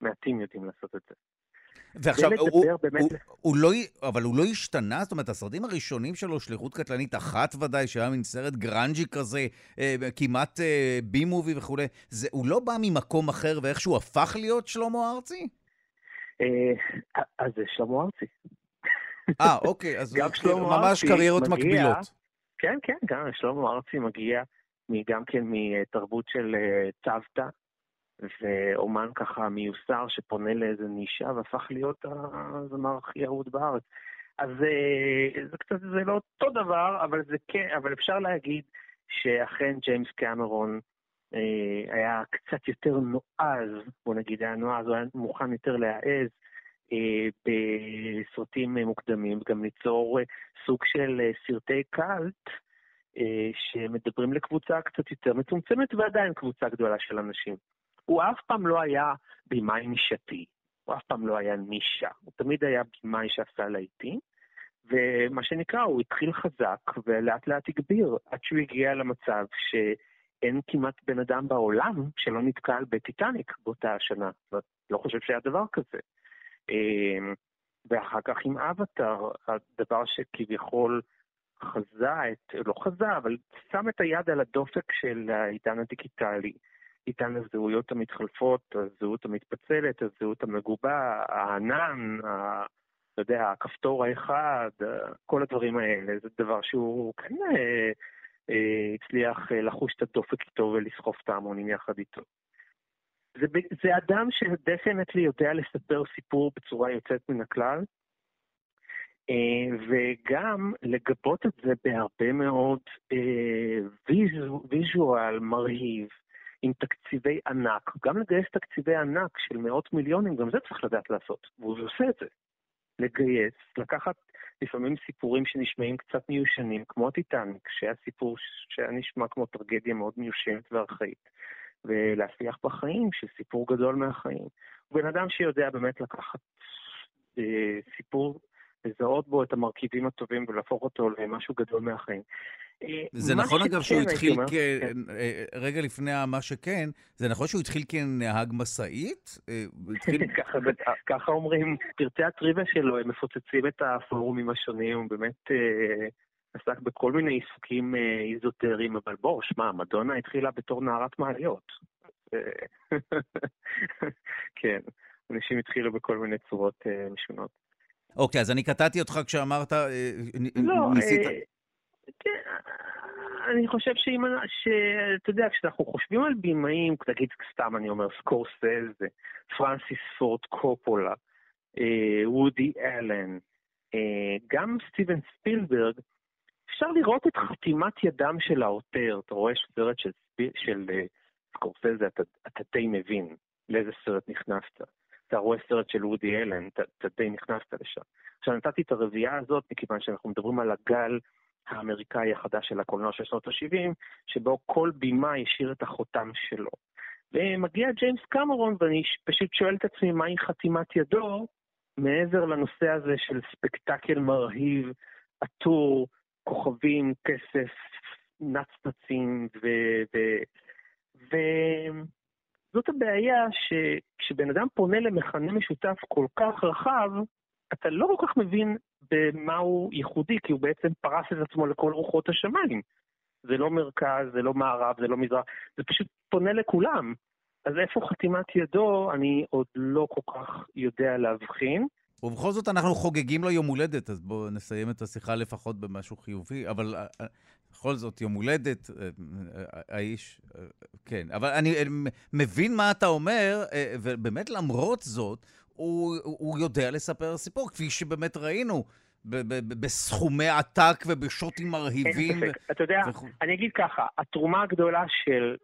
מעטים יודעים לעשות את זה. ועכשיו, הוא, הוא, הוא, הוא לא, אבל הוא לא השתנה? זאת אומרת, הסרטים הראשונים שלו, שליחות קטלנית אחת ודאי, שהיה מין סרט grungy כזה, אה, כמעט אה, B movie וכולי, זה, הוא לא בא ממקום אחר ואיכשהו הפך להיות שלמה ארצי? אה, אז זה שלמה ארצי. אה, אוקיי, אז גם שלמה ממש קריירות מגיע, מקבילות. כן, כן, גם שלמה ארצי מגיע גם כן מתרבות של אה, צוותא, ואומן ככה מיוסר שפונה לאיזה נישה והפך להיות הזמר הכי אהוד בארץ. אז אה, זה קצת, זה לא אותו דבר, אבל זה כן, אבל אפשר להגיד שאכן ג'יימס קמרון אה, היה קצת יותר נועז, בוא נגיד היה נועז, הוא היה מוכן יותר להעז בסרטים מוקדמים, גם ליצור סוג של סרטי קאלט. שמדברים לקבוצה קצת יותר מצומצמת ועדיין קבוצה גדולה של אנשים. הוא אף פעם לא היה במאי נישתי, הוא אף פעם לא היה נישה, הוא תמיד היה במאי שעשה להיטים, ומה שנקרא, הוא התחיל חזק ולאט לאט הגביר, עד שהוא הגיע למצב שאין כמעט בן אדם בעולם שלא נתקל בטיטניק באותה השנה. לא חושב שהיה דבר כזה. אמ, ואחר כך עם אבטאר, הדבר שכביכול חזה את, לא חזה, אבל שם את היד על הדופק של העידן הדיגיטלי. עידן הזהויות המתחלפות, הזהות המתפצלת, הזהות המגובה, הענן, ה... אתה יודע, הכפתור האחד, כל הדברים האלה, זה דבר שהוא כן אה, אה, הצליח אה, לחוש את הדופק איתו ולסחוף את ההמונים יחד איתו. זה, זה אדם שדפנטלי יודע לספר סיפור בצורה יוצאת מן הכלל, אה, וגם לגבות את זה בהרבה מאוד אה, visual מרהיב, עם תקציבי ענק, גם לגייס תקציבי ענק של מאות מיליונים, גם זה צריך לדעת לעשות, והוא עושה את זה. לגייס, לקחת לפעמים סיפורים שנשמעים קצת מיושנים, כמו הטיטניק, שהיה סיפור שהיה נשמע כמו טרגדיה מאוד מיושנת וארכאית, ולהפיח בו חיים של סיפור גדול מהחיים. הוא בן אדם שיודע באמת לקחת אה, סיפור, לזהות בו את המרכיבים הטובים ולהפוך אותו למשהו גדול מהחיים. זה נכון אגב שהוא התחיל, כ... כן. אה, רגע לפני מה שכן, זה נכון שהוא התחיל כנהג משאית? אה, *laughs* ככה אומרים, פרטי הטריוויה שלו, הם מפוצצים את הפורומים השונים, הוא באמת אה, עסק בכל מיני עיסוקים איזוטריים, אבל בוא, שמע, מדונה התחילה בתור נערת מעליות. *laughs* כן, אנשים התחילו בכל מיני צורות משונות. אוקיי, אז אני קטעתי אותך כשאמרת, לא, ניסית... כן, אני חושב שאם, שאתה יודע, כשאנחנו חושבים על בימאים, תגיד סתם, אני אומר, סקורסזה, פרנסיס פורט קופולה, אה, וודי אלן, אה, גם סטיבן ספילברג, אפשר לראות את חתימת ידם של העותר. אתה רואה סרט של, של אה, סקורסזה, אתה, אתה די מבין לאיזה סרט נכנסת. אתה רואה סרט של וודי אלן, אתה, אתה די נכנסת לשם. עכשיו, נתתי את הרביעייה הזאת מכיוון שאנחנו מדברים על הגל האמריקאי החדש של הקולנוע של שנות ה-70, שבו כל בימה השאיר את החותם שלו. ומגיע ג'יימס קמרון, ואני פשוט שואל את עצמי מהי חתימת ידו, מעבר לנושא הזה של ספקטקל מרהיב, עטור, כוכבים, כסף, נצנצים, ו... ו... וזאת הבעיה שכשבן אדם פונה למכנה משותף כל כך רחב, אתה לא כל כך מבין במה הוא ייחודי, כי הוא בעצם פרס את עצמו לכל רוחות השמיים. זה לא מרכז, זה לא מערב, זה לא מזרח, זה פשוט פונה לכולם. אז איפה חתימת ידו, אני עוד לא כל כך יודע להבחין. ובכל זאת אנחנו חוגגים לו יום הולדת, אז בואו נסיים את השיחה לפחות במשהו חיובי, אבל אה, אה, בכל זאת, יום הולדת, אה, האיש, כן. אבל אני מבין מה אתה אומר, ובאמת למרות זאת, הוא, הוא יודע לספר סיפור, כפי שבאמת ראינו. בסכומי עתק ובשוטים מרהיבים. אין ספק. אתה יודע, אני אגיד ככה, התרומה הגדולה של,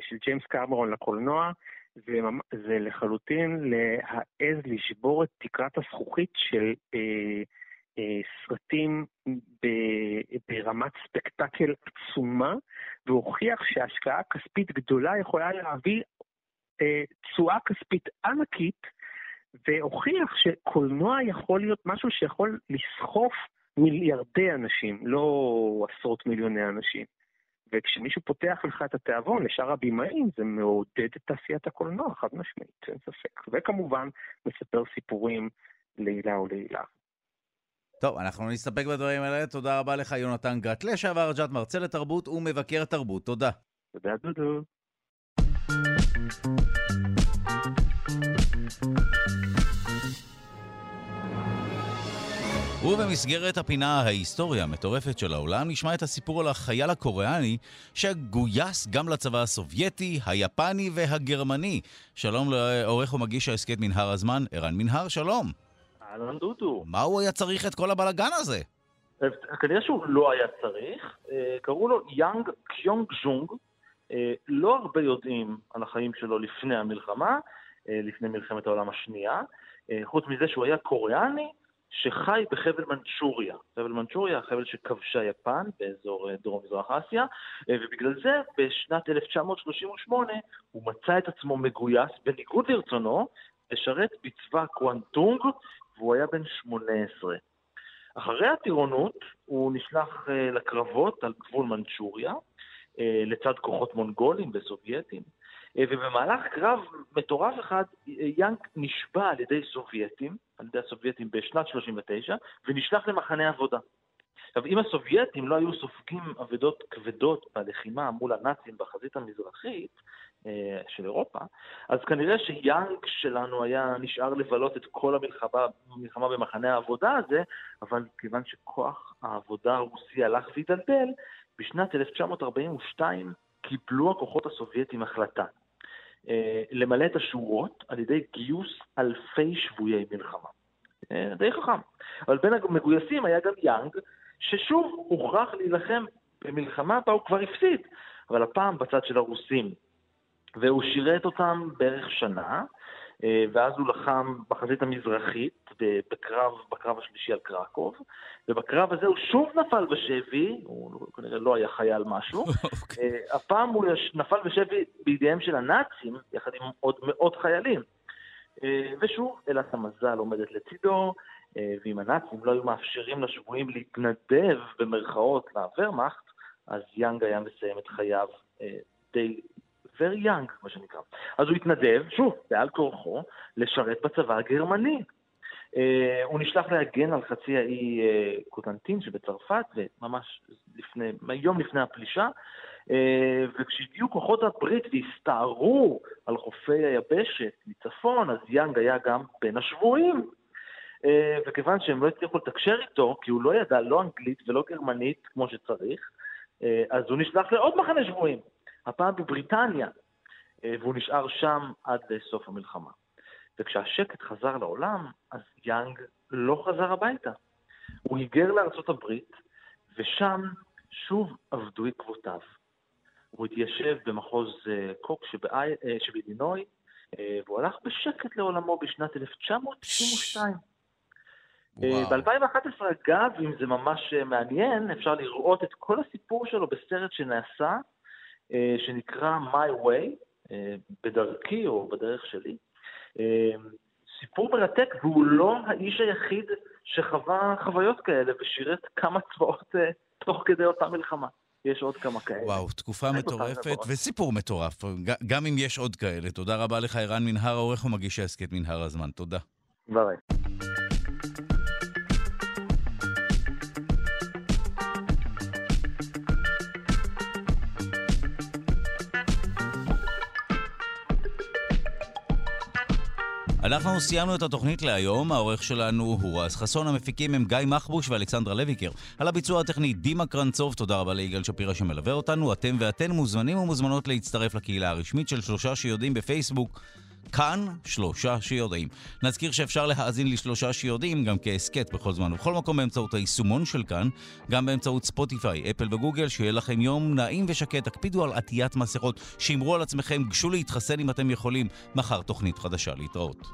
של ג'יימס קרמרון לקולנוע זה, זה לחלוטין להעז לשבור את תקרת הזכוכית של אה, אה, סרטים ב, ברמת ספקטקל עצומה, והוכיח שהשקעה כספית גדולה יכולה להביא אה, תשואה כספית ענקית, והוכיח שקולנוע יכול להיות משהו שיכול לסחוף מיליארדי אנשים, לא עשרות מיליוני אנשים. וכשמישהו פותח לך את התיאבון לשאר הבימאים, זה מעודד את תעשיית הקולנוע, חד משמעית, אין ספק. וכמובן, מספר סיפורים לעילה או לעילה. טוב, אנחנו נסתפק בדברים האלה. תודה רבה לך, יונתן גת, לשעבר ג'ת, מרצה לתרבות ומבקר תרבות. תודה. תודה, דודו. ובמסגרת הפינה ההיסטוריה המטורפת של העולם נשמע את הסיפור על החייל הקוריאני שגויס גם לצבא הסובייטי, היפני והגרמני. שלום לעורך ומגיש ההסכת מנהר הזמן, ערן מנהר, שלום. אהלן דודו. מה הוא היה צריך את כל הבלגן הזה? כנראה שהוא לא היה צריך. אה, קראו לו יאנג קיונג ז'ונג. אה, לא הרבה יודעים על החיים שלו לפני המלחמה, אה, לפני מלחמת העולם השנייה. חוץ מזה שהוא היה קוריאני, שחי בחבל מנצ'וריה. חבל מנצ'וריה, החבל שכבשה יפן באזור אה, דרום-מזרח אסיה, אה, ובגלל זה בשנת 1938 הוא מצא את עצמו מגויס, בניגוד לרצונו, לשרת בצבא קוונטונג, והוא היה בן 18. אחרי הטירונות הוא נשלח אה, לקרבות על גבול מנצ'וריה, לצד כוחות מונגולים וסובייטים. אה, ובמהלך קרב מטורף אחד, יאנק נשבע על ידי סובייטים, על ידי הסובייטים בשנת 39, ונשלח למחנה עבודה. עכשיו, אם הסובייטים לא היו סופגים אבדות כבדות בלחימה מול הנאצים בחזית המזרחית אה, של אירופה, אז כנראה שיאנג שלנו היה נשאר לבלות את כל המלחמה, המלחמה במחנה העבודה הזה, אבל כיוון שכוח העבודה הרוסי הלך והידלדל, בשנת 1942 קיבלו הכוחות הסובייטים החלטה אה, למלא את השורות על ידי גיוס אלפי שבויי מלחמה. אה, די חכם. אבל בין המגויסים היה גם יאנג, ששוב הוכרח להילחם במלחמה בה הוא כבר הפסיד, אבל הפעם בצד של הרוסים. והוא שירת אותם בערך שנה, אה, ואז הוא לחם בחזית המזרחית, בקרב, בקרב השלישי על קרקוב, ובקרב הזה הוא שוב נפל בשבי, הוא כנראה לא היה חייל משהו, okay. *laughs* אה, הפעם הוא נפל בשבי בידיהם של הנאצים, יחד עם עוד מאות חיילים. אה, ושוב, אלת המזל עומדת לצידו, ואם הנאצים לא היו מאפשרים לשבויים להתנדב במרכאות לוורמאכט, אז יאנג היה מסיים את חייו די very young, מה שנקרא. אז הוא התנדב, שוב, בעל כורחו, לשרת בצבא הגרמני. Uh, הוא נשלח להגן על חצי האי uh, קוטנטין שבצרפת, וממש לפני, יום לפני הפלישה, uh, וכשהגיעו כוחות הברית והסתערו על חופי היבשת מצפון, אז יאנג היה גם בין השבויים. Uh, וכיוון שהם לא הצליחו לתקשר איתו, כי הוא לא ידע לא אנגלית ולא גרמנית כמו שצריך, uh, אז הוא נשלח לעוד מחנה שבויים. הפעם בבריטניה, אה, והוא נשאר שם עד לסוף המלחמה. וכשהשקט חזר לעולם, אז יאנג לא חזר הביתה. הוא היגר לארצות הברית, ושם שוב עבדו עקבותיו. הוא התיישב במחוז אה, קוק אה, שבאילינוי, והוא הלך בשקט לעולמו בשנת 1992. ב-2011, אגב, אם זה ממש מעניין, אפשר לראות את כל הסיפור שלו בסרט שנעשה אה, שנקרא My Way, אה, בדרכי או בדרך שלי. אה, סיפור מרתק, והוא לא האיש היחיד שחווה חוויות כאלה ושירת כמה צבאות אה, תוך כדי אותה מלחמה. יש עוד כמה כאלה. וואו, תקופה מטורפת וסיפור מטורף, גם אם יש עוד כאלה. תודה רבה לך, ערן מנהר, העורך ומגיש ההסכת מנהר הזמן. תודה. ביי. אנחנו סיימנו את התוכנית להיום, העורך שלנו הוא רז חסון, המפיקים הם גיא מחבוש ואלכסנדרה לויקר. על הביצוע הטכני דימה קרנצוב, תודה רבה ליגאל שפירא שמלווה אותנו. אתם ואתן מוזמנים ומוזמנות להצטרף לקהילה הרשמית של שלושה שיודעים בפייסבוק. כאן שלושה שיודעים. נזכיר שאפשר להאזין לשלושה שיודעים גם כהסכת בכל זמן ובכל מקום באמצעות היישומון של כאן, גם באמצעות ספוטיפיי, אפל וגוגל, שיהיה לכם יום נעים ושקט. תקפידו על עטיית מסכות, שמרו על עצמכם, גשו להתחסן אם אתם יכולים. מחר תוכנית חדשה להתראות.